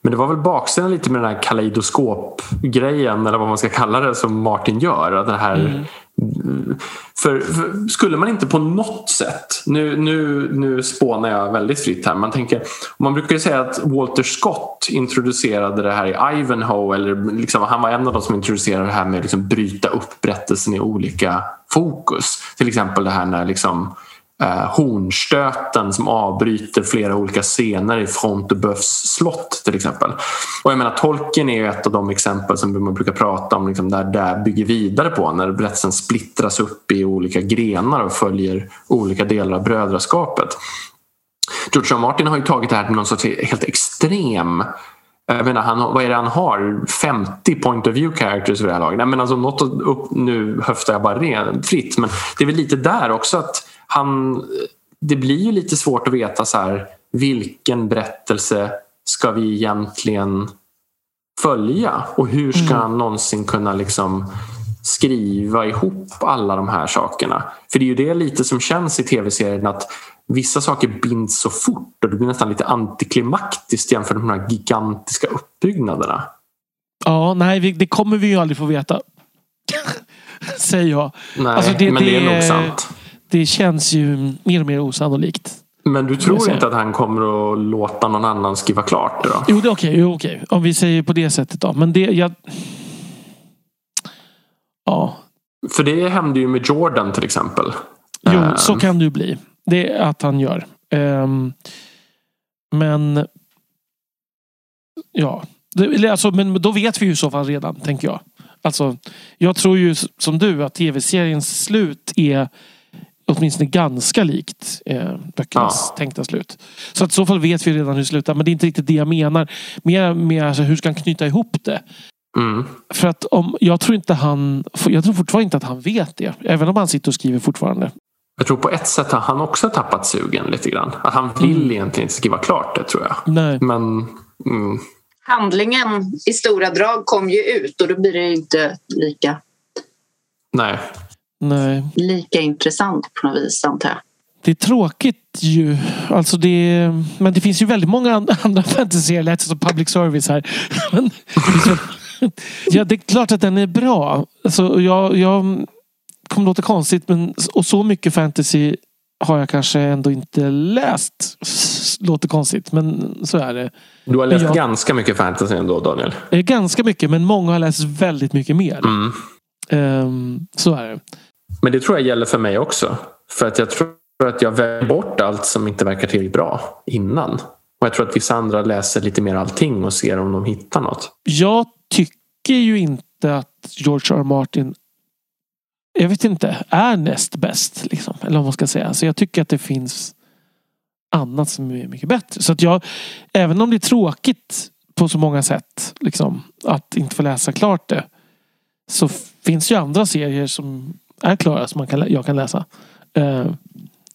Men det var väl baksidan lite med den här kaleidoskopgrejen eller vad man ska kalla det som Martin gör. Att det här, Mm för, för skulle man inte på något sätt, nu, nu, nu spånar jag väldigt fritt här, man tänker, man brukar ju säga att Walter Scott introducerade det här i Ivanhoe, eller liksom, han var en av de som introducerade det här med att liksom bryta upp berättelsen i olika fokus. Till exempel det här när liksom eh, hornstöten som avbryter flera olika scener i Frontebuffs slott till exempel. Och jag menar Tolkien är ju ett av de exempel som man brukar prata om liksom, där det bygger vidare på när berättelsen splittras upp i olika grenar och följer olika delar av brödraskapet. George R. Martin har ju tagit det här till någon sorts helt extrem eh, jag menar, han, vad är det han har? 50 point of view characters vid det här laget. Jag menar, alltså, något upp, nu höftar jag bara rent, fritt men det är väl lite där också att han, det blir ju lite svårt att veta så här, vilken berättelse ska vi egentligen följa och hur ska mm. han någonsin kunna liksom skriva ihop alla de här sakerna? För det är ju det lite som känns i tv-serien att vissa saker binds så fort och det blir nästan lite antiklimaktiskt jämfört med de här gigantiska uppbyggnaderna. Ja, nej, det kommer vi ju aldrig få veta. Säger jag. Nej, alltså det, men det, det är nog sant. Det känns ju mer och mer osannolikt. Men du tror inte att han kommer att låta någon annan skriva klart det då? Jo, det är okej. Okay, okay. Om vi säger på det sättet då. Men det, jag... Ja. För det hände ju med Jordan till exempel. Jo, så ehm. kan det ju bli. Det är att han gör. Um, men ja, det, alltså, men då vet vi ju i så fall redan, tänker jag. Alltså, jag tror ju som du att tv-seriens slut är åtminstone ganska likt eh, böckernas ja. tänkta slut. Så att i så fall vet vi redan hur det slutar. Men det är inte riktigt det jag menar. Mer med alltså, hur ska han knyta ihop det? Mm. För att om, jag tror inte han, jag tror fortfarande inte att han vet det. Även om han sitter och skriver fortfarande. Jag tror på ett sätt har han också tappat sugen lite grann. Att han vill mm. egentligen inte skriva klart det tror jag. Nej. Men, mm. Handlingen i stora drag kom ju ut och då blir det inte lika Nej. Nej. lika intressant på något vis antar jag. Det är tråkigt ju. Alltså det, men det finns ju väldigt många andra fantasy lät som public service här. ja, det är klart att den är bra. Alltså, jag, jag kommer låta konstigt men och så mycket fantasy har jag kanske ändå inte läst. Låter konstigt men så är det. Du har läst jag, ganska mycket fantasy ändå Daniel? Ganska mycket men många har läst väldigt mycket mer. Mm. Um, så är det. Men det tror jag gäller för mig också. För att jag tror att jag väljer bort allt som inte verkar tillräckligt bra innan. Och jag tror att vissa andra läser lite mer allting och ser om de hittar något. Jag tycker ju inte att George R. Martin jag vet inte, är näst bäst. Liksom, eller vad man ska säga. Så jag tycker att det finns annat som är mycket bättre. Så att jag, även om det är tråkigt på så många sätt liksom, att inte få läsa klart det. Så finns ju andra serier som är klara som man kan, jag kan läsa. Eh,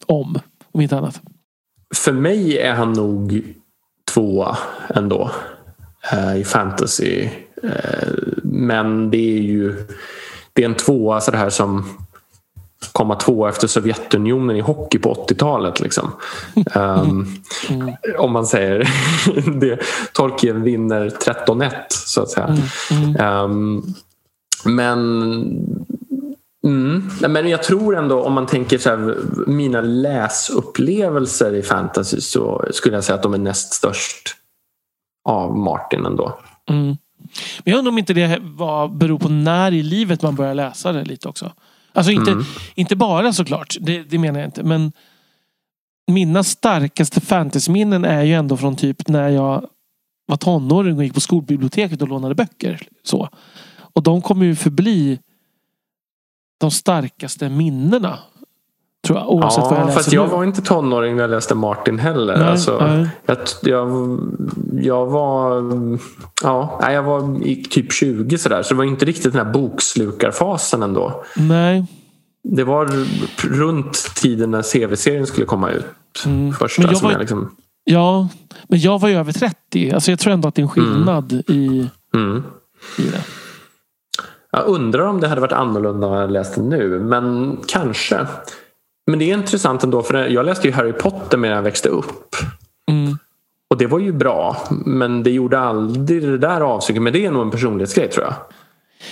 om, om inte annat. För mig är han nog tvåa ändå. Eh, I fantasy. Eh, men det är ju det är en tvåa så det här som komma två efter Sovjetunionen i hockey på 80-talet. Liksom. Um, mm. Om man säger det. Tolkien vinner 13-1 så att säga. Mm. Um, men Mm. Men jag tror ändå om man tänker så här, mina läsupplevelser i fantasy så skulle jag säga att de är näst störst av Martin ändå. Mm. Men jag undrar om inte det var, beror på när i livet man börjar läsa det lite också. Alltså inte, mm. inte bara såklart, det, det menar jag inte. Men mina starkaste fantasyminnen är ju ändå från typ när jag var tonåring och gick på skolbiblioteket och lånade böcker. Så. Och de kommer ju förbli de starkaste minnena Tror jag, oavsett ja, vad jag läser fast jag nu. var inte tonåring när jag läste Martin heller. Nej, alltså, nej. Jag, jag, jag var ja, jag var i typ 20 sådär. Så det var inte riktigt den här bokslukarfasen ändå. Nej. Det var runt tiden när CV-serien skulle komma ut. Mm. Första men jag var, jag liksom... Ja, men jag var ju över 30. Alltså jag tror ändå att det är en skillnad mm. i, mm. i det. Jag undrar om det hade varit annorlunda om jag läste nu. Men kanske. Men det är intressant ändå för jag läste ju Harry Potter medan jag växte upp. Mm. Och det var ju bra. Men det gjorde aldrig det där avtrycket. Men det är nog en personlighetsgrej tror jag.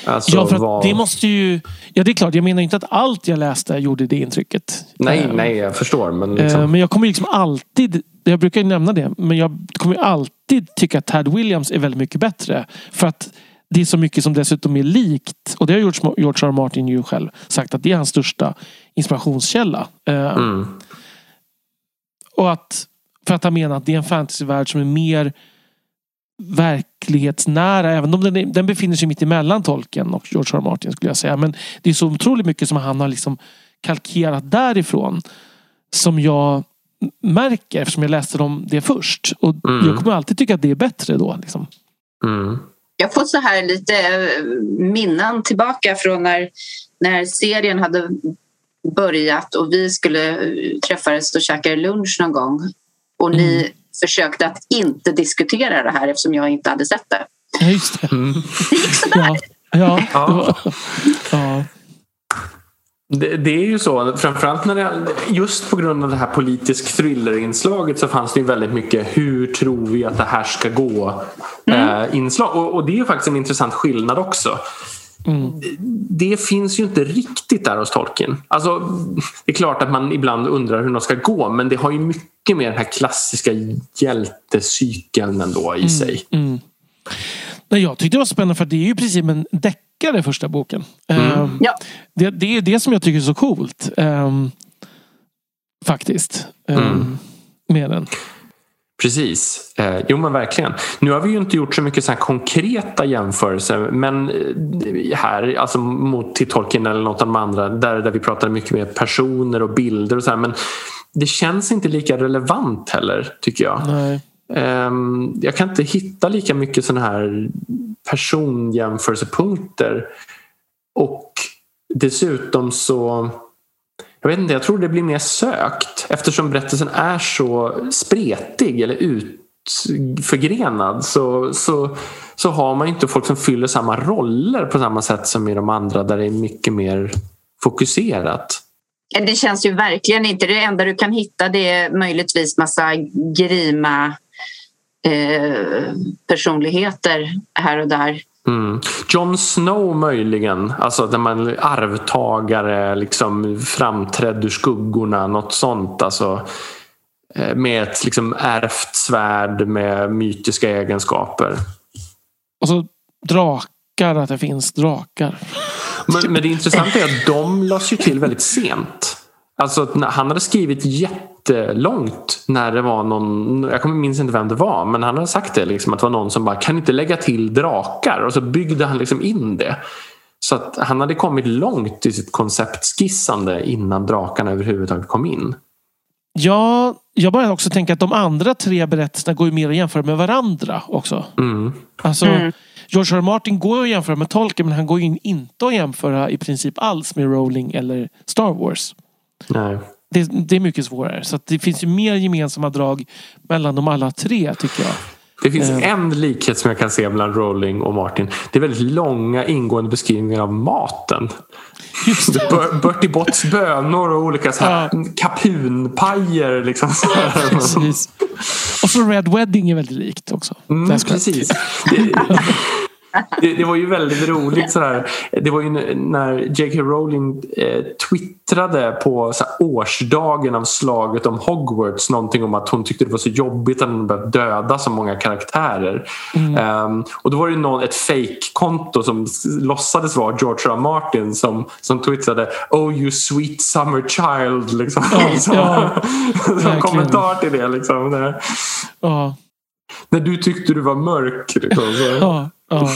Alltså, ja, för vad... det måste ju... Ja, det är klart. Jag menar inte att allt jag läste gjorde det intrycket. Nej, uh, nej, jag förstår. Men, liksom... uh, men jag kommer liksom alltid... Jag brukar ju nämna det. Men jag kommer alltid tycka att Tad Williams är väldigt mycket bättre. För att det är så mycket som dessutom är likt. Och det har George, R. Martin ju själv sagt att det är hans största inspirationskälla. Eh, mm. och att, för att han menar att det är en fantasyvärld som är mer verklighetsnära. Även om den, är, den befinner sig mitt emellan Tolkien och George R. R. Martin skulle jag säga. Men det är så otroligt mycket som han har liksom kalkerat därifrån. Som jag märker eftersom jag läste om det först. Och mm. jag kommer alltid tycka att det är bättre då. Liksom. Mm. Jag fått så här lite eh, minnen tillbaka från när, när serien hade börjat och vi skulle eh, träffas och käka lunch någon gång. Och mm. ni försökte att inte diskutera det här eftersom jag inte hade sett det. Ja, just det. Mm. Det gick sådär. Ja. ja. ja. Det, det, är ju så, framförallt när det, just på grund av det här politisk thrillerinslaget så fanns det ju väldigt mycket hur tror vi att det här ska gå mm. eh, inslag. Och, och, det är ju faktiskt en intressant skillnad också. Mm. Det finns ju inte riktigt där hos Tolkien. Alltså, det är klart att man ibland undrar hur de ska gå men det har ju mycket mer den här klassiska hjältecykeln ändå i mm. sig. Mm. Nej, jag tyckte det var spännande för det är ju precis en deckare första boken. Mm. Um, ja. det, det är det som jag tycker är så coolt. Um, faktiskt. Um, med den. Precis. Eh, jo men verkligen. Nu har vi ju inte gjort så mycket så konkreta jämförelser men eh, här, alltså mot till Tolkien eller något av de andra där, där vi pratar mycket mer personer och bilder och så här, men det känns inte lika relevant heller tycker jag. Nej. Ehm, jag kan inte hitta lika mycket sådana här personjämförelsepunkter och dessutom så jag vet inte, jag tror det blir mer sökt eftersom berättelsen är så spretig eller utförgrenad så, så, så har man inte folk som fyller samma roller på samma sätt som i de andra där det är mycket mer fokuserat. Det känns ju verkligen inte. Det enda du kan hitta det är möjligtvis massa grima eh, personligheter här och där. Mm. Jon Snow möjligen, alltså när man arvtagare liksom framträdd ur skuggorna, något sånt. Alltså, eh, med ett liksom ärvt svärd med mytiska egenskaper. Och så drakar, att det finns drakar. Men, men det intressanta är att de lades ju till väldigt sent. Alltså han hade skrivit jättelångt när det var någon, jag minns inte vem det var, men han hade sagt det liksom att det var någon som bara kan inte lägga till drakar och så byggde han liksom in det. Så att han hade kommit långt i sitt konceptskissande innan drakarna överhuvudtaget kom in. Ja, jag började också tänka att de andra tre berättelserna går ju mer att jämföra med varandra också. Mm. Alltså, mm. George R. Martin går att jämföra med Tolkien men han går ju inte att jämföra i princip alls med Rowling eller Star Wars. Nej. Det, det är mycket svårare. Så det finns ju mer gemensamma drag mellan de alla tre tycker jag. Det finns uh. en likhet som jag kan se mellan Rowling och Martin. Det är väldigt långa ingående beskrivningar av maten. Just det. Bertie Botts bönor och olika så här ja. kapunpajer. Liksom. Och så Red Wedding är väldigt likt också. Mm, precis. det, det, var ju väldigt roligt sådär. Det var ju när J.K. Rowling eh, twittrade på så årsdagen av slaget om Hogwarts någonting om att hon tyckte det var så jobbigt att hon börjat döda så många karaktärer. Mm. Um, och då var det någon, ett fake-konto som låtsades vara George R. Martin som, som twittrade Oh you sweet summer child. Liksom. Ja, så, ja, som kommentar till det. Liksom, Ja. När du tyckte du var mörk. Liksom, ja. Ja.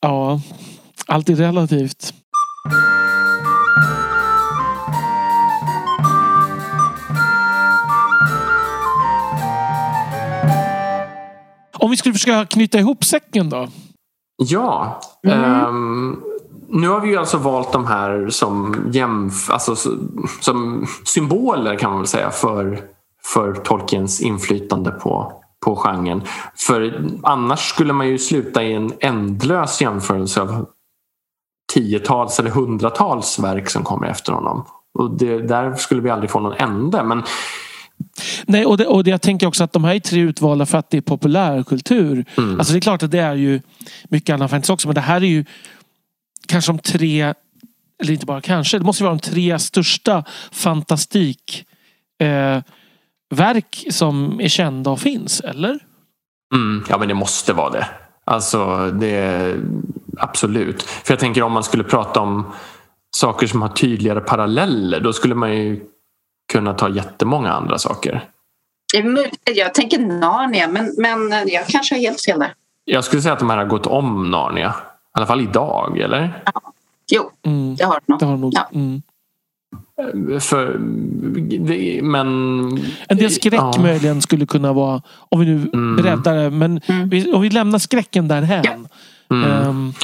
ja, allt är relativt. Om vi skulle försöka knyta ihop säcken då? Ja. Mm. Um, nu har vi ju alltså valt de här som, jämf alltså, som symboler kan man väl säga för, för Tolkiens inflytande på på genren. För annars skulle man ju sluta i en ändlös jämförelse av tiotals eller hundratals verk som kommer efter honom. Och det, där skulle vi aldrig få någon ände. Men... Nej, och, det, och det, jag tänker också att de här är tre utvalda för att det är populärkultur. Mm. Alltså det är klart att det är ju mycket annan fantasy också men det här är ju kanske de tre, eller inte bara kanske, det måste vara de tre största fantastik eh, verk som är kända och finns, eller? Mm, ja, men det måste vara det. Alltså, det absolut. För jag tänker om man skulle prata om saker som har tydligare paralleller, då skulle man ju kunna ta jättemånga andra saker. Jag tänker Narnia, men, men jag kanske har helt fel där. Jag skulle säga att de här har gått om Narnia. I alla fall idag, eller? Ja. Jo, mm. det har de nog. Det har de nog. Ja. Mm. För, men... En del skräck ja. möjligen skulle kunna vara, om vi nu mm. räddar det, men mm. om vi lämnar skräcken därhän. Ja. Mm. Um,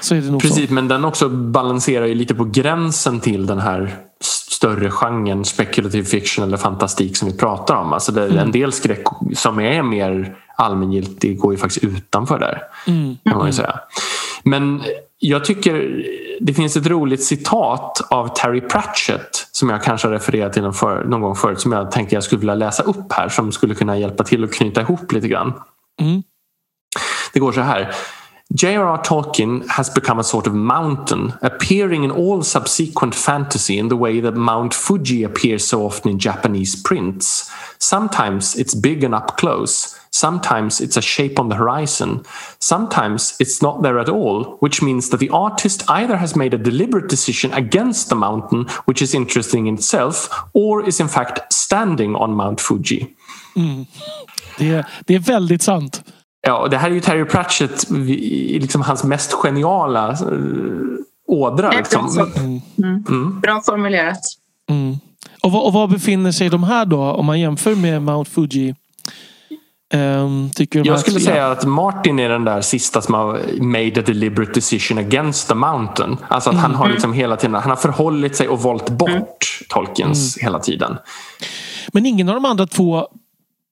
så är det nog Precis, så. men den också balanserar ju lite på gränsen till den här större genren speculative fiction eller fantastik som vi pratar om. Alltså det, mm. En del skräck som är mer allmängiltig går ju faktiskt utanför där. Mm. Kan man säga. Men jag tycker det finns ett roligt citat av Terry Pratchett som jag kanske har refererat till någon, för, någon gång förut som jag tänkte jag skulle vilja läsa upp här som skulle kunna hjälpa till att knyta ihop lite grann. Mm. Det går så här. J.R.R. Tolkien has become a sort of mountain, appearing in all subsequent fantasy in the way that Mount Fuji appears so often in Japanese prints. Sometimes it's big and up close, sometimes it's a shape on the horizon, sometimes it's not there at all, which means that the artist either has made a deliberate decision against the mountain, which is interesting in itself, or is in fact standing on Mount Fuji. Mm. Det, det är väldigt sant. Ja, det här är ju Terry Pratchett liksom hans mest geniala eh, ådra. Liksom. Mm. Mm. Bra formulerat. Mm. Och, var, och var befinner sig de här då om man jämför med Mount Fuji? Um, jag skulle att, säga att Martin är den där sista som har made a deliberate decision against the mountain. Alltså att han har mm. liksom hela tiden han har förhållit sig och valt bort mm. Tolkiens hela tiden. Men ingen av de andra två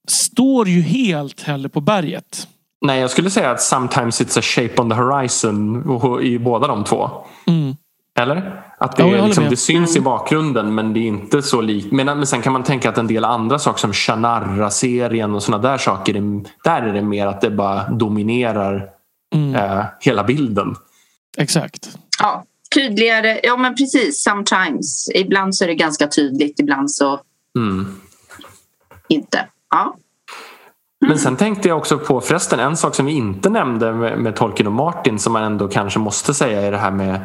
står ju helt heller på berget. Nej, jag skulle säga att sometimes it's a shape on the horizon i båda de två. Mm. Eller? Att det, ja, liksom, det syns mm. i bakgrunden men det är inte så likt. Men, men sen kan man tänka att en del andra saker som Shannara-serien och sådana där saker. Där är det mer att det bara dominerar mm. eh, hela bilden. Exakt. Ja, tydligare. Ja men precis, sometimes. Ibland så är det ganska tydligt, ibland så mm. inte. Ja. Men sen tänkte jag också på förresten en sak som vi inte nämnde med, med Tolkien och Martin som man ändå kanske måste säga är det här med,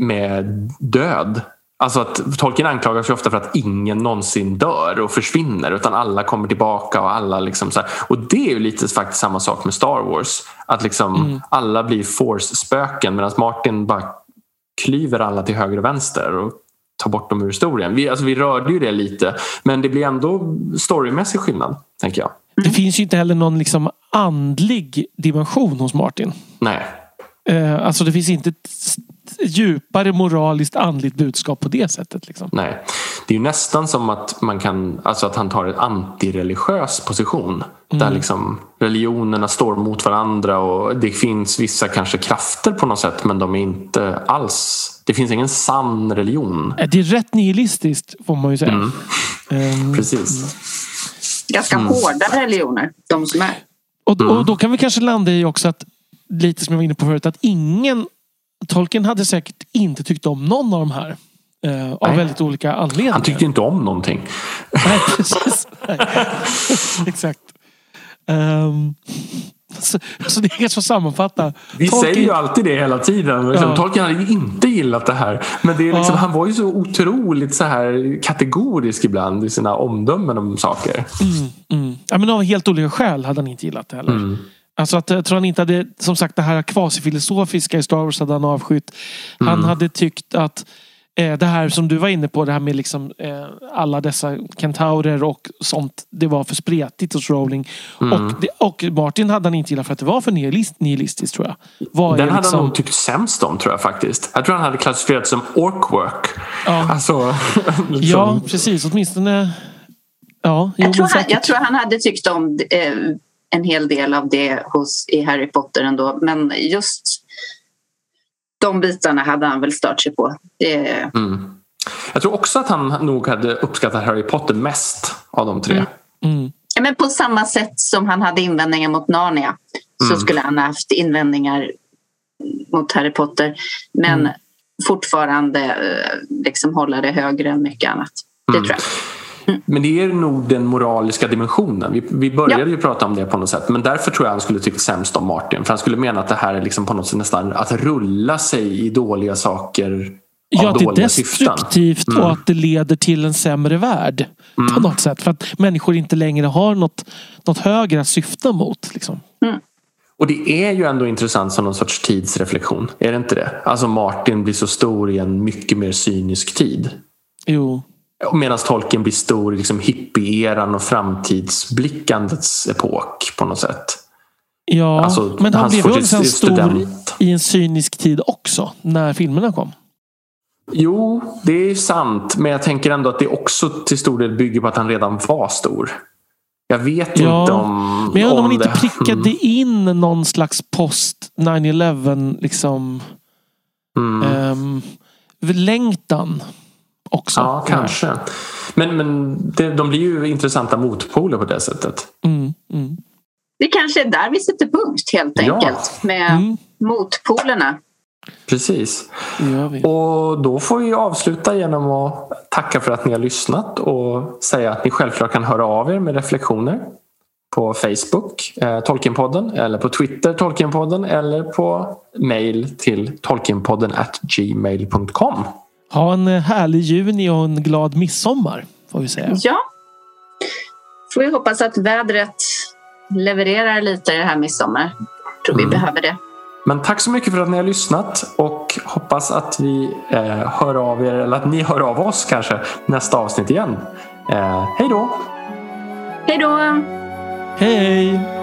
med död. Alltså att Tolkien anklagas ju ofta för att ingen någonsin dör och försvinner utan alla kommer tillbaka och alla liksom så här. Och det är ju lite faktiskt samma sak med Star Wars. Att liksom mm. alla blir force-spöken medan Martin bara klyver alla till höger och vänster och tar bort dem ur historien. Vi, alltså vi rörde ju det lite men det blir ändå storymässig skillnad tänker jag. Det finns ju inte heller någon liksom andlig dimension hos Martin. Nej. Eh, alltså det finns inte ett djupare moraliskt andligt budskap på det sättet. Liksom. Nej. Det är ju nästan som att man kan, alltså att han tar en antireligiös position. Mm. Där liksom religionerna står mot varandra och det finns vissa kanske krafter på något sätt men de är inte alls, det finns ingen sann religion. Det är rätt nihilistiskt får man ju säga. Mm. Um, Precis ganska mm. hårda religioner, de som är. Och, och mm. då kan vi kanske landa i också att, lite som jag var inne på förut, att ingen Tolkien hade säkert inte tyckt om någon av de här. Eh, av väldigt olika anledningar. Han tyckte inte om någonting. Nej, precis. Nej. Exakt. Um, så, så det är ganska att sammanfatta. Vi Tolkien... säger ju alltid det hela tiden. Liksom, ja. Tolkien hade ju inte gillat det här. Men det är liksom, ja. han var ju så otroligt så här kategorisk ibland i sina omdömen om saker. Mm, mm. Ja, men av helt olika skäl hade han inte gillat det heller. Mm. Alltså att, jag tror han inte hade, som sagt det här kvasifilosofiska i Star Wars hade han avskytt. Han mm. hade tyckt att Eh, det här som du var inne på, det här med liksom, eh, alla dessa kentaurer och sånt. Det var för spretigt hos Rowling. Mm. Och, det, och Martin hade han inte gillat för att det var för nihilist, nihilistiskt tror jag. Var Den hade liksom... han nog tyckt sämst om tror jag faktiskt. Jag tror han hade klassificerat som orkwork. Ja, alltså, liksom... ja precis. Åtminstone... Ja, jag, tror han, jag tror han hade tyckt om eh, en hel del av det hos, i Harry Potter ändå. Men just de bitarna hade han väl stört sig på. Det... Mm. Jag tror också att han nog hade uppskattat Harry Potter mest av de tre. Mm. Mm. Men på samma sätt som han hade invändningar mot Narnia så mm. skulle han ha haft invändningar mot Harry Potter. Men mm. fortfarande eh, liksom hålla det högre än mycket annat. Det mm. tror jag. Men det är nog den moraliska dimensionen. Vi, vi började ja. ju prata om det på något sätt. Men därför tror jag han skulle tyckt sämst om Martin. För han skulle mena att det här är liksom på något sätt nästan att rulla sig i dåliga saker Ja, av att det är dåliga syften. destruktivt Mm. och att det leder till en sämre värld. På Mm. något sätt. För att människor inte längre har något, något högre att syfta mot. Liksom. Och det är ju ändå intressant som någon sorts tidsreflektion. Är det inte det? Alltså Martin blir så stor i en mycket mer cynisk tid. Jo. Medan Tolkien blir stor i liksom hippie-eran och framtidsblickandets epok på något sätt. Ja, Alltså, men han blev ju sen stor i en cynisk tid också. När filmerna kom. Jo, det är sant. Men jag tänker ändå att det också till stor del bygger på att han redan var stor. Jag vet Ja, inte om Men jag undrar om man inte det- prickade Mm. in någon slags post 9-11 liksom Mm. ehm, längtan också. Ja, kanske. Men, men det, de blir ju intressanta motpoler på det sättet. Mm, mm, Det kanske är där vi sätter punkt helt Ja. enkelt med mm, motpolerna. Precis. Och då får vi avsluta genom att tacka för att ni har lyssnat och säga att ni självklart kan höra av er med reflektioner på Facebook, eh, Tolkienpodden, eller på Twitter, Tolkienpodden, eller på mail till tolkienpodden at gmail.com. Ha en eh, härlig juni och en glad midsommar. Får vi säga. Ja. Får vi hoppas att vädret levererar lite det här midsommar. tror vi Mm. behöver det. Men tack så mycket för att ni har lyssnat och hoppas att vi eh, hör av er, eller att ni hör av oss kanske nästa avsnitt igen. Eh, hej då! Hej då! Hej!